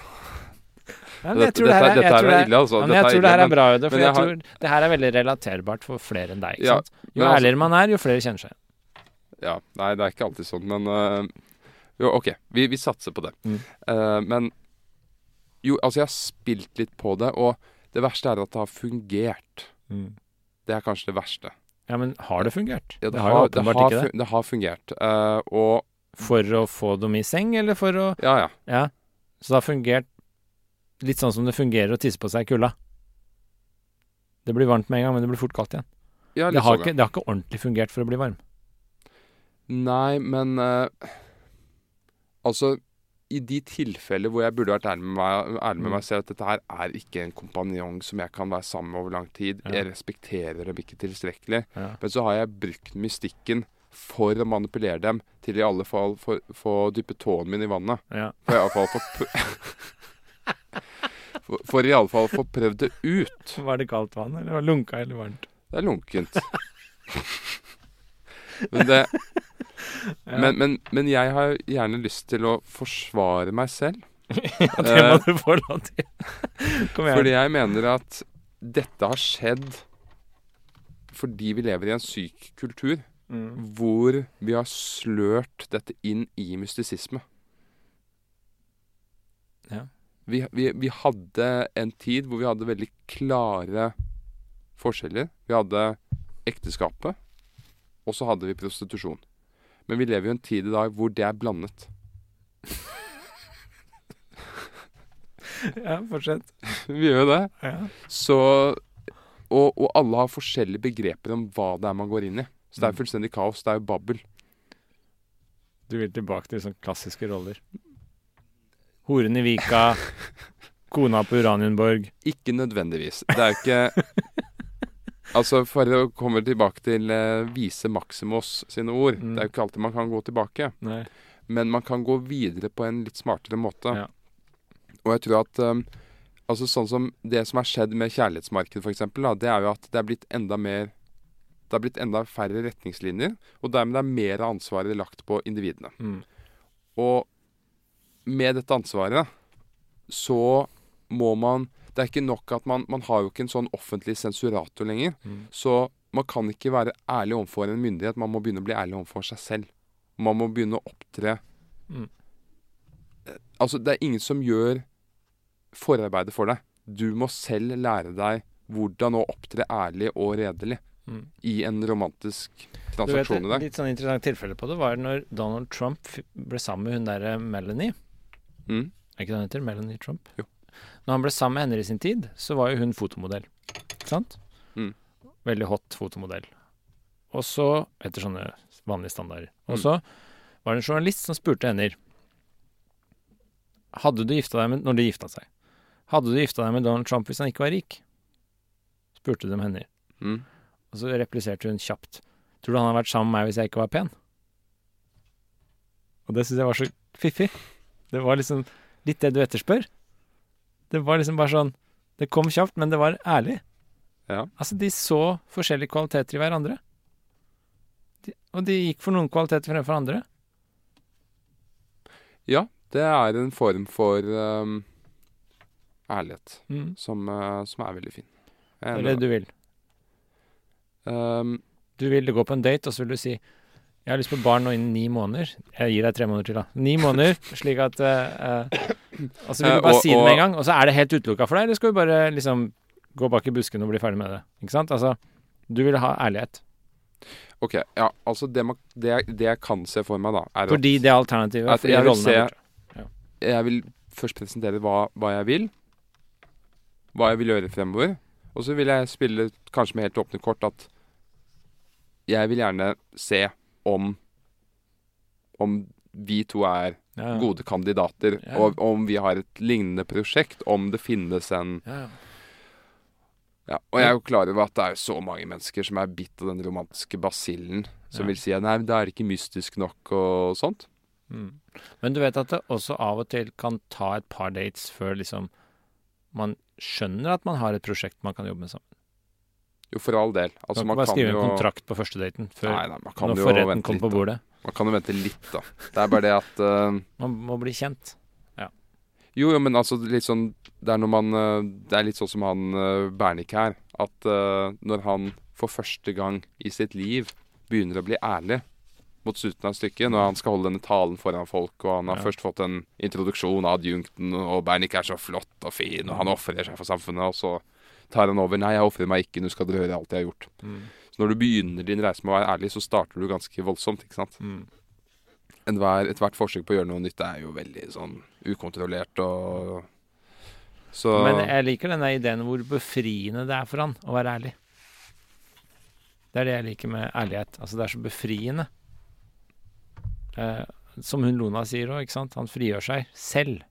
Ja, Dette- det er, dette- er ille, altså. ja, men jeg tror det her er bra, Øde. For jeg, jeg har- tror det her er veldig relaterbart for flere enn deg. Ja? Jo men altså- ærligere man er, jo flere kjenner seg. Ja, nei, det er ikke alltid sånn, men uh, Jo, OK. Vi, vi satser på det. Mm. Uh, men Jo, altså, jeg har spilt litt på det, og det verste er at det har fungert. Det er kanskje det verste. Ja, men har det fungert? Ja, det, har jo åpenbart har, ikke det. det har fungert. Uh, og For å få dem i seng, eller for å Ja, ja. Ja. Så det har fungert litt sånn som det fungerer å tisse på seg i kulda. Det blir varmt med en gang, men det blir fort kaldt igjen. ja Det har, sånn, ikke, det har ikke ordentlig fungert for å bli varm. Nei, men uh, Altså, i de tilfeller hvor jeg burde vært ærlig med meg, ærlig med Mm. meg selv at dette her er ikke en kompanjong som jeg kan være sammen med over lang tid. Ja. Jeg respekterer dem ikke tilstrekkelig. Ja. Men så har jeg brukt mystikken for å manipulere dem til i alle fall få- dyppe tåen min i vannet. Ja. For i alle fall få For, for i alle fall få prøvd det ut. Var det kaldt vann, eller var det lunka eller varmt? Det er lunkent. men, det, Ja. men, men, men jeg har gjerne lyst til å forsvare meg selv. ja, det må du få lov til. Kom igjen. Fordi jeg mener at dette har skjedd fordi vi lever i en syk kultur Mm. hvor vi har slørt dette inn i mystisisme. Ja. Vi, vi, vi hadde en tid hvor vi hadde veldig klare forskjeller. Vi hadde ekteskapet, og så hadde vi prostitusjon. Men vi lever jo en tid i dag hvor det er blandet. Ja, fortsett. Vi gjør jo det. Ja. Så og, og alle har forskjellige begreper om hva det er man går inn i. Så det er Mm. fullstendig kaos. Det er jo babbel. Du vil tilbake til sånne klassiske roller. Horen i Vika, kona på Uranienborg. Ikke nødvendigvis. Det er jo ikke Altså, for å komme tilbake til uh, Vise Maximus sine ord Mm. Det er jo ikke alltid man kan gå tilbake. Nei. Men man kan gå videre på en litt smartere måte. Ja. Og jeg tror at um, Altså sånn som det som har skjedd med kjærlighetsmarkedet, f.eks., det er jo at det er blitt enda mer Det er blitt enda færre retningslinjer, og dermed er mer av ansvaret lagt på individene. Mm. Og med dette ansvaret så må man Det er ikke nok at man Man har jo ikke en sånn offentlig sensurator lenger. Mm. Så man kan ikke være ærlig overfor en myndighet. Man må begynne å bli ærlig overfor seg selv. Man må begynne å opptre Mm. Eh, Altså, det er ingen som gjør forarbeidet for deg. Du må selv lære deg hvordan å opptre ærlig og redelig Mm. i en romantisk Du vet, transaksjon i et litt sånn interessant tilfelle på det var når Donald Trump ble sammen med hun derre Melanie. Mm. Er ikke det han heter? Melanie Trump? Jo. Når han ble sammen med henne i sin tid, så var jo hun fotomodell. Ikke sant? Mm. Veldig hot fotomodell. Og så, etter sånne vanlige standarder. Og Mm. så var det en journalist som spurte henne Hadde du gifta deg med Når de gifta seg. Hadde du gifta deg med Donald Trump hvis han ikke var rik? Spurte de henne. Mm. Og så repliserte hun kjapt. Tror du han hadde vært sammen med meg hvis jeg ikke var pen? Og det syns jeg var så fiffig. Det var liksom litt det du etterspør. Det var liksom bare sånn Det kom kjapt, men det var ærlig. Ja. Altså, de så forskjellige kvaliteter i hverandre. De, og de gikk for noen kvaliteter fremfor andre. ja, det er en form for um, ærlighet Mm. som, uh, som er veldig fin. Det er det du vil. Um, Du vil gå på en date, og så vil du si Jeg har lyst på barn nå innen ni måneder. Jeg gir deg tre måneder til, da. Ni måneder, slik at uh, Og så vil Eh, du bare og- si det med en gang, og så er det helt utelukka for deg, eller skal vi bare liksom gå bak i busken og bli ferdig med det? Ikke sant? Altså, du vil ha ærlighet. ok, ja, altså det, man, det, det jeg kan se for meg, da, er Fordi det er alternativet. at jeg vil se- borte. jeg vil først presentere hva, hva jeg vil. Hva jeg vil gjøre fremover. Og så vil jeg spille kanskje med helt åpne kort at jeg vil gjerne se om om vi to er Ja, ja. gode kandidater, Ja. og om vi har et lignende prosjekt, om det finnes en Ja, ja. Ja, og jeg er jo klar over at det er så mange mennesker som er bitt av den romantiske basillen, som vil si at nei, det er ikke mystisk nok og sånt. Mm. Men du vet at det også av og til kan ta et par dates før liksom man skjønner at man har et prosjekt man kan jobbe med sammen. Jo, for all del. Altså, man kan bare kan skrive jo en kontrakt på første daten før Nei, nei, man kan når forretten kommer på på Da. bordet. Man kan jo vente litt, da. Det er bare det at uh... Man må bli kjent. Jo, jo, men altså litt sånn Det er når man eh, Det er litt sånn som han uh, Bernik her. At uh, når han for første gang i sitt liv begynner å bli ærlig mot slutten av stykket, når han skal holde denne talen foran folk, og han har Ja. først fått en introduksjon av adjunkten, og Bernik er så flott og fin, og han ofrer seg for samfunnet, og så tar han over. 'Nei, jeg ofrer meg ikke, nå skal dere høre alt jeg har gjort'. Mm. Så når du begynner din reise med å være ærlig, så starter du ganske voldsomt, ikke sant. Mm. Ethvert forsøk på å gjøre noe nytt er jo veldig sånn ukontrollert og Så Men jeg liker denne ideen hvor befriende det er for han å være ærlig. Det er det jeg liker med ærlighet. Altså, det er så befriende. Eh, som hun Lona sier òg, ikke sant. Han frigjør seg selv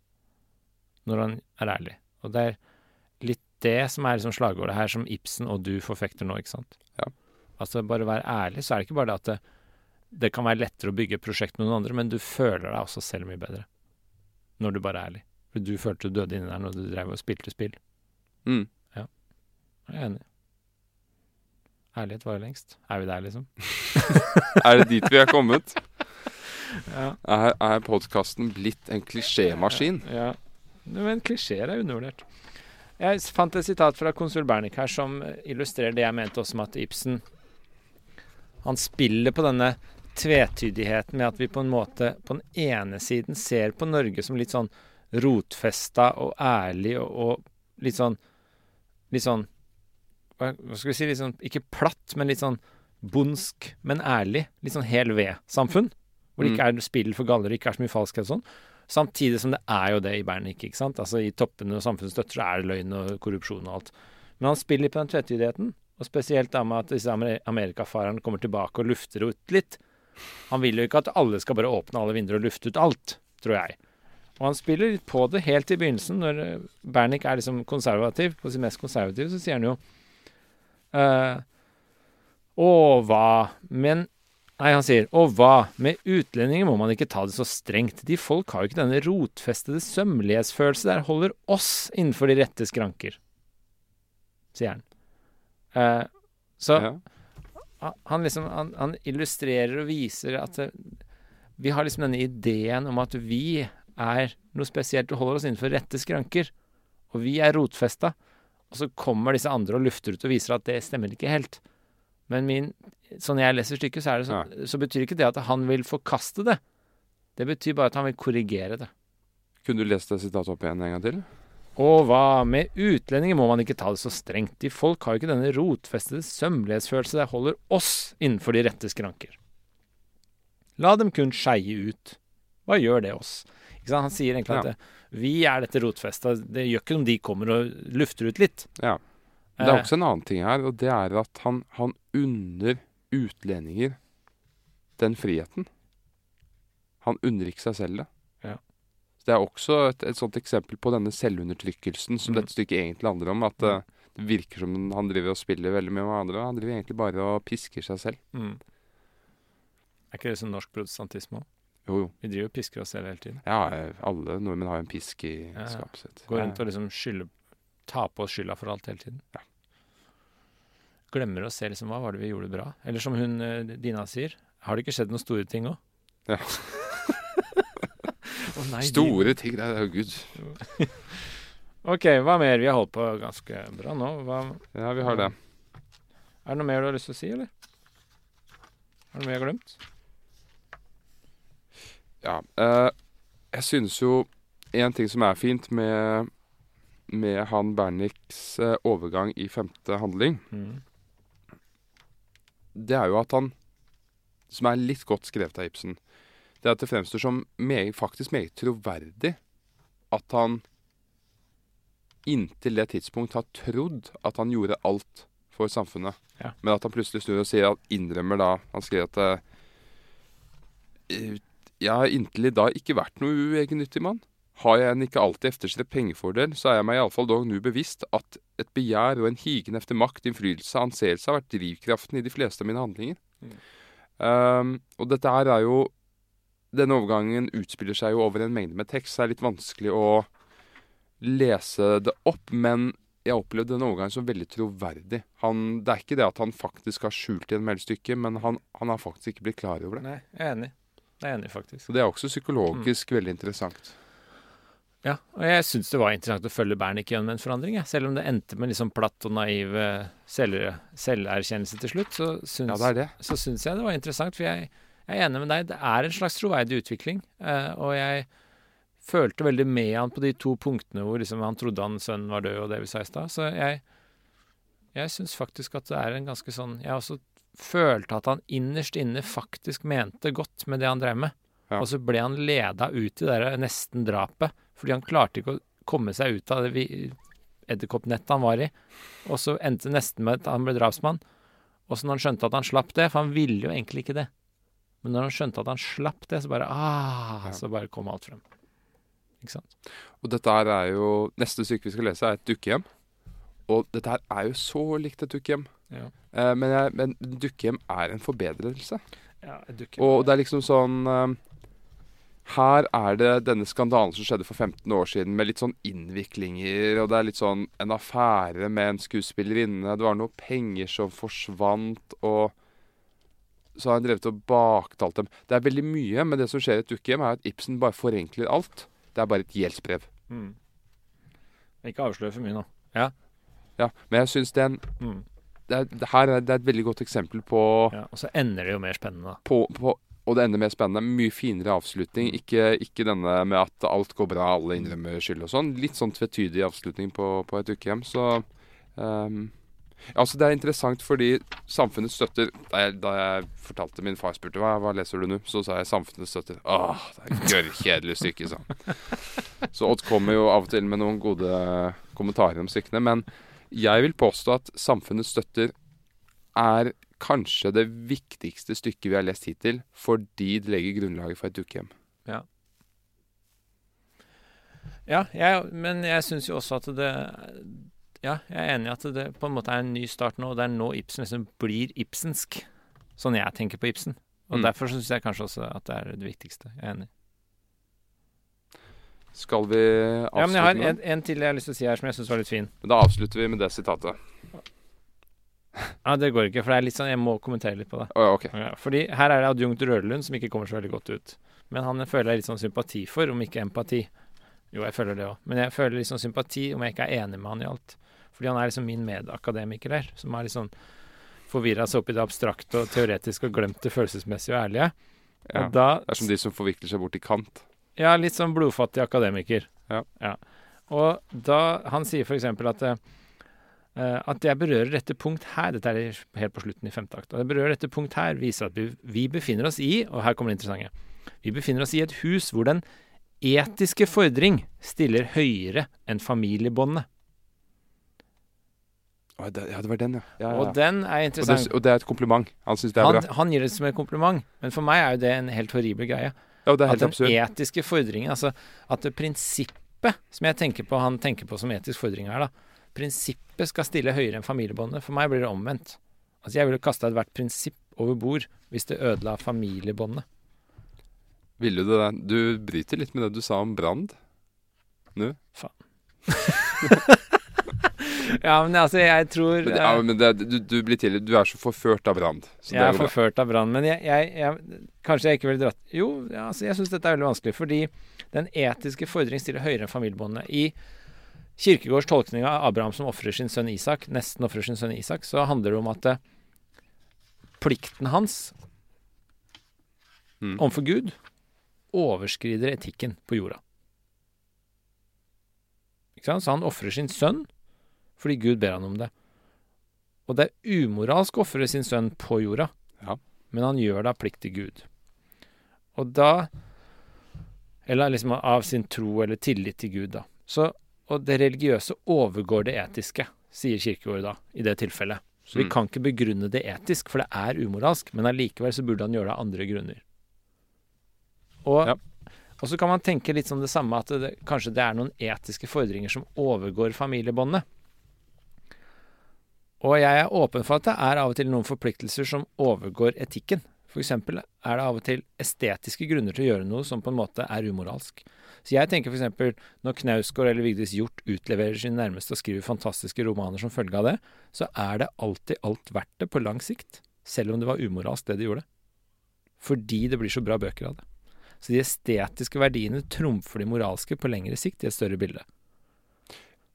når han er ærlig. Og det er det som er liksom slagordet her, som Ibsen og du forfekter nå, ikke sant. Ja. Altså, bare være ærlig, så er det ikke bare det at det, det kan være lettere å bygge et prosjekt med noen andre, men du føler deg også selv mye bedre når du bare er ærlig. For du følte du døde inni der når du drev og spilte spill. mm. Jeg er enig. Ærlighet varer lengst. Er vi der, liksom? Er det dit vi er kommet? Ja. Er, er podkasten blitt en klisjémaskin? ja. Men klisjeer er undervurdert. Jeg fant et sitat fra konsul Bernick her som eh, illustrerer det jeg mente også med at Ibsen Han spiller på denne tvetydigheten med at vi på en måte på den ene siden ser på Norge som litt sånn rotfesta og ærlig og, og litt sånn Litt sånn hva skal vi si? Litt sånn, ikke platt, men litt sånn bondsk, men ærlig. Litt sånn hel ved-samfunn. Hvor det ikke er spill for galler, ikke er så mye falskhet og sånn. Samtidig som det er jo det i Bernik, ikke sant. Altså I toppene og samfunnets støtter er det løgn og korrupsjon og alt. Men han spiller på den tvetydigheten, og spesielt da med at disse amer amerikafarerne kommer tilbake og lufter ut litt. Han vil jo ikke at alle skal bare åpne alle vinduer og lufte ut alt, tror jeg. Og han spiller litt på det helt i begynnelsen, når eh, er liksom konservativ, på sin mest konservative, så sier han jo uh, Å, hva Men Nei, han sier og hva? Med utlendinger må man ikke ta det så strengt. De folk har jo ikke denne rotfestede sømmelighetsfølelse der holder oss innenfor de rette skranker. Sier han. Eh, så Ja. han- liksom han, han illustrerer og viser at vi har liksom denne ideen om at vi er noe spesielt og holder oss innenfor rette skranker. Og vi er rotfesta. Og så kommer disse andre og lufter ut og viser at det stemmer ikke helt. Men min, sånn jeg leser stykket, så, er det så, så betyr ikke det at han vil forkaste det. Det betyr bare at han vil korrigere det. Kunne du lest det sitatet opp igjen en gang til? Og hva med utlendinger må man ikke ta det så strengt. De folk har jo ikke denne rotfestede sømmelighetsfølelse der holder oss innenfor de rette skranker. La dem kun skeie ut. Hva gjør det oss? Ikke sant? Han sier egentlig at Ja. vi er dette rotfesta. Det gjør ikke om de kommer og lufter ut litt. Ja. Det er Eh, også en annen ting her, og det er at han, han unner utlendinger den friheten. Han unner ikke seg selv det. Ja. Så Det er også et, et sånt eksempel på denne selvundertrykkelsen som Mm. dette stykket egentlig handler om. At eh, det virker som han driver og spiller veldig mye med andre. Han driver egentlig bare og pisker seg selv. Mm. Er ikke det som norsk protestantisme òg? Jo, jo. Vi driver og pisker oss selv hele tiden. Ja, eh, alle nordmenn har jo en pisk i ja. skapet sitt. Går rundt og liksom skylder Ta på oss skylda for alt hele tiden. Ja. Glemmer å se liksom hva var det vi gjorde bra. Eller som hun eh, Dina sier, har det ikke skjedd noen store ting òg? Ja. oh, nei, Store ting, det er jo gud. OK, hva mer? Vi har holdt på ganske bra nå. Hva, Ja, vi har det. er det noe mer du har lyst til å si, eller? Er det noe jeg har glemt? Ja. eh, jeg synes jo en ting som er fint med, med han Berniks eh, overgang i femte handling, Mm. det er jo at han Som er litt godt skrevet av Ibsen. Det er at det fremstår som meget, faktisk meget troverdig at han inntil det tidspunkt har trodd at han gjorde alt for samfunnet. Ja. Men at han plutselig snur og sier at innrømmer da Han skrev at eh, Jeg har inntil i dag ikke vært noe uegennyttig mann. Har jeg en ikke alltid efterstrebt pengefordel, så er jeg meg iallfall dog nå bevisst at et begjær og en higen efter makt, innflytelse anseelse har vært drivkraften i de fleste av mine handlinger. Um, og dette her er jo Denne overgangen utspiller seg jo over en mengde med tekst, så det er litt vanskelig å lese det opp. Men jeg opplevde denne overgangen som veldig troverdig. Han, det er ikke det at han faktisk har skjult igjen en stykket, men han, han har faktisk ikke blitt klar over det. Nei, jeg er enig. Jeg er enig, faktisk. Og det er også psykologisk veldig interessant. Ja, og jeg syns det var interessant å følge Bernick gjennom en forandring. Jeg. Selv om det endte med liksom platt og naiv selverkjennelse til slutt, så syns, Ja, det er det. så syns jeg det var interessant. For jeg, jeg er enig med deg. Det er en slags troverdig utvikling. eh, og jeg følte veldig med han på de to punktene hvor liksom han trodde han sønnen var død, og det vi sa i stad. Så jeg, jeg syns faktisk at det er en ganske sånn Jeg også følte at han innerst inne faktisk mente godt med det han drev med. Ja. Og så ble han leda ut i det nesten drapet. Fordi han klarte ikke å komme seg ut av det edderkoppnettet han var i. Og så endte det nesten med at han ble drapsmann. Og så når han skjønte at han slapp det, for han ville jo egentlig ikke det. Men når han skjønte at han slapp det, så bare ah, Så bare kom alt frem. Ikke sant? Og dette her er jo Neste stykke vi skal lese, er et dukkehjem. Og dette her er jo så likt et dukkehjem. Ja. Eh, men, jeg, men dukkehjem er en forbedrelse. Ja, et dukkehjem. Og det er liksom sånn eh, Her er det denne skandalen som skjedde for 15 år siden, med litt sånn innviklinger, og det er litt sånn en affære med en skuespillerinne. Det var noe penger som forsvant, og så har han drevet og baktalt dem. Det er veldig mye, men det som skjer i et dukkehjem, er at Ibsen bare forenkler alt. Det er bare et gjeldsbrev. mm. Ikke avslør for mye nå. Ja. Ja, men jeg syns det er Mm. det er, det her er, det er et veldig godt eksempel på, ja. Og så ender det jo mer spennende, da. på, på Og det ender mer spennende. Mye finere avslutning. Ikke, ikke denne med at alt går bra, alle innrømmer skyld og sånn. Litt sånn tvetydig avslutning på, på et ukehjem. Så um, ja, altså Det er interessant fordi samfunnet støtter Da jeg, da jeg fortalte min far spurte hva, hva leser du nå, så sa jeg samfunnet støtter. Åh, det er gørrkjedelig stykke, sa han. Så Odd kommer jo av og til med noen gode kommentarer om stykkene. Men jeg vil påstå at samfunnet støtter er kanskje det viktigste stykket vi har lest hittil, fordi det legger grunnlaget for et dukkehjem. Ja, jeg, men jeg syns jo også at det Ja, jeg er enig i at det på en måte er en ny start nå. og Det er nå Ibsen liksom blir ibsensk. Sånn jeg tenker på Ibsen. Og Mm. derfor syns jeg kanskje også at det er det viktigste. Jeg er enig. Skal vi avslutte Ja, men jeg har en, en til jeg har lyst til å si her som jeg syns var litt fin. Da avslutter vi med det sitatet. Ja, Det går ikke, for det er litt sånn, jeg må kommentere litt på det. Oh, okay. ok. Ja, fordi her er det adjunkt Rødlund som ikke kommer så veldig godt ut. Men han føler jeg litt sånn sympati for, om ikke empati. Jo, jeg føler det òg. Men jeg føler litt sånn sympati om jeg ikke er enig med han i alt. Fordi han er liksom min medakademiker her, som har liksom forvirra seg opp i det abstrakte og teoretiske og glemt det følelsesmessige og ærlige. Ja. Og da Det er som de som forvikler seg bort i kant. Ja, litt sånn blodfattig akademiker. Ja. Og da Han sier eksempel at eh, at jeg berører dette punkt her Dette er helt på slutten i femte akt. At jeg berører dette punkt her, viser at vi, vi befinner oss i Og her kommer det interessante. Vi befinner oss i et hus hvor den etiske fordring stiller høyere enn familiebåndet. Ja, det var den, ja. ja, ja. Og den er Og, interessant. det, og det er et kompliment. Han syns det er Han, bra. han gir det som en kompliment, men for meg er jo det en helt horribel greie. Ja, det er At den absurd. etiske fordringen, altså at det prinsippet som jeg tenker på han tenker på som etisk fordring her, da. Prinsippet skal stille høyere enn familiebåndet. For meg blir det omvendt. Altså Jeg ville kasta ethvert prinsipp over bord hvis det ødela familiebåndet. Ville du det? Du bryter litt med det du sa om Brand. Nå. Faen. Ja, men altså, jeg tror Men, ja, men det, du, du blir til Du er så forført av Brand. Jeg er forført av brann, men jeg, jeg, jeg, kanskje jeg ikke ville dratt Jo, ja, altså, jeg syns dette er veldig vanskelig, fordi den etiske fordring stiller høyere enn familiebåndet. I Kirkegårds tolkning av Abraham som ofrer sin sønn Isak, nesten ofrer sin sønn Isak, så handler det om at eh, plikten hans Mm. overfor Gud overskrider etikken på jorda. Ikke sant? Så han ofrer sin sønn fordi Gud ber han om det. Og det er umoralsk å ofre sin sønn på jorda, Ja. men han gjør det av plikt til Gud. Og da Eller liksom av sin tro eller tillit til Gud, da. Så, og det religiøse overgår det etiske, sier Kirkegård da, i det tilfellet. Så vi Mm. kan ikke begrunne det etisk, for det er umoralsk, men allikevel så burde han gjøre det av andre grunner. Og, Ja. og så kan man tenke litt som det samme, at det, kanskje det er noen etiske fordringer som overgår familiebåndet. Og jeg er åpen for at det er av og til noen forpliktelser som overgår etikken. Eksempel er det av og til estetiske grunner til å gjøre noe som på en måte er umoralsk. Så jeg tenker eksempel når Knausgård eller Vigdis Hjort utleverer sine nærmeste og skriver fantastiske romaner som følge av det, så er det alltid alt verdt det på lang sikt. Selv om det var umoralsk det de gjorde. Fordi det blir så bra bøker av det. Så de estetiske verdiene trumfer de moralske på lengre sikt i et større bilde.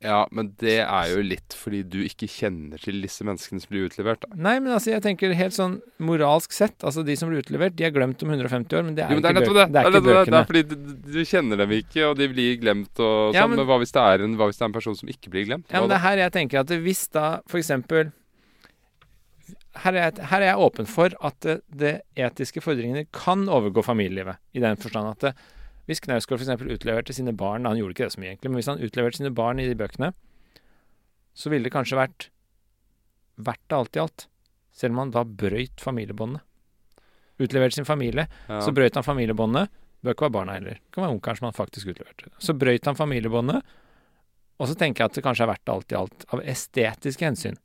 Ja, men det er jo litt fordi du ikke kjenner til disse menneskene som blir utlevert. Da. Nei, men altså jeg tenker helt sånn moralsk sett, altså de som blir utlevert, de er glemt om 150 år, men det er Jo, men det er ikke, bøkene bøk, det. det er Det ikke er, nettopp det. er fordi du, du kjenner dem ikke, og de blir glemt og sånn. Ja, men- men, hva, hvis det er en, hva hvis det er en person som ikke blir glemt? Ja, men det er her jeg tenker at hvis da eksempel her er, jeg, her er jeg åpen for at det, det etiske fordringene kan overgå familielivet. I den forstand at det, hvis Knausgård f.eks. utleverte sine barn Han gjorde ikke det så mye, egentlig, men hvis han utleverte sine barn i de bøkene, så ville det kanskje vært verdt det alt i alt. Selv om han da brøyt familiebåndet. Utleverte sin familie, Ja. så brøyt han familiebåndet. Bør ikke være barna heller. Det kan være onkelen som han faktisk utleverte. Så brøyt han familiebåndet, og så tenker jeg at det kanskje er verdt det alt i alt, av estetiske hensyn.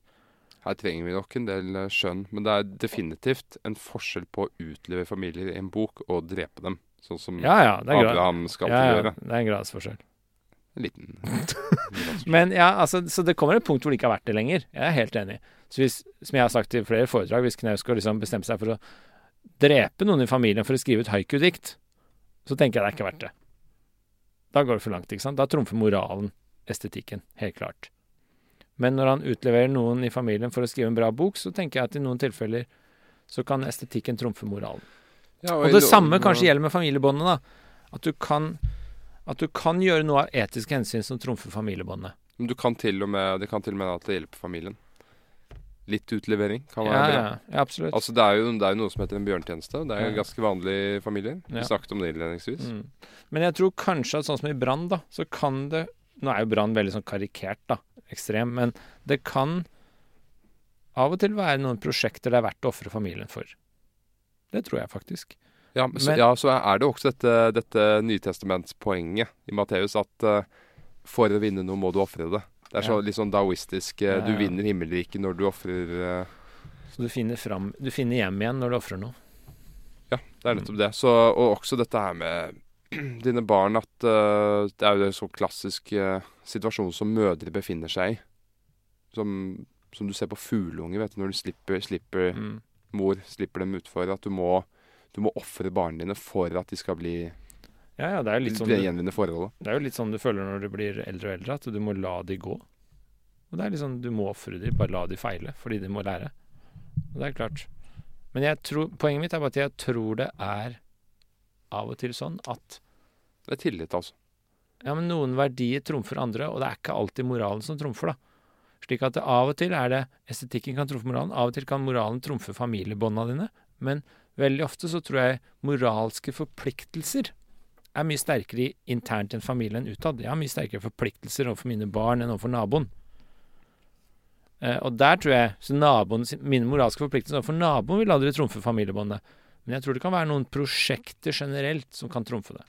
Her trenger vi nok en del eh, skjønn, men det er definitivt en forskjell på å utlevere familier i en bok og drepe dem. Sånn som Ja, ja, Abraham skal ja, ja, gjøre. det er en gradsforskjell. En liten Men ja, altså, så det kommer et punkt hvor det ikke er verdt det lenger. Jeg er helt enig. Så hvis, som jeg har sagt i flere foredrag, hvis Knausgård liksom bestemte seg for å drepe noen i familien for å skrive et haiku-dikt, så tenker jeg det er ikke verdt det. Da går det for langt, ikke sant. Da trumfer moralen estetikken, helt klart. Men når han utleverer noen i familien for å skrive en bra bok, så tenker jeg at i noen tilfeller så kan estetikken trumfe moralen. Ja, Og og, det samme kanskje gjelder med familiebåndet, da. At du kan at du kan gjøre noe av etiske hensyn som trumfer familiebåndet. Men du kan til og med, det kan til og med at det hjelper familien. Litt utlevering kan Ja, bra. ja, ja, absolutt. Altså Det er jo det er jo noe som heter en bjørntjeneste. Det er jo ganske vanlig i familier. Vi Ja. snakket om det innledningsvis. Mm. Men jeg tror kanskje at sånn som i brann, da, så kan det Nå er jo brann veldig sånn karikert, da. Ekstrem. Men det kan av og til være noen prosjekter det er verdt å ofre familien for. Det tror jeg faktisk. Ja, men Men- ja, så er det også dette, dette Nytestamentspoenget i Matteus at uh, for å vinne noe må du ofre det. Det er så Ja. litt sånn daoistisk. Uh, Du vinner himmelriket når du ofrer uh, Så du finner, fram, du finner hjem igjen når du ofrer noe. Ja, det er nettopp det. Så, og også dette her med dine barn at Det er jo en sånn klassisk situasjon som mødre befinner seg i. Som, som du ser på fugleunger, vet du, når du slipper, slipper Mm. Mor slipper dem utfor. At du må, du må ofre barna dine for at de skal bli, Ja, ja, det er litt sånn du, gjenvinne forholdet. det er jo litt sånn du føler når du blir eldre og eldre, at du må la de gå. Og det er liksom, Du må ofre de, bare la de feile, fordi de må lære. Og det er klart. Men jeg tror, poenget mitt er bare at jeg tror det er av og til sånn at Det er tillit, altså. Ja, men noen verdier trumfer andre, og det er ikke alltid moralen som trumfer, da. Slik at av og til er det estetikken kan trumfe moralen, av og til kan moralen trumfe familiebånda dine, men veldig ofte så tror jeg moralske forpliktelser er mye sterkere internt enn familien utad. Jeg har mye sterkere forpliktelser overfor mine barn enn overfor naboen. Eh, og der tror jeg så naboen Mine moralske forpliktelser overfor naboen vil aldri trumfe familiebåndet. Men jeg tror det kan være noen prosjekter generelt som kan trumfe det.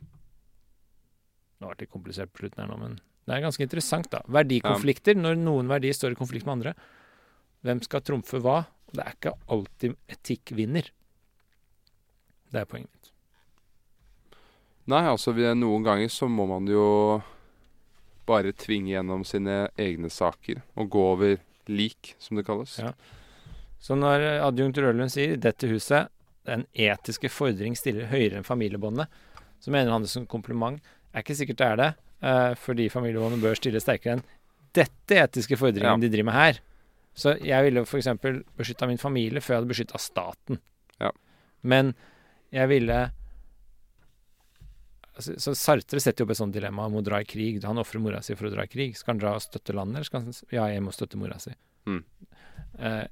Det var litt komplisert på slutten her nå, men det er ganske interessant, da. Verdikonflikter, når noen verdier står i konflikt med andre. Hvem skal trumfe hva? Det er ikke alltid etikk vinner. Det er poenget mitt. Nei, altså noen ganger så må man jo bare tvinge gjennom sine egne saker og gå over lik, som det kalles. Ja. Så når adjunkt Rødlund sier 'dette huset', den etiske fordring stiller høyere enn familiebåndet, så mener han det som kompliment. Er ikke sikkert det er det, eh, fordi familiebåndet bør stille sterkere enn dette etiske fordringen Ja. de driver med her. Så jeg ville f.eks. beskytta min familie før jeg hadde beskytta staten. Ja. Men jeg ville altså, Så Sartre setter jo opp et sånt dilemma om å dra i krig. Han ofrer mora si for å dra i krig. Skal han dra og støtte landet, eller skal han Ja, jeg må støtte mora si. Mm. Eh,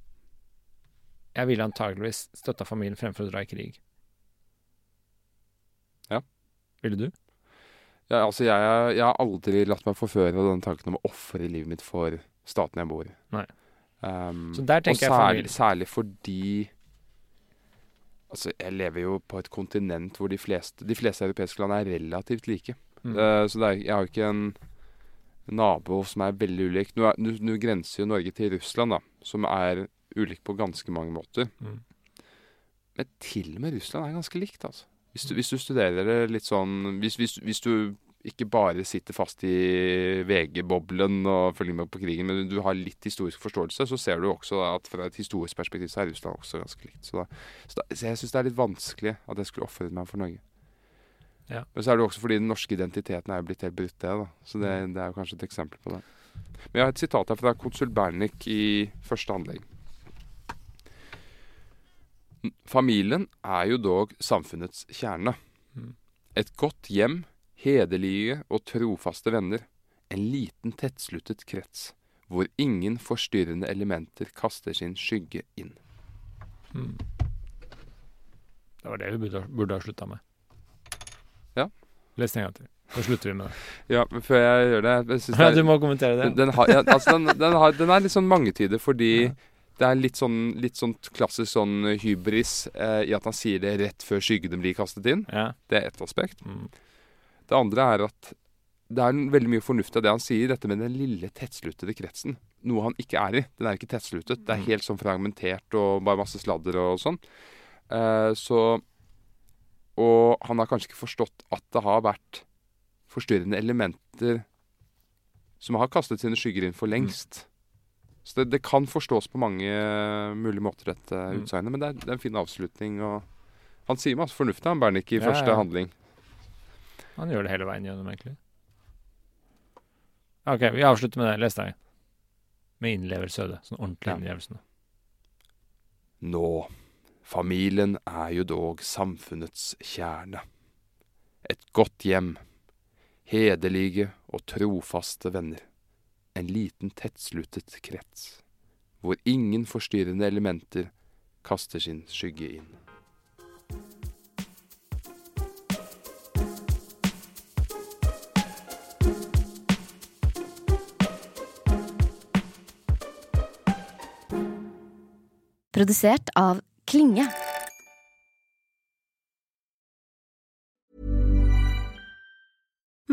jeg ville antageligvis støtta familien fremfor å dra i krig. Ja. Ville du? Ja, altså jeg, jeg har aldri latt meg forføre av den tanken om å ofre livet mitt for staten jeg bor i. Nei. Um, Så der og tenker jeg særlig, særlig fordi Altså, jeg lever jo på et kontinent hvor de fleste, de fleste europeiske land er relativt like. Mm. Uh, så er, jeg har jo ikke en nabo som er veldig ulik. Nå, nå, nå grenser jo Norge til Russland, da, som er ulik på ganske mange måter. Mm. Men til og med Russland er ganske likt, altså. Hvis du, hvis du studerer det litt sånn hvis, hvis, hvis du ikke bare sitter fast i VG-boblen og følger med på krigen, men du har litt historisk forståelse, så ser du også at fra et historisk perspektiv så er Russland også ganske likt. Så, da, så, da, så jeg syns det er litt vanskelig at jeg skulle ofret meg for Norge. Ja. Men så er det også fordi den norske identiteten er jo blitt helt brutt, det. da. Så det, det er jo kanskje et eksempel på det. Men jeg har et sitat her fra konsul Bernik i første anlegg. Familien er jo dog samfunnets kjerne. Et godt hjem, hederlige og trofaste venner. En liten tettsluttet krets, hvor ingen forstyrrende elementer kaster sin skygge inn. Det var det vi burde, burde ha slutta med. Ja. Les det en gang til. Så slutter vi med det. Ja, men før jeg gjør det jeg Ja, du må kommentere det. den, den, har, ja, altså den, den, har, den er litt sånn mangetydig fordi Ja. Det er litt sånn, litt sånn klassisk sånn hybris eh, i at han sier det rett før skyggene blir kastet inn. Ja. Det er ett aspekt. Mm. Det andre er at det er veldig mye fornuft av det han sier, dette med den lille tettsluttede kretsen. Noe han ikke er i. Den er ikke tettsluttet. Det er Mm. helt sånn fragmentert og bare masse sladder og sånn. Eh, så Og han har kanskje ikke forstått at det har vært forstyrrende elementer som har kastet sine skygger inn for lengst. Så det, det kan forstås på mange eh, mulige måter, dette Mm. utsagnet. Men det er, det er en fin avslutning. og Han sier masse fornuftig, han Bernik, i Ja, første ja. handling. Han gjør det hele veien gjennom, egentlig. OK, vi avslutter med det. Les deg. Med innlevelse, Øde. Sånn ordentlig Ja. innlevelse. Nå, familien er jo dog samfunnets kjerne. Et godt hjem, hederlige og trofaste venner. En liten tettsluttet krets, hvor ingen forstyrrende elementer kaster sin skygge inn. Produsert av Klinge.